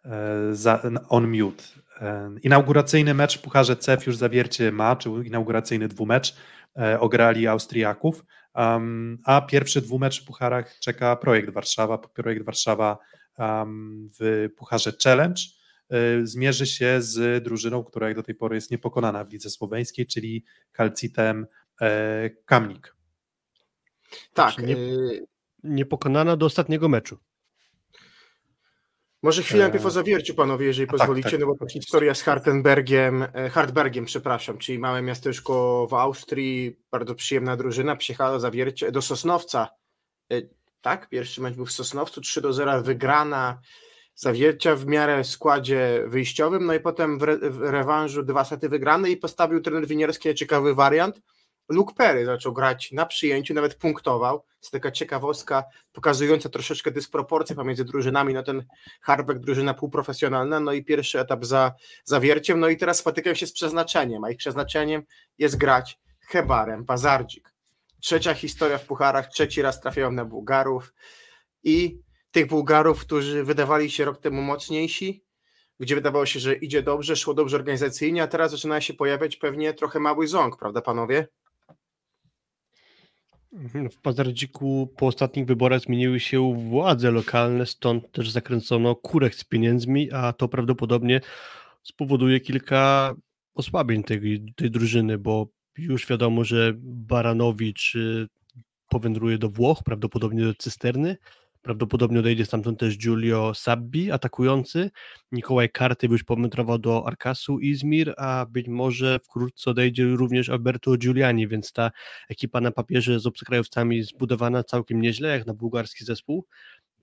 e, za on mute. E, inauguracyjny mecz w Pucharze CEF już zawiercie ma, czy inauguracyjny dwumecz e, ograli Austriaków, um, a pierwszy dwumecz w Pucharach czeka Projekt Warszawa, Projekt Warszawa um, w Pucharze Challenge zmierzy się z drużyną, która jak do tej pory jest niepokonana w lidze słoweńskiej, czyli Kalcitem Kamnik. Tak, niepokonana do ostatniego meczu. Może chwilę eee. najpierw o zawierciu, panowie, jeżeli tak, pozwolicie, tak, no bo to historia z Hartenbergiem, e, Hartbergiem, przepraszam, czyli małe miasteczko w Austrii, bardzo przyjemna drużyna, przyjechała zawiercie do Sosnowca, e, tak, pierwszy mecz był w Sosnowcu, 3 do 0 wygrana, zawiercia w miarę składzie wyjściowym, no i potem w, re, w rewanżu dwa sety wygrane i postawił trener Winierski ciekawy wariant, Luke Perry zaczął grać na przyjęciu, nawet punktował. Jest taka ciekawostka pokazująca troszeczkę dysproporcję pomiędzy drużynami. No ten Harbeck drużyna półprofesjonalna, no i pierwszy etap za zawierciem, no i teraz spotykają się z przeznaczeniem, a ich przeznaczeniem jest grać Hebarem, Bazardzik. Trzecia historia w pucharach, trzeci raz trafiają na Bułgarów i tych Bułgarów, którzy wydawali się rok temu mocniejsi, gdzie wydawało się, że idzie dobrze, szło dobrze organizacyjnie, a teraz zaczyna się pojawiać pewnie trochę mały ząg, prawda panowie? Mhm, w Pazardziku po ostatnich wyborach zmieniły się władze lokalne, stąd też zakręcono kurek z pieniędzmi, a to prawdopodobnie spowoduje kilka osłabień tej, tej drużyny, bo już wiadomo, że Baranowicz y, powędruje do Włoch, prawdopodobnie do Cysterny, Prawdopodobnie odejdzie stamtąd też Giulio Sabbi, atakujący. Nikołaj Karty już powędrował do Arkasu Izmir, a być może wkrótce odejdzie również Alberto Giuliani, więc ta ekipa na papierze z obcokrajowcami zbudowana całkiem nieźle, jak na bułgarski zespół,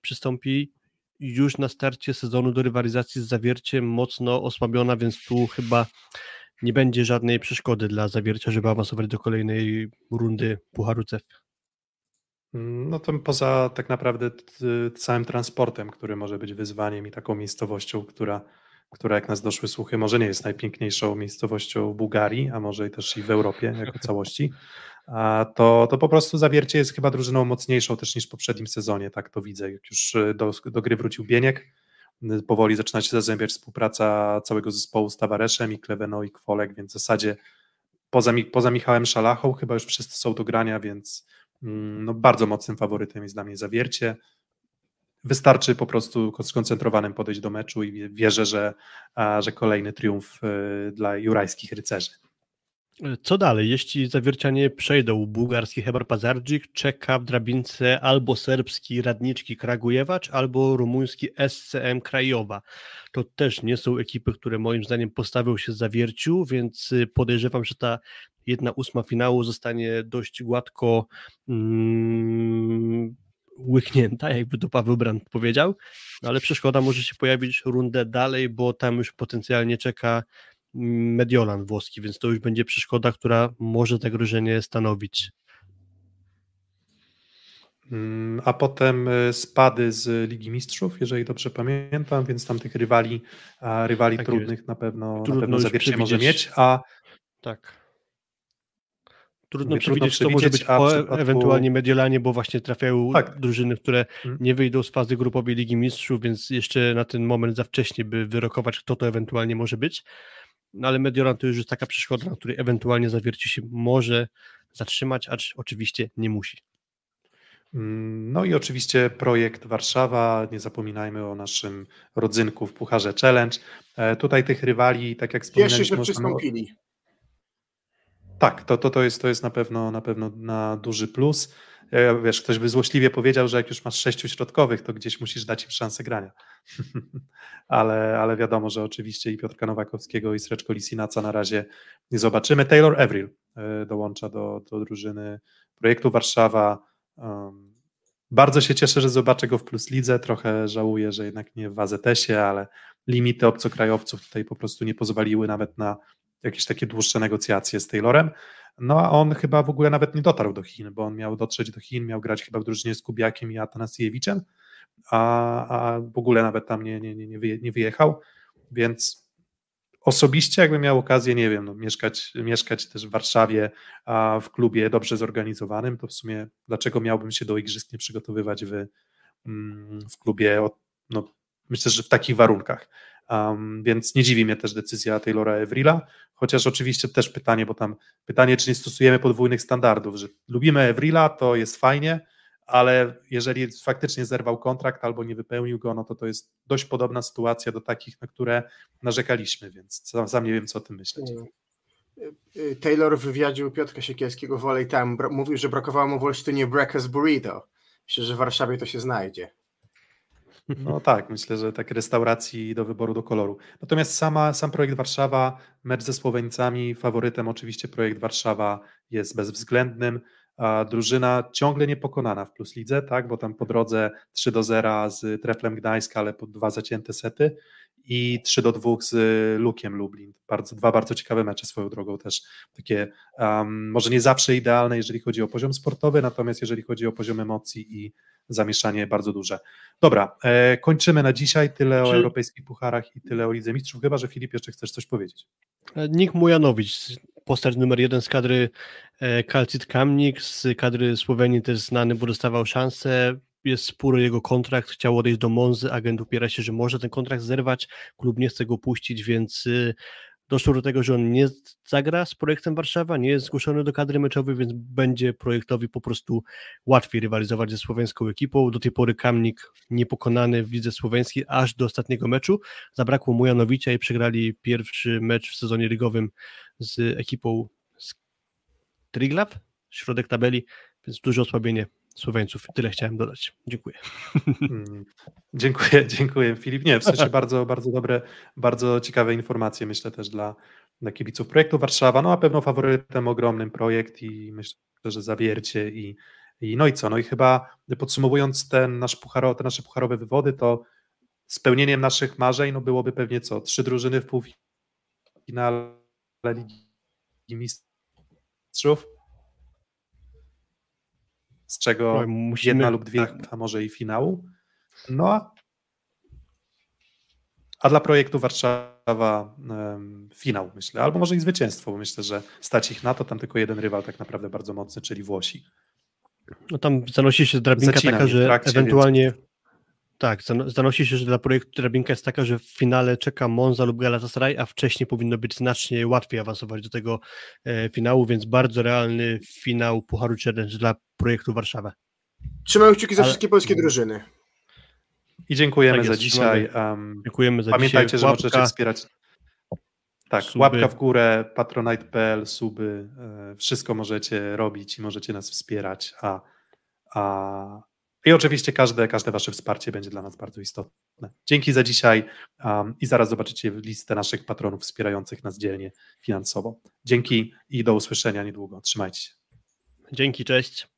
przystąpi już na starcie sezonu do rywalizacji z Zawierciem mocno osłabiona, więc tu chyba nie będzie żadnej przeszkody dla Zawiercia, żeby awansować do kolejnej rundy Pucharu CEF. Mm, no to poza tak naprawdę całym transportem, który może być wyzwaniem i taką miejscowością, która, która jak nas doszły słuchy, może nie jest najpiękniejszą miejscowością Bułgarii, a może też i w Europie jako [laughs] całości, to, to po prostu Zawiercie jest chyba drużyną mocniejszą też niż w poprzednim sezonie, tak to widzę. Jak już do, do gry wrócił Bieniek, powoli zaczyna się zazębiać współpraca całego zespołu z Tawareszem i Kleweno i Kwolek, więc w zasadzie poza, poza Michałem Szalachą chyba już wszyscy są do grania, więc no, bardzo mocnym faworytem jest dla mnie Zawiercie. Wystarczy po prostu skoncentrowanym podejść do meczu i wierzę, że, że kolejny triumf y, dla jurajskich rycerzy. Co dalej? Jeśli zawiercianie przejdą, bułgarski Hebar Pazardzik czeka w drabince albo serbski Radniczki Kragujewacz, albo rumuński SCM Krajowa. To też nie są ekipy, które moim zdaniem postawią się zawierciu, więc y, podejrzewam, że ta jedna ósma finału zostanie dość gładko mm, łyknięta, jakby to Paweł Brand powiedział, no ale przeszkoda może się pojawić rundę dalej, bo tam już potencjalnie czeka Mediolan włoski, więc to już będzie przeszkoda, która może zagrożenie stanowić. Mm, a potem y, spady z Ligi Mistrzów, jeżeli dobrze pamiętam, więc tam tych rywali, rywali tak trudnych jest. na pewno, Trudno na pewno zawiercie może mieć, a tak. Trudno przewidzieć, co może być po przypadku... ewentualnie Mediolanie, bo właśnie trafiają tak. drużyny, które hmm. nie wyjdą z fazy grupowej Ligi Mistrzów, więc jeszcze na ten moment za wcześnie, by wyrokować, kto to ewentualnie może być. No ale Mediolan to już jest taka przeszkoda, na której ewentualnie zawierci się może zatrzymać, acz oczywiście nie musi. No i oczywiście projekt Warszawa, nie zapominajmy o naszym rodzynku w Pucharze Challenge. E, tutaj tych rywali, tak jak wspomnieliśmy... Jeszcze się przystąpili. Tak, to, to, to, jest, to jest na pewno na pewno na duży plus. E, wiesz, ktoś by złośliwie powiedział, że jak już masz sześciu środkowych, to gdzieś musisz dać im szansę grania. [laughs] ale, ale wiadomo, że oczywiście i Piotrka Nowakowskiego i Sreczko Lisinaca na razie nie zobaczymy. Taylor Avril e, dołącza do, do drużyny projektu Warszawa. Um, bardzo się cieszę, że zobaczę go w Plus Lidze. Trochę żałuję, że jednak nie w AZS-ie, ale limity obcokrajowców tutaj po prostu nie pozwoliły nawet na jakieś takie dłuższe negocjacje z Taylorem. No a on chyba w ogóle nawet nie dotarł do Chin, bo on miał dotrzeć do Chin, miał grać chyba w drużynie z Kubiakiem i Atanasiewiczem, a, a w ogóle nawet tam nie, nie, nie, nie wyjechał, więc osobiście jakbym miał okazję, nie wiem, no, mieszkać, mieszkać też w Warszawie, a w klubie dobrze zorganizowanym, to w sumie dlaczego miałbym się do igrzysk nie przygotowywać w, mm, w klubie, no, myślę, że w takich warunkach. Um, więc nie dziwi mnie też decyzja Taylora Evrila, chociaż oczywiście też pytanie, bo tam pytanie, czy nie stosujemy podwójnych standardów, że lubimy Evrila, to jest fajnie, ale jeżeli faktycznie zerwał kontrakt albo nie wypełnił go, no to to jest dość podobna sytuacja do takich, na które narzekaliśmy, więc sam nie wiem, co o tym myśleć. Taylor w wywiadzie u Piotra Siekierskiego w Olej Time mówił, że brakowało mu w Olsztynie breakfast burrito. Myślę, że w Warszawie to się znajdzie. No tak, myślę, że tak restauracji do wyboru do koloru. Natomiast sama, sam projekt Warszawa, mecz ze Słoweńcami, faworytem oczywiście projekt Warszawa jest bezwzględnym. A drużyna ciągle niepokonana w Plus Lidze, tak, bo tam po drodze 3 do 0 z Treflem Gdańska, ale po dwa zacięte sety i 3 do 2 z Lukiem Lublin. Bardzo, dwa bardzo ciekawe mecze swoją drogą też. Takie um, może nie zawsze idealne, jeżeli chodzi o poziom sportowy, natomiast jeżeli chodzi o poziom emocji i zamieszanie bardzo duże. Dobra, e, kończymy na dzisiaj. Tyle Czy... o europejskich pucharach i tyle o Lidze Mistrzów, chyba że Filip jeszcze chcesz coś powiedzieć. E, Nik Mujanowicz, postać numer jeden z kadry e, Kalcit Kamnik, z kadry Słowenii też znany, bo dostawał szansę. jest spór o jego kontrakt, chciał odejść do Monzy, agent upiera się, że może ten kontrakt zerwać, klub nie chce go puścić, więc y, doszło do tego, że on nie zagra z projektem Warszawa, nie jest zgłoszony do kadry meczowej, więc będzie projektowi po prostu łatwiej rywalizować ze słoweńską ekipą. Do tej pory Kamnik niepokonany w lidze słoweńskiej aż do ostatniego meczu. Zabrakło Mujanowicza i przegrali pierwszy mecz w sezonie ligowym z ekipą z Triglav, środek tabeli, więc duże osłabienie Słoweńców. Tyle chciałem dodać. Dziękuję. Mm, dziękuję, dziękuję Filip. Nie, w sensie bardzo, bardzo dobre, bardzo ciekawe informacje myślę też dla, dla kibiców projektu Warszawa. No a pewno faworytem ogromnym projekt i myślę, że zawiercie i, i no i co, no i chyba podsumowując ten nasz pucharo, te nasze pucharowe wywody, to spełnieniem naszych marzeń no byłoby pewnie co, trzy drużyny w półfinale Ligi Mistrzów, z czego no, musimy, jedna lub dwie, tak. a może i finału. No a, a dla projektu Warszawa um, finał, myślę, albo może i zwycięstwo, bo myślę, że stać ich na to, tam tylko jeden rywal tak naprawdę bardzo mocny, czyli Włosi. No tam zanosi się drabinka Zacina taka, że trakcie, ewentualnie więc... Tak, zanosi się, że dla projektu drabinka jest taka, że w finale czeka Monza lub Galatasaray, a wcześniej powinno być znacznie łatwiej awansować do tego e, finału, więc bardzo realny finał Pucharu Challenge dla projektu Warszawa. Trzymamy kciuki za Ale... wszystkie polskie drużyny. I dziękujemy tak jest, za dzisiaj. Um, dziękujemy za pamiętajcie, dzisiaj. że łapka, możecie wspierać. Tak, suby. łapka w górę, patronite.pl, suby, e, wszystko możecie robić i możecie nas wspierać, a, a i oczywiście każde, każde Wasze wsparcie będzie dla nas bardzo istotne. Dzięki za dzisiaj um, i zaraz zobaczycie listę naszych patronów wspierających nas dzielnie finansowo. Dzięki i do usłyszenia niedługo. Trzymajcie się. Dzięki, cześć.